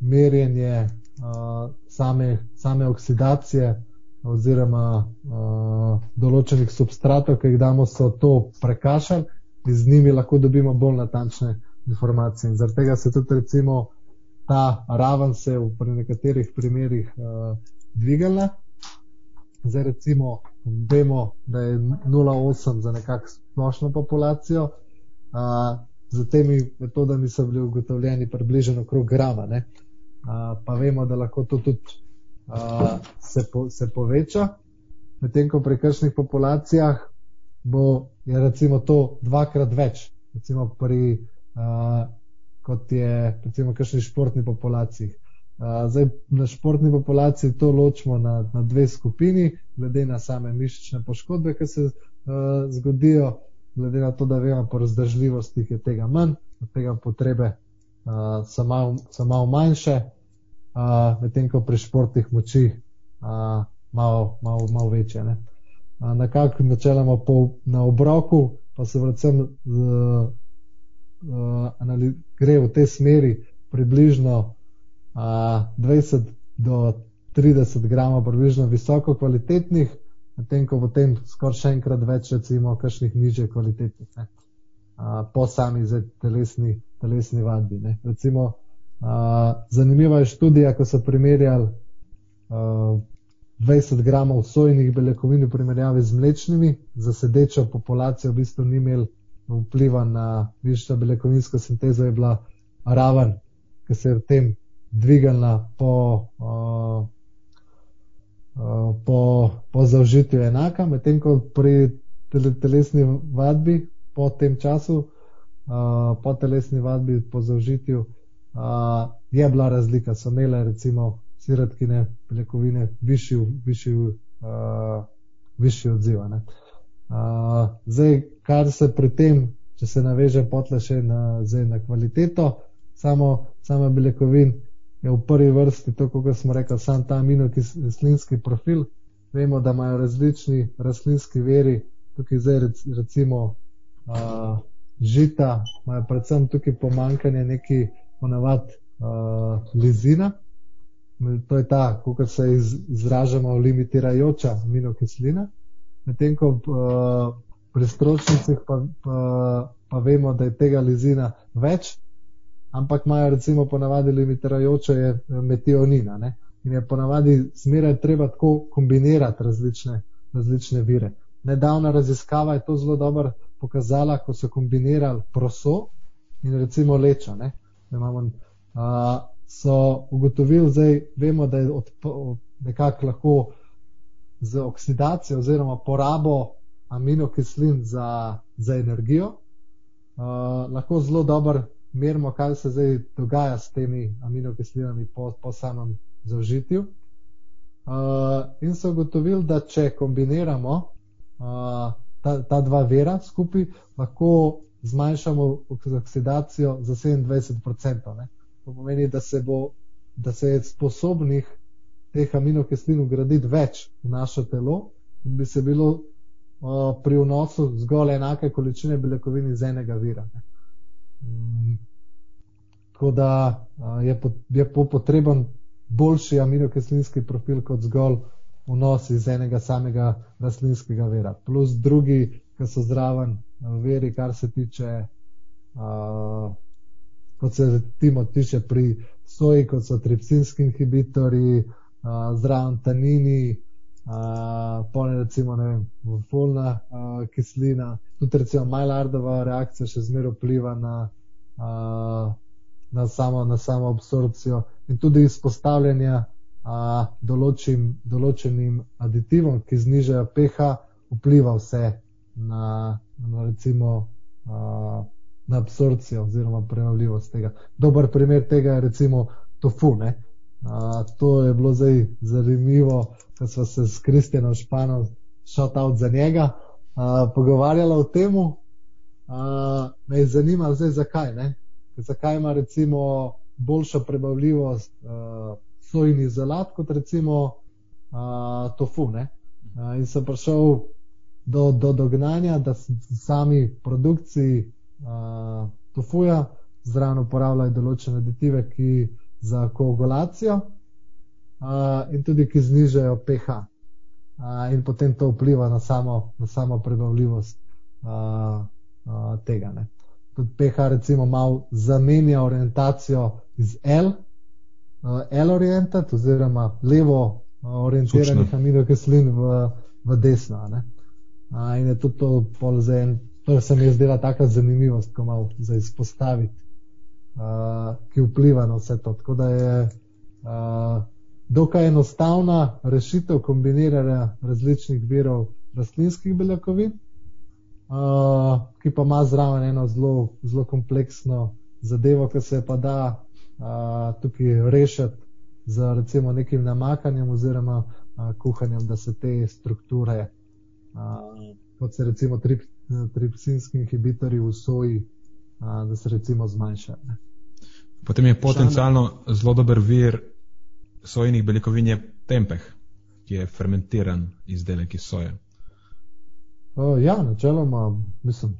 merjenje uh, same, same oksidacije oziroma uh, določenih substratov, ki jih damo, so to prekašali in z njimi lahko dobimo bolj natančne informacije. In zaradi tega se tudi recimo ta raven se v nekaterih primerjih uh, dvigala. Zdaj recimo vemo, da je 0,8 za nekakšno splošno populacijo, uh, z temi metodami so bili ugotovljeni približno okrog grama, uh, pa vemo, da lahko to tudi uh, se, po, se poveča, medtem ko pri kršnih populacijah bo je recimo to dvakrat več, recimo pri uh, kot je recimo kakšni športni populaciji. Uh, zdaj, na športni populaciji to ločimo na, na dve skupini, glede na same mišične poškodbe, ki se uh, zgodijo, glede na to, da vemo po razdržljivosti, je tega manj, od tega potrebe uh, so, malo, so malo manjše, uh, medtem ko pri športnih moči uh, malo, malo, malo večje. Uh, Nekako načeloma po, na obroku, pa se vrcem z uh, gre v tej smeri približno uh, 20 do 30 gramov, približno visoko kvalitetnih, medtem ko potem skoraj še enkrat več, recimo, kakšnih niže kvalitetnih, ne, uh, po sami telesni, telesni vadbi. Ne. Recimo, uh, zanimiva je študija, ko so primerjali uh, 20 gramov sojnih beljakovin v primerjavi z mlečnimi, za sedečo populacijo v bistvu ni imel vpliva na višjo beljakovinsko sintezo, je bila raven, ki se je v tem dvigala po, uh, uh, po, po zaužitju enaka, medtem ko pri tele, telesni vadbi po tem času, uh, po telesni vadbi po zaužitju, uh, je bila razlika. So imele recimo sirotkine beljakovine višji, višji, uh, višji odziv. Uh, zdaj, kar se pri tem, če se naveže potle še na, zdaj, na kvaliteto, samo, samo beljakovin je v prvi vrsti to, kot smo rekli, sam ta aminokislinski profil. Vemo, da imajo različni rastlinski veri, tukaj zdaj recimo uh, žita, imajo predvsem tukaj pomankanje neki ponavad uh, lizina. To je ta, kot se iz, izražamo, limitirajoča aminokislina medtem ko uh, pri stročnicah pa, pa, pa vemo, da je tega lizina več, ampak imajo recimo ponavadi limitirajoče je eh, metionina. Ne? In je ponavadi zmeraj treba tako kombinirati različne, različne vire. Nedavna raziskava je to zelo dobro pokazala, ko so kombinirali proso in recimo lečo. Ne? Imamo, uh, so ugotovili, zdaj vemo, da je od, od, nekako lahko z oksidacijo oziroma porabo aminokislin za, za energijo. Uh, lahko zelo dobro merimo, kaj se zdaj dogaja s temi aminokislinami po, po samem zaužitju. Uh, in so ugotovili, da če kombiniramo uh, ta, ta dva vera skupaj, lahko zmanjšamo oksidacijo za 27%. Ne? To pomeni, da se, bo, da se je sposobnih teh aminokislin ugraditi več v naše telo, bi se bilo uh, pri vnosu zgolj enake količine beljakovin iz enega vira. Um, tako da uh, je, po, je po potreben boljši aminokislinski profil kot zgolj vnos iz enega samega rastlinskega vira. Plus drugi, ki so zraven veri, kar se tiče, uh, kot se timo tiče pri soji, kot so tripsinski inhibitori, zraven tanini, polne recimo, ne vem, folna uh, kislina, tudi recimo Majlardova reakcija še zmeraj vpliva na, uh, na, samo, na samo absorpcijo in tudi izpostavljanje uh, določim, določenim aditivom, ki znižajo pH, vpliva vse na, na recimo uh, na absorpcijo oziroma prejavljivost tega. Dober primer tega je recimo tofu, ne? To je bilo zdaj zanimivo, ko smo se s Kristjanom Španom, šel out za njega, uh, pogovarjali o tem. Uh, me je zanimalo, zdaj zakaj. Ne? Zakaj ima recimo boljšo prebavljivost uh, sojni izolat, kot recimo uh, tofu. Uh, in sem prišel do, do dognanja, da sami produkciji uh, tofuja zraven uporabljajo določene aditive, ki za koagulacijo uh, in tudi ki znižajo pH. Uh, in potem to vpliva na samo, na samo prebavljivost uh, uh, tega. Ne. Tudi pH recimo malo zamenja orientacijo iz L, uh, L-orientat oziroma levo uh, orientiranih aminokislin v, v desno. Ne. Uh, in je tudi to pol za en, to se mi je zdela taka zanimivost, ko malo za izpostaviti, uh, ki vpliva na vse to. Tako da je uh, dokaj enostavna rešitev kombiniranja različnih virov rastlinskih beljakovin, uh, ki pa ima zraven eno zelo, zelo kompleksno zadevo, ki se pa da uh, tukaj rešiti z recimo nekim namakanjem oziroma uh, kuhanjem, da se te strukture, uh, kot se recimo trip, tripsinski inhibitorji v soji, uh, da se recimo zmanjšajo. Potem je potencialno zelo dober vir sojnih beljakovin je tempeh, ki je fermentiran izdelek iz soje. Uh, ja, načeloma, mislim,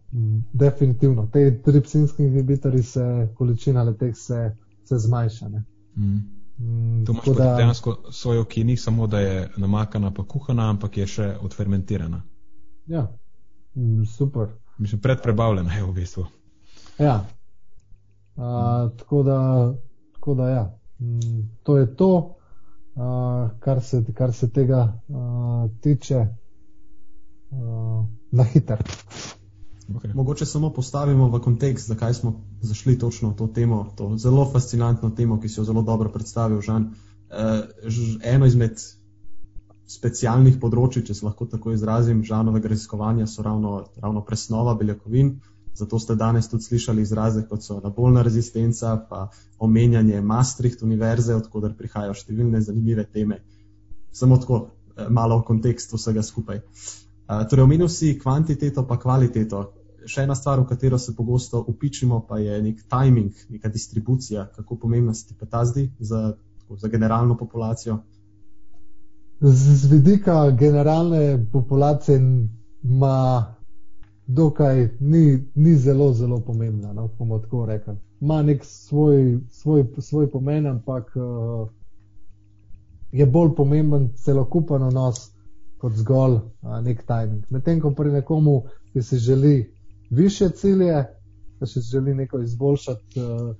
definitivno. Te tripsinski inhibitori se, količina leteh se, se zmanjša. Mm. Mm, tu imaš da... dejansko sojo, ki ni samo, da je namakana pa kuhana, ampak je še odfermentirana. Ja, mm, super. Mislim, predprebavljena je v bistvu. Ja, uh, tako da, tako da ja. Mm, to je to, uh, kar, se, kar se tega uh, tiče, uh, na hiter. Okay. Mogoče samo postavimo v kontekst, zakaj smo zašli točno v to temo, to zelo fascinantno temo, ki si jo zelo dobro predstavil, Žan. Uh, eno izmed specialnih področji, če se lahko tako izrazim, žanovega raziskovanja so ravno, ravno presnova beljakovin. Uh, Zato ste danes tudi slišali izraze, kot so nabolna rezistenca, pa omenjanje Maastricht univerze, odkuder prihajajo številne zanimive teme. Samo tako, eh, malo v kontekstu vsega skupaj. Eh, torej, omenil si kvantiteto, pa kvaliteto. Še ena stvar, v katero se pogosto upičimo, pa je nek timing, neka distribucija. Kako pomembna se ti pa ta zdi za, za generalno populacijo? Z, z vidika generalne populacije ima dokaj ni, ni zelo, zelo pomembna, no, bomo tako rekli. Ma nek svoj, svoj, svoj pomen, ampak uh, je bolj pomemben celokupen odnos kot zgolj uh, nek timing. Medtem ko pri nekomu, ki si želi više cilje, ki si želi neko izboljšati uh,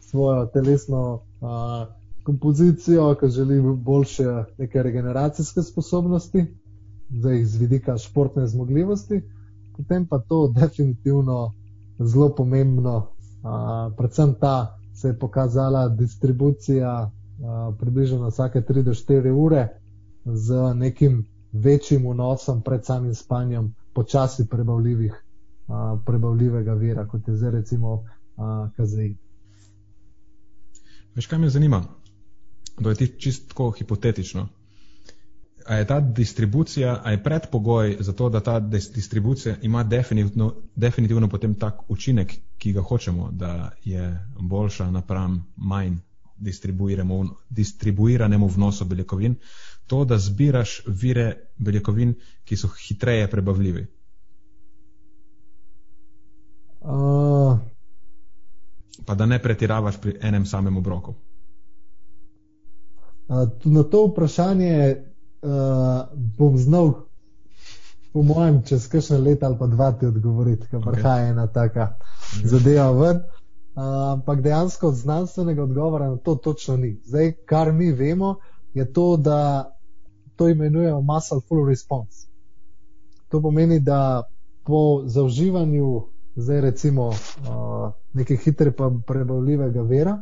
svojo telesno uh, kompozicijo, ki želi boljše neke regeneracijske sposobnosti, zdaj iz vidika športne zmogljivosti potem pa to definitivno zelo pomembno. Uh, predvsem ta se je pokazala distribucija uh, približno na vsake 3 do 4 ure z nekim večjim vnosom pred samim spanjem počasi prebavljivih, uh, prebavljivega vira, kot je zdaj recimo uh, kazein. Veš, kaj me zanima? To je čisto hipotetično. A je ta distribucija, a je predpogoj za to, da ta distribucija ima definitivno, definitivno potem tak učinek, ki ga hočemo, da je boljša napram manj distribuiranemu vnosu beljakovin, to, da zbiraš vire beljakovin, ki so hitreje prebavljivi? Uh, pa da ne pretiravaš pri enem samem obroku. Uh, na to vprašanje uh, bom znal, po mojem, čez kakšne leta ali pa dva ti odgovoriti, ker okay. prihaja ena taka okay. zadeva ven. Uh, ampak dejansko znanstvenega odgovora na to točno ni. Zdaj, kar mi vemo, je to, da to imenujemo muscle full response. To pomeni, da po zauživanju, zdaj recimo uh, nekaj hitre pa prebavljivega vera,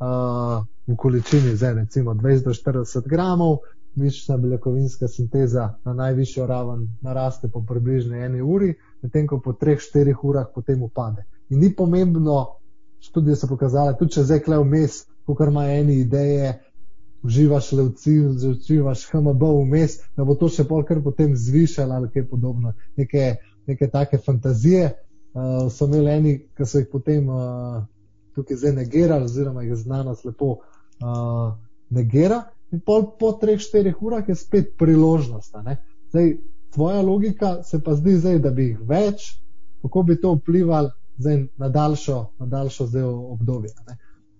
uh, v količini zdaj recimo 20 do 40 gramov, mišična beljakovinska sinteza na najvišjo raven naraste po približno eni uri, medtem ko po 3-4 urah potem upade. In ni pomembno, študije so pokazale, tudi če zdaj klej vmes, ko kar ima eni ideje, uživaš le v cilj, uživaš HMB vmes, da bo to še pol kar potem zvišalo ali kaj podobno. Neke, neke take fantazije uh, so imeli eni, ki so jih potem uh, tukaj zdaj negirali, oziroma jih znanost lepo uh, negira, in pol po 3-4 urah je spet priložnost. Zdaj, tvoja logika se pa zdi, zdaj, da bi jih več, kako bi to vplivalo na daljšo, na daljšo obdobje.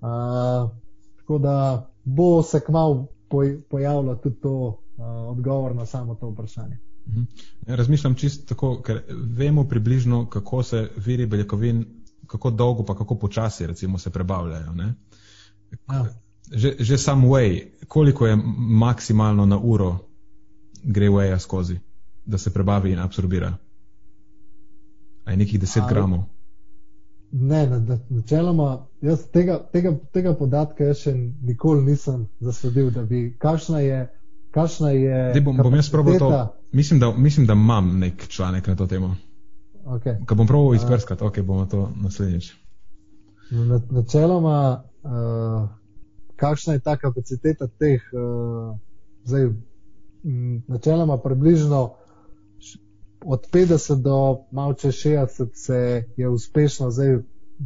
Uh, tako da bo se kmalo poj, pojavilo tudi to uh, odgovor na samo to vprašanje. Mhm. Razmišljam čisto tako, ker vemo približno, kako se viri beljakovin, kako dolgo pa kako počasi recimo, se prebavljajo. Ja. Že, že sam way, koliko je maksimalno na uro gre waya skozi, da se prebavi in absorbira? A je nekih 10 gramov? Ne, načeloma, jaz tega, tega, tega podatka še nikoli nisem zasledil, da bi, kakšna je. Kakšna je Dej, bom, bom jaz probal to. Mislim da, mislim, da imam nek članek na to temo. Okay. Ko bom probal izbrskati, ok, bomo to naslednjič. Na, načeloma, uh, kakšna je ta kapaciteta teh, uh, zdaj, m, načeloma približno od 50 do malo čez 60 se je uspešno zdaj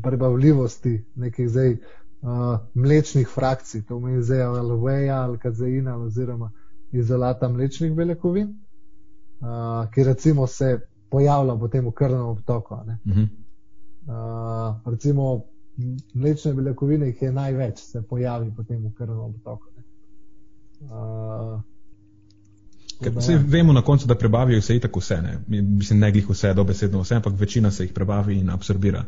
prebavljivosti nekih zdaj uh, mlečnih frakcij, to pomeni zdaj aloveja ali kazeina oziroma izolata mlečnih beljakovin, uh, ki recimo se pojavlja potem v krvnem obtoku. Uh -huh. uh, recimo mlečne beljakovine jih je največ, se pojavi potem v krvnem obtoku. Uh, Vse vemo na koncu, da prebavijo se itak vse, ne. mislim, ne glih vse, dobesedno vse, ampak večina se jih prebavi in absorbira.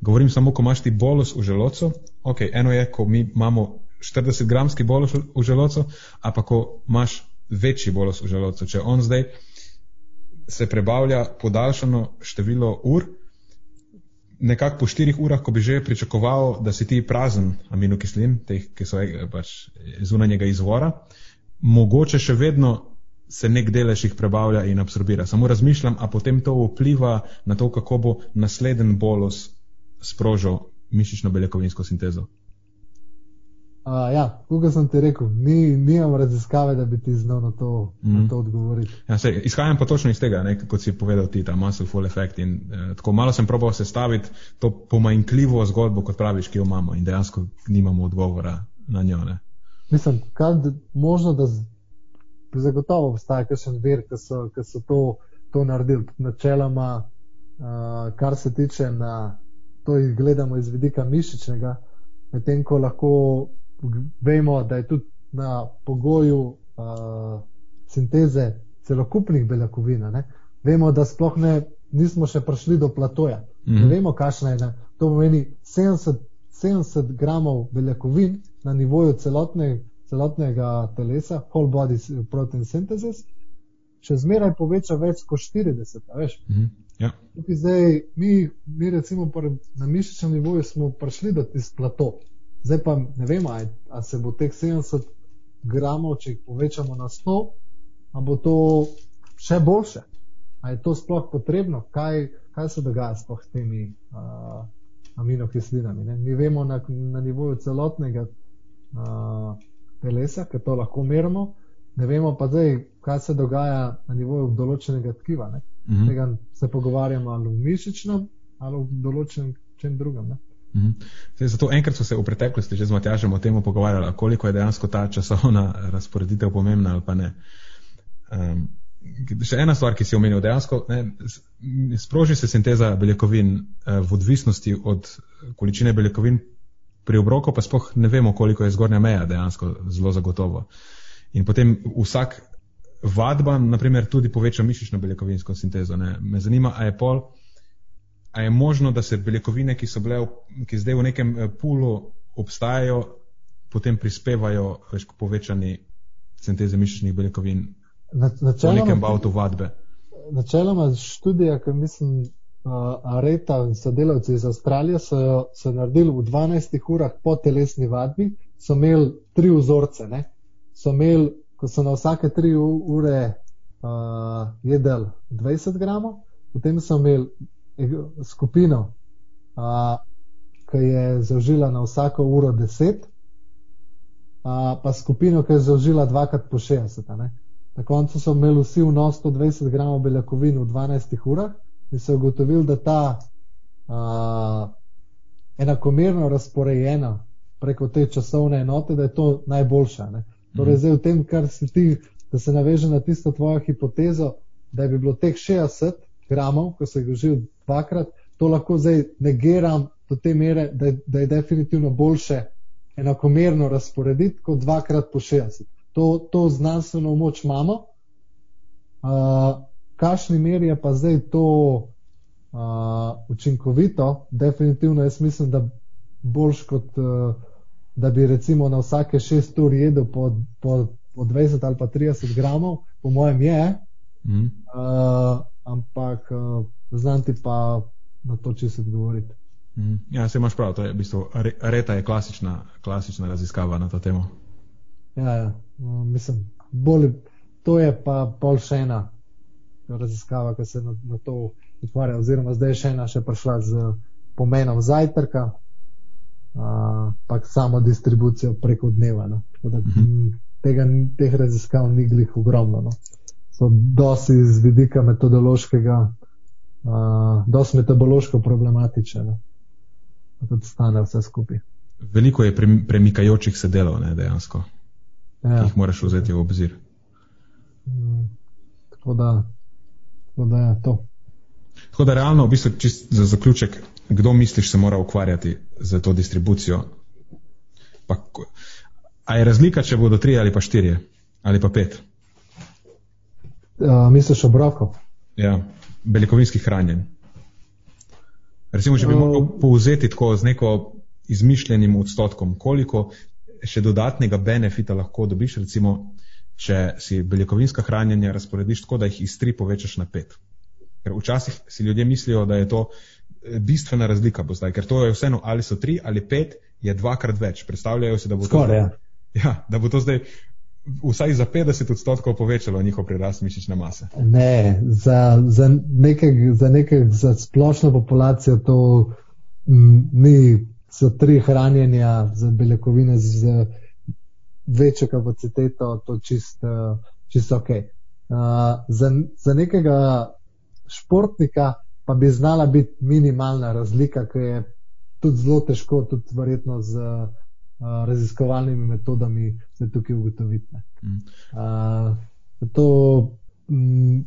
Govorim samo, ko imaš ti bolus v želodcu, ok, eno je, ko mi imamo 40 gramski bolus v želodcu, a pa ko imaš večji bolus v želodcu, če on zdaj se prebavlja podaljšano število ur, nekako po štirih urah, ko bi že pričakoval, da si ti prazen aminokislin, teh, ki so eh, pač zunanjega izvora, mogoče še vedno se nek delež jih prebavlja in absorbira. Samo razmišljam, a potem to vpliva na to, kako bo naslednji bolus sprožil mišično beljakovinsko sintezo. Uh, ja, kot sem ti rekel, ni, nimam raziskave, da bi ti znal na to, mm. na mhm. to odgovoriti. Ja, se, izhajam pa točno iz tega, ne, kot si povedal ti, ta muscle full effect. In, eh, tako malo sem probal sestaviti to pomanjkljivo zgodbo, kot praviš, ki jo imamo in dejansko nimamo odgovora na njo. Ne. Mislim, kaj možno, da zagotovo obstaja kakšen vir, ki so, ki so to, to naredili. Načeloma, uh, kar se tiče na to, gledamo iz vidika mišičnega, medtem ko lahko vemo, da je tudi na pogoju uh, sinteze celokupnih beljakovin. Vemo, da sploh ne, nismo še prišli do platoja. Mm -hmm. Ne vemo, kakšna je. Ne? To pomeni 70, 70 gramov beljakovin na nivoju celotne celotnega telesa, whole body protein synthesis, še zmeraj poveča več kot 40. Mm -hmm. ja. zdaj, mi, mi recimo na mišičnem nivoju smo prišli do tistega plato. Zdaj pa ne vemo, ali se bo teh 70 gramov, če jih povečamo na 100, ali bo to še boljše. Ali je to sploh potrebno, kaj, kaj se dogaja s temi uh, aminokislinami. Ne? Mi vemo na, na nivoju celotnega uh, telesa, ker to lahko merimo, ne vemo pa zdaj, kaj se dogaja na nivoju določenega tkiva. Mm -hmm. Tega se pogovarjamo ali v mišičnem ali v določenem čem drugem. -hmm. Zdaj, zato enkrat so se v preteklosti že z Matjažem o tem pogovarjali, koliko je dejansko ta časovna razporeditev pomembna ali pa ne. Um, še ena stvar, ki si omenil, dejansko ne, sproži se sinteza beljakovin uh, v odvisnosti od količine beljakovin pri obroku pa spoh ne vemo, koliko je zgornja meja dejansko zelo zagotovo. In potem vsak vadba, naprimer, tudi poveča mišično beljakovinsko sintezo. Ne. Me zanima, a je pol, a je možno, da se beljakovine, ki so bile, ki zdaj v nekem eh, pulu obstajajo, potem prispevajo več k povečani sinteze mišičnih beljakovin na, v nekem bavtu vadbe. Načeloma študija, ki mislim, uh, Areta in sodelavci iz Avstralije so, so naredili v 12 urah po telesni vadbi, so imeli tri vzorce. Ne? So imeli, ko so na vsake tri ure uh, jedli 20 gramov, potem so imeli skupino, uh, ki je zaužila na vsako uro 10, uh, pa skupino, ki je zaužila dvakrat po 60. Ne? Na koncu so imeli vsi v nos 120 gramov beljakovin v 12 urah in so ugotovili, da ta uh, enakomerno razporejena preko te časovne enote, da je to najboljša. Ne? Torej, Mhm. zdaj v tem, kar si ti, da se naveže na tisto tvojo hipotezo, da bi bilo teh 60 gramov, ko se jih užil dvakrat, to lahko zdaj negiram do te mere, da, je- da je definitivno boljše enakomerno razporediti kot dvakrat po 60. To, to znanstveno moč imamo. Uh, Kakšni meri je pa zdaj to uh, učinkovito? Definitivno jaz mislim, da boljš kot uh, da bi recimo na vsake 6 ur jedel po, po, po 20 ali pa 30 gramov, po mojem je, Mhm. uh, ampak uh, znam ti pa na to čisto odgovoriti. Mhm. Ja, se imaš prav, to je v bistvu, Are- Areta je klasična, klasična raziskava na to temo. Ja, ja, uh, mislim, bolj, to je pa pol še ena raziskava, ki se na, na to ukvarja, oziroma zdaj je še ena še prišla z pomenom zajtrka, uh, pa samo distribucijo preko dneva. No. Tako Da, Mhm. m, tega, teh raziskav ni glih ogromno. No. So dosti z vidika metodološkega, uh, dosti metabološko problematične. No. Tudi stane vse skupaj. Veliko je prem- premikajočih se delov, ne, dejansko, Ja. jih moraš vzeti v obzir. Mm, Tako da, tako da je to. Tako da realno, v bistvu, za zaključek, kdo misliš se mora ukvarjati z to distribucijo? Pa, a je razlika, če bodo tri ali pa štirje ali pa pet? Uh, misliš obrokov? Ja, beljakovinskih hranjenj. Recimo, če bi Uh, mogel povzeti tako z neko izmišljenim odstotkom, koliko še dodatnega benefita lahko dobiš, recimo, če si beljakovinska hranjenja razporediš tako, da jih iz tri povečaš na pet. Ker včasih si ljudje mislijo, da je to eh, bistvena razlika, bo zdaj, ker to je vseeno, ali so tri ali pet, je dvakrat več. Predstavljajo si, da bo to Skoraj. Ja. Ja, da bo to zdaj vsaj za 50 odstotkov povečalo njihov prirast mišične mase. Ne, za, za, nekaj, za, nekaj, za splošno populacijo to ni za tri hranjenja, za beljakovine z, večjo kapaciteto, to čist, uh, čist ok. Uh, za, za nekega športnika pa bi znala biti minimalna razlika, ki je tudi zelo težko, tudi verjetno z raziskovalnimi metodami se tukaj ugotoviti. ne. Mm. Uh, to, mm,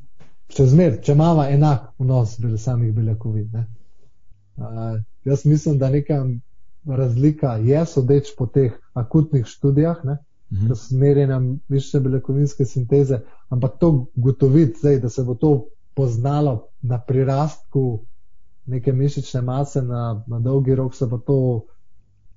če zmer, če imamo enak vnos bel, samih beljakovin. ne. Uh, jaz mislim, da neka razlika je, sodeč po teh akutnih študijah, ne, Mhm. ki so merjene mišične beljakovinske sinteze, ampak to gotoviti zdaj, da se bo to poznalo na prirastku neke mišične mase na, na dolgi rok, se bo to,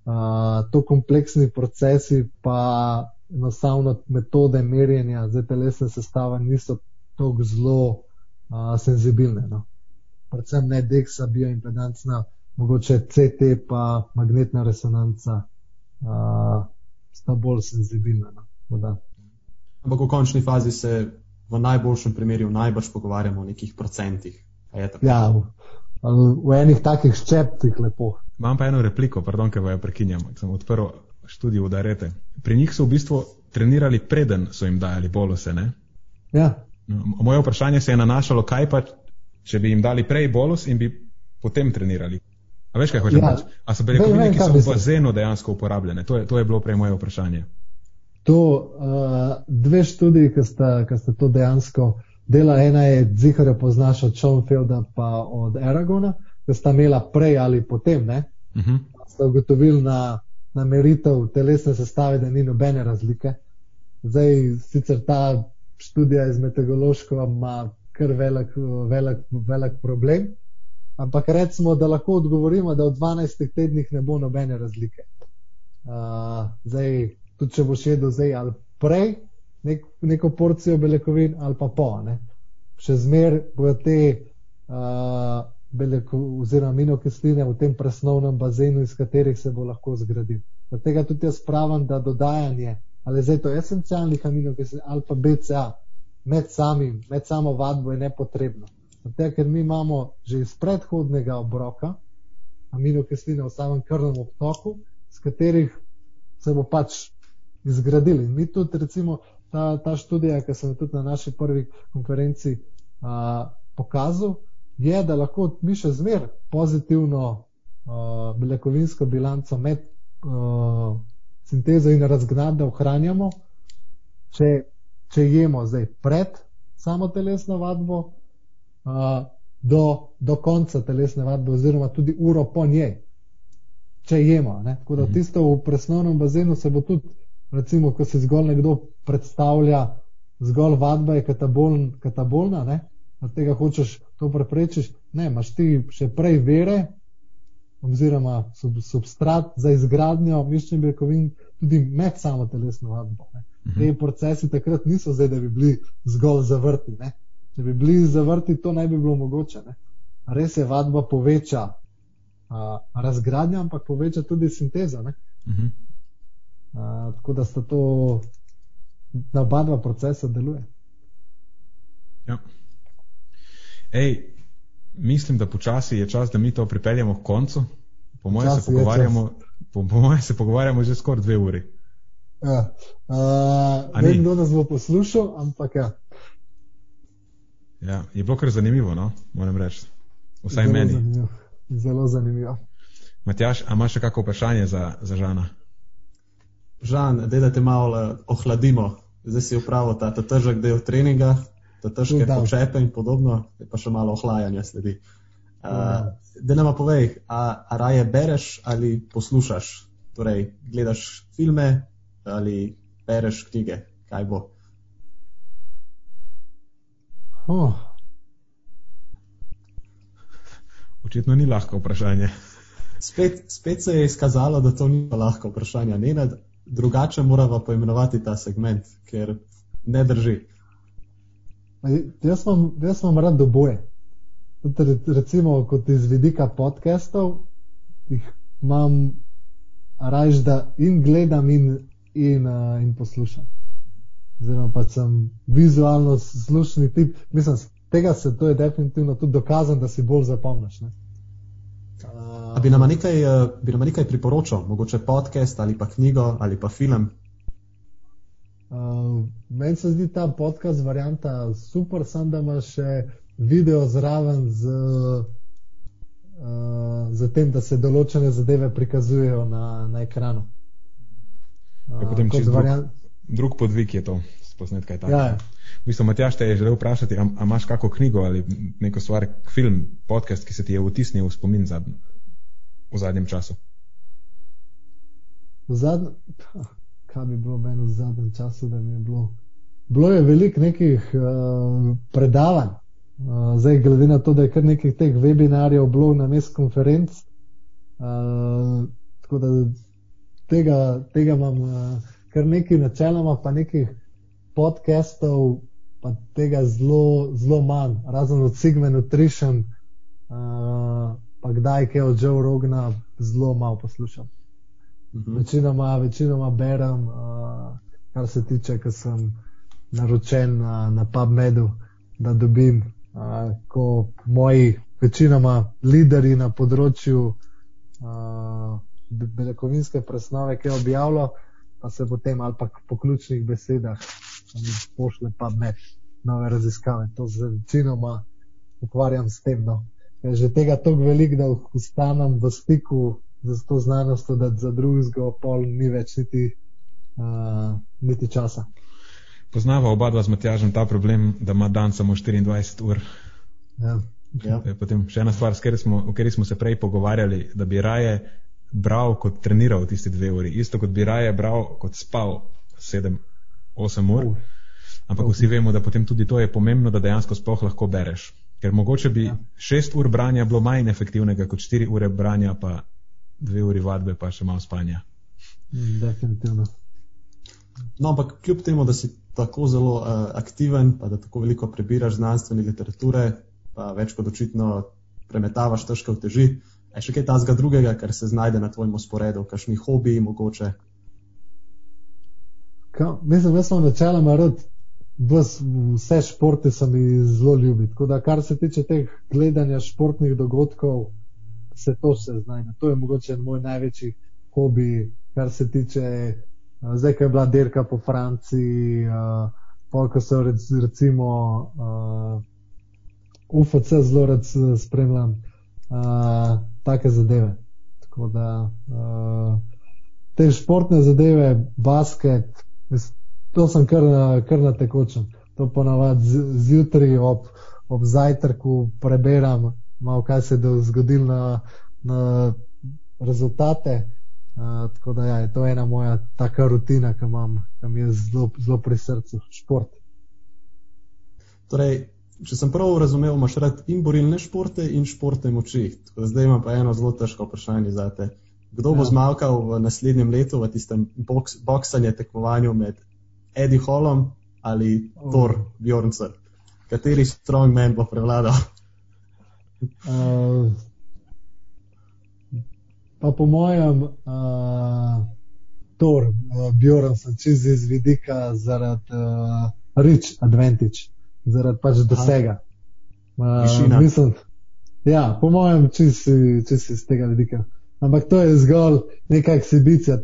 uh, to kompleksni procesi, pa enostavno metode merjenja, zdaj telesne sestave niso tako zelo uh, senzibilne. No. Predvsem ne deksa, bioimpedancna, mogoče CT pa magnetna resonanca uh, sta bolj senzibilna. No. Tako da, Ampak v končni fazi se v najboljšem primeru najbrž pogovarjamo o nekih procentih. Ja, v, v enih takih ščepcih lepo. Imam pa eno repliko, pardon, ker vaju prekinjam. Sem odprl študijo v Darete. Pri njih so v bistvu trenirali preden so jim dajali boluse. Ne? Ja, No, Moje vprašanje se je nanašalo, kaj pa, če bi jim dali prej bolus in bi potem trenirali. A veš, kaj hočem Ja. reči? A so beljakovine, vem, ki so v bazenu dejansko uporabljene? To je, to je bilo prej moje vprašanje. to uh, dve študiji, ki sta, ki sta to dejansko dela. Ena je Zihar poznaš od Schoenfelda pa od Aragona, ki sta imela prej ali potem, ne? Uh -huh. sta ugotovili na, na meritev telesne sestave, da ni nobene razlike. Zdaj, sicer ta študija iz meteorološko ima kar velik, velik, velik problem, ampak recimo, da lahko odgovorimo, da v 12 tednih ne bo nobene razlike. Uh, zdaj, tudi če boš jedel zdaj ali prej nek, neko porcijo beljakovin ali pa po, ne? še zmer bodo te uh, aminokisline v tem presnovnem bazenu, iz katerih se bo lahko zgradil. Tega tudi jaz pravim, da dodajanje, ali zdaj to esencialnih aminokislin ali pa BCA med, samim, med samo vadbo je nepotrebno. Tega, ker mi imamo že iz predhodnega obroka aminokisline v samem krvnem obtoku, s katerih se bo pač izgradili. In mi tudi, recimo, ta, ta študija, ki sem jo tudi na naši prvi konferenci a, pokazal, je, da lahko mi še zmer pozitivno a, beljakovinsko bilanco med uh, sintezo in razgradnjo ohranjamo, če, če jemo zdaj pred samo telesno vadbo, uh, do, do konca telesne vadbe, oziroma tudi uro po njej, če jemo. Ne? Tako da Mhm. tisto v presnovnem bazenu se bo tudi, recimo, ko se zgolj nekdo predstavlja, zgolj vadba je kataboln, katabolna, ne? Od tega hočeš to preprečiš, ne, imaš ti še prej vere, oziroma sub, substrat za izgradnjo mišičnih beljakovin, tudi med samo telesno vadbo. Ne. Mhm. Te procesi takrat niso zdaj, da bi bili zgolj zavrti. Ne. Če bi bili zavrti, to ne bi bilo mogoče. Ne. Res je, vadba poveča a, razgradnjo, ampak poveča tudi sintezo. Ne. Mhm. A, tako da sta to, da oba dva procesa deluje. Ja. Ej, mislim, da počasi je čas, da mi to pripeljemo k koncu. Po mojem se pogovarjamo, po, po mojem se pogovarjamo že skoraj dve uri. Ja. A Uh, ne vem, kdo nas bo poslušal, ampak ja. Ja, je bilo kar zanimivo, no? moram reči. Vsaj zelo meni. Zanimivo. Zelo zanimivo. Matjaš, a imaš še kakšno vprašanje za, za Žana? Žan, da te malo eh, ohladimo. Zdaj si upravil ta, ta težek del treninga, ta težke Da. počepe in podobno, zdaj pa še malo ohlajanja sledi. Uh, da nama povej, a, a raje bereš ali poslušaš? Torej, gledaš filme ali bereš knjige? Kaj bo? Oh, Očitno ni lahko vprašanje. Spet, spet se je izkazalo, da to ni lahko vprašanje. Nenad, drugače moramo poimenovati ta segment, ker ne drži. Jaz, imam, jaz imam rad oboje. Recimo, kot iz vidika podcastov, jih imam raje, da in gledam, in, in, uh, in poslušam. Oziroma, pa sem vizualno slušni tip. Mislim, tega se to je definitivno tudi dokazano, da si bolj zapomniš. ne. A bi nam nekaj, eh, bi nam nekaj priporočal, mogoče podcast ali pa knjigo ali pa film? Uh, meni se zdi ta podcast varianta super, samo da imaš še video zraven z, uh, z tem, da se določene zadeve prikazujejo na, na ekranu. Je potem kot čisto drug, variant- drug podvig je to, posnetka je tako. Ja, ja. V bistvu, Matjaš te je želel vprašati, a, a imaš kakšno knjigo ali neko stvar, film, podcast, ki se ti je vtisnil v spomin zad, v zadnjem času? V zadnjem, kaj bi bilo meni v zadnjem času, da mi je bilo? Bilo je veliko nekih uh, predavanj. Uh, zdaj, glede na to, da je kar nekaj teh webinarjev bilo na mest konferenc, uh, tako da tega, tega imam uh, kar nekaj načeloma, pa nekih podcastov, pa tega zelo, zelo manj, razen od Sigma Nutrition, uh, pa kdaj kaj od Joe Rogna, zelo malo poslušam. Mhm. Večinoma, večinoma berem, uh, kar se tiče, ker sem naročen na, na PubMedu, da dobim, uh, ko moji večinoma lideri na področju uh, be- beljakovinske presnove, ki objavljajo, pa se potem ali pa po ključnih besedah pošle PubMed nove raziskave. To se večinoma ukvarjam s tem. No. Je že tega toliko veliko, da ostanem v stiku z to znanostjo, da za drugega pol ni več niti, uh, niti časa. Poznava oba dva z Matjažem ta problem, da ima dan samo 24 ur. Ja. Ja. Je Potem še ena stvar, smo, o kateri smo se prej pogovarjali, da bi raje bral kot treniral tisti dve uri. Isto kot bi raje bral kot spal 7-8 ur. Uh, Ampak vsi vemo, da potem tudi to je pomembno, da dejansko sploh lahko bereš. Ker mogoče bi Ja. 6 ur branja bilo manj efektivnega kot 4 ure branja, pa 2 uri vadbe, pa še malo spanja. mm, definitivno. No, ampak kljub temu, da si tako zelo uh, aktiven, pa da tako veliko prebiraš znanstvene literature, pa več kot očitno premetavaš težke uteži, je še kaj tazga drugega, kar se znajde na tvojem sporedu, kakšni hobiji mogoče. Ka, mislim, jaz sem načeloma rad, vse športe so mi zelo ljubi. Tako da, kar se tiče teh gledanja športnih dogodkov, se to še znajde. To je mogoče moj največji hobi, kar se tiče, uh, zdaj, ko je bila dirka po Franciji, uh, pol, ko so rec, recimo uh, UFC zelo rad spremljam, take zadeve. Tako da, te športne zadeve, basket, to sem kar, kar na tekočem. To ponavadi zjutraj ob, ob zajtrku preberem, malo kaj se je zgodilo na, na rezultate. Uh, tako da ja, je to ena moja taka rutina, ki, imam, ki mi je zelo, zelo pri srcu, šport. Torej, če sem prav razumel, imaš rad in borilne športe in športne moči. Zdaj imam pa eno zelo težko vprašanje za te. Kdo ja. bo zmagal v naslednjem letu v tistem boks, boksanju tekmovanju med Eddie Hallom ali oh. Thor Bjornsen? Kateri strongman bo prevladal? Uh, pa po mojem, uh, Thor uh, Bjornsen, čez iz vidika zaradi uh, rich advantage, zaradi pač dosega. Uh, mislim, ja, po mojem, čez iz tega vidika. Ampak to je zgolj neka eksibicija.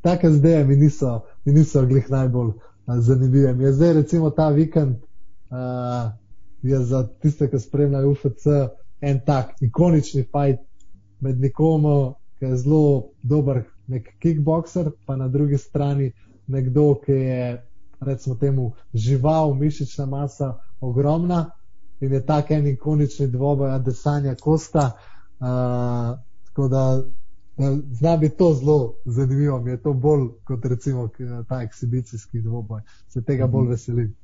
Take zdaj mi niso, mi niso glih najbolj zanimive. Je zdaj recimo ta vikend uh, je za tiste, ki spremljajo UFC, en tak ikonični fight med nekom, ki je zelo dober nek kickboxer, pa na drugi strani nekdo, ki je recimo temu žival, mišična masa ogromna in je tak en ikonični dvoboj, adesanja kosta. Uh, Tako da zna biti to zelo zanimivo, mi je to bolj kot recimo ta ekshibicijski dvoboj. Se tega bolj mhm. veselim.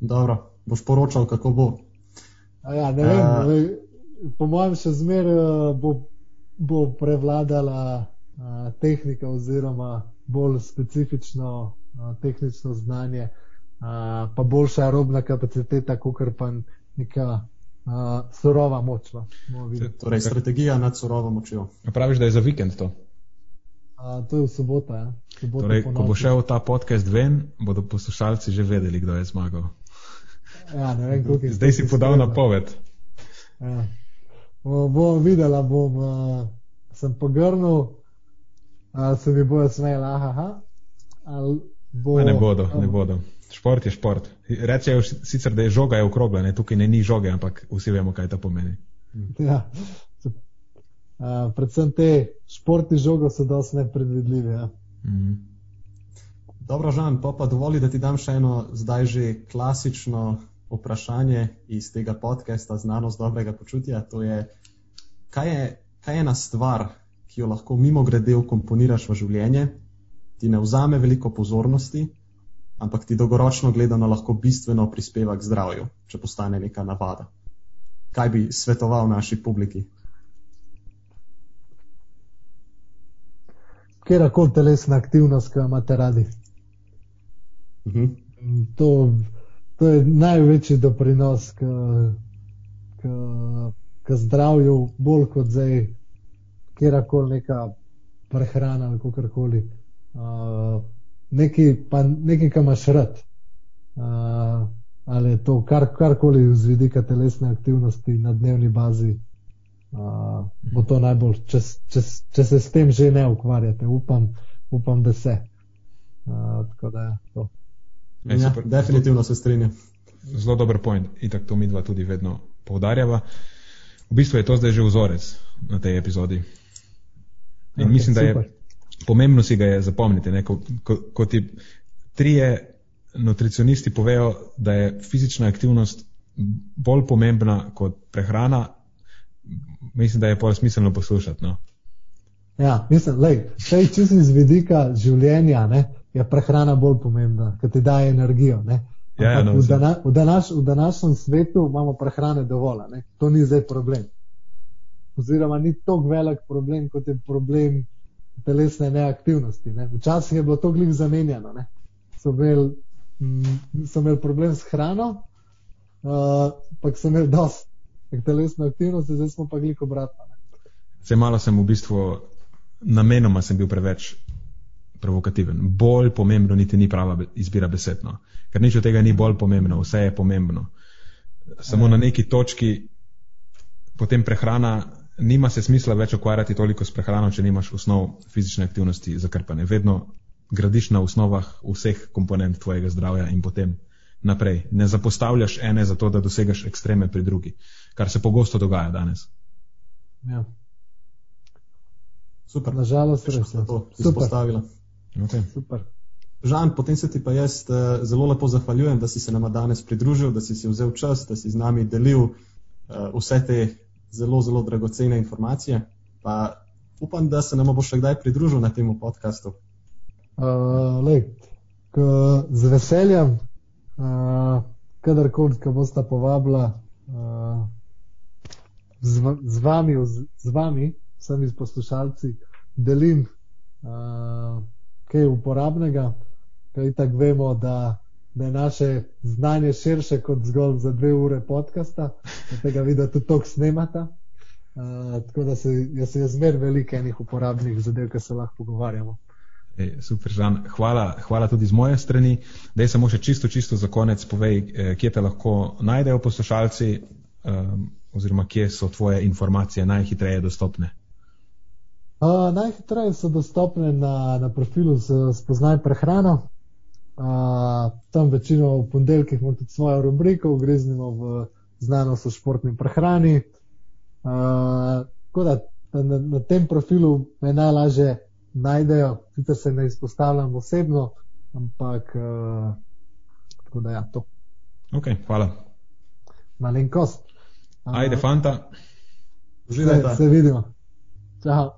Dobro, boš poročal, kako bo. Ja, ne vem, uh, po mojem še zmeraj bo, bo prevladala uh, tehnika oziroma bolj specifično uh, tehnično znanje, uh, pa boljša aerobna kapaciteta, kot pa neka uh, surova moč. Torej, strategija nad surovo močjo. Praviš, da je za vikend to? Uh, to je v soboto. Ja. Sobota torej, ko bo šel ta podcast ven, bodo poslušalci že vedeli, kdo je zmagal. Ja, vem, je Zdaj si podal na poved. Ja. Bom videl, bom uh, sem pogrnil, ali se mi bojo smejali, aha, ali bo. Ne, ne bodo, ne bodo. Šport je šport. Rečejo sicer, da je žoga je okrogla, ne? tukaj ne ni žoge, ampak vsi vemo, kaj to pomeni. Ja. Uh, predvsem te športi žogo so dosti nepredvidljive. Ja. Mm. Dobro, Žan, pa pa dovoli, da ti dam še eno zdaj že klasično vprašanje iz tega podcasta Znanost dobrega počutja. To je, kaj je, kaj je ena stvar, ki jo lahko mimo grede ukomponiraš v življenje, ti ne vzame veliko pozornosti, ampak ti dolgoročno gledano lahko bistveno prispeva k zdravju, če postane neka navada. Kaj bi svetoval naši publiki? Kjerkoli telesna aktivnost, ki jo imate radi. Uh mhm. -huh. to, to je največji doprinos k, k, k zdravju, bolj kot zdaj, kjerkoli neka prehrana ali kako koli. Uh, nekaj, pa nekaj, kar imaš rad. Uh, ali je to kar, karkoli z vidika telesne aktivnosti na dnevni bazi, uh, bo to najbolj, če, če, če se s tem že ne ukvarjate. Upam, upam da se. Uh, tako da je to. Ja, definitivno se strinjam. Zelo dober point, in tako to mi dva tudi vedno poudarjava. V bistvu je to zdaj že vzorec na tej epizodi. In okay, mislim, da je super pomembno si ga je zapomniti. Ko, ko, ko ti trije nutricionisti povejo, da je fizična aktivnost bolj pomembna kot prehrana, mislim, da je pol smiselno poslušati. No? Ja, mislim, da če si iz vidika življenja, ne, je prehrana bolj pomembna, ker ti daje energijo. Ja, ja, no, v, dana, v, današ, v današnjem svetu imamo prehrane dovolj, ne? to ni zdaj problem. Oziroma, ni tako velik problem, kot je problem telesne neaktivnosti. Ne. Včasih je bilo to glih zamenjano. So imeli, mm, so imeli problem s hrano, uh, pa so imeli dosti telesne aktivnosti, zdaj smo pa glih obratno. Vse malo sem v bistvu namenoma sem bil preveč provokativen. Bolj pomembno niti ni prava izbira besedno. Ker nič od tega ni bolj pomembno, vse je pomembno. Samo na neki točki potem prehrana nima se smisla več ukvarjati toliko s prehrano, če nimaš osnov fizične aktivnosti zakrpane. Vedno gradiš na osnovah vseh komponent tvojega zdravja in potem naprej. Ne zapostavljaš ene zato, da dosegaš ekstreme pri drugi, kar se pogosto dogaja danes. Ja. Super. Nažalost, res je. To si Super. Okay. Super. Žan, potem se ti pa jaz uh, zelo lepo zahvaljujem, da si se nama danes pridružil, da si si vzel čas, da si z nami delil uh, vse te zelo, zelo dragocene informacije. Pa upam, da se nam bo še kdaj pridružil na tem podkastu. Uh, lej, k, z veseljem, uh, kadarkoli, ko boste povabila uh, z, z, vami, z, z vami, vsemi poslušalci, delim uh, kaj uporabnega, kaj tako vemo, da, da je naše znanje širše kot zgolj za dve ure podcasta, od tega vidi, da tudi tok snemata. Uh, tako da se, jaz se je zmer veliko enih uporabnih zadev, ki se lahko pogovarjamo. Ej, super, Žan. Hvala, hvala tudi z moje strani. Daj samo še čisto, čisto za konec povej, eh, kje te lahko najdejo poslušalci um, oziroma kje so tvoje informacije najhitreje dostopne. Uh, najhitreje so dostopne na, na profilu z- Spoznaj prehrano. Uh, tam večino v ponedeljkih imamo tudi svojo rubriko, ugriznimo v znanost o športni prehrani. Uh, tako da na, na, tem profilu me najlažje najdejo, sicer se ne izpostavljam osebno, ampak uh, tako da ja, to Ok, hvala. malenkost. Uh, Ajde, fanta. se, Uživajte. se vidimo. Čau.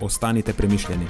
Ostanite premišljeni.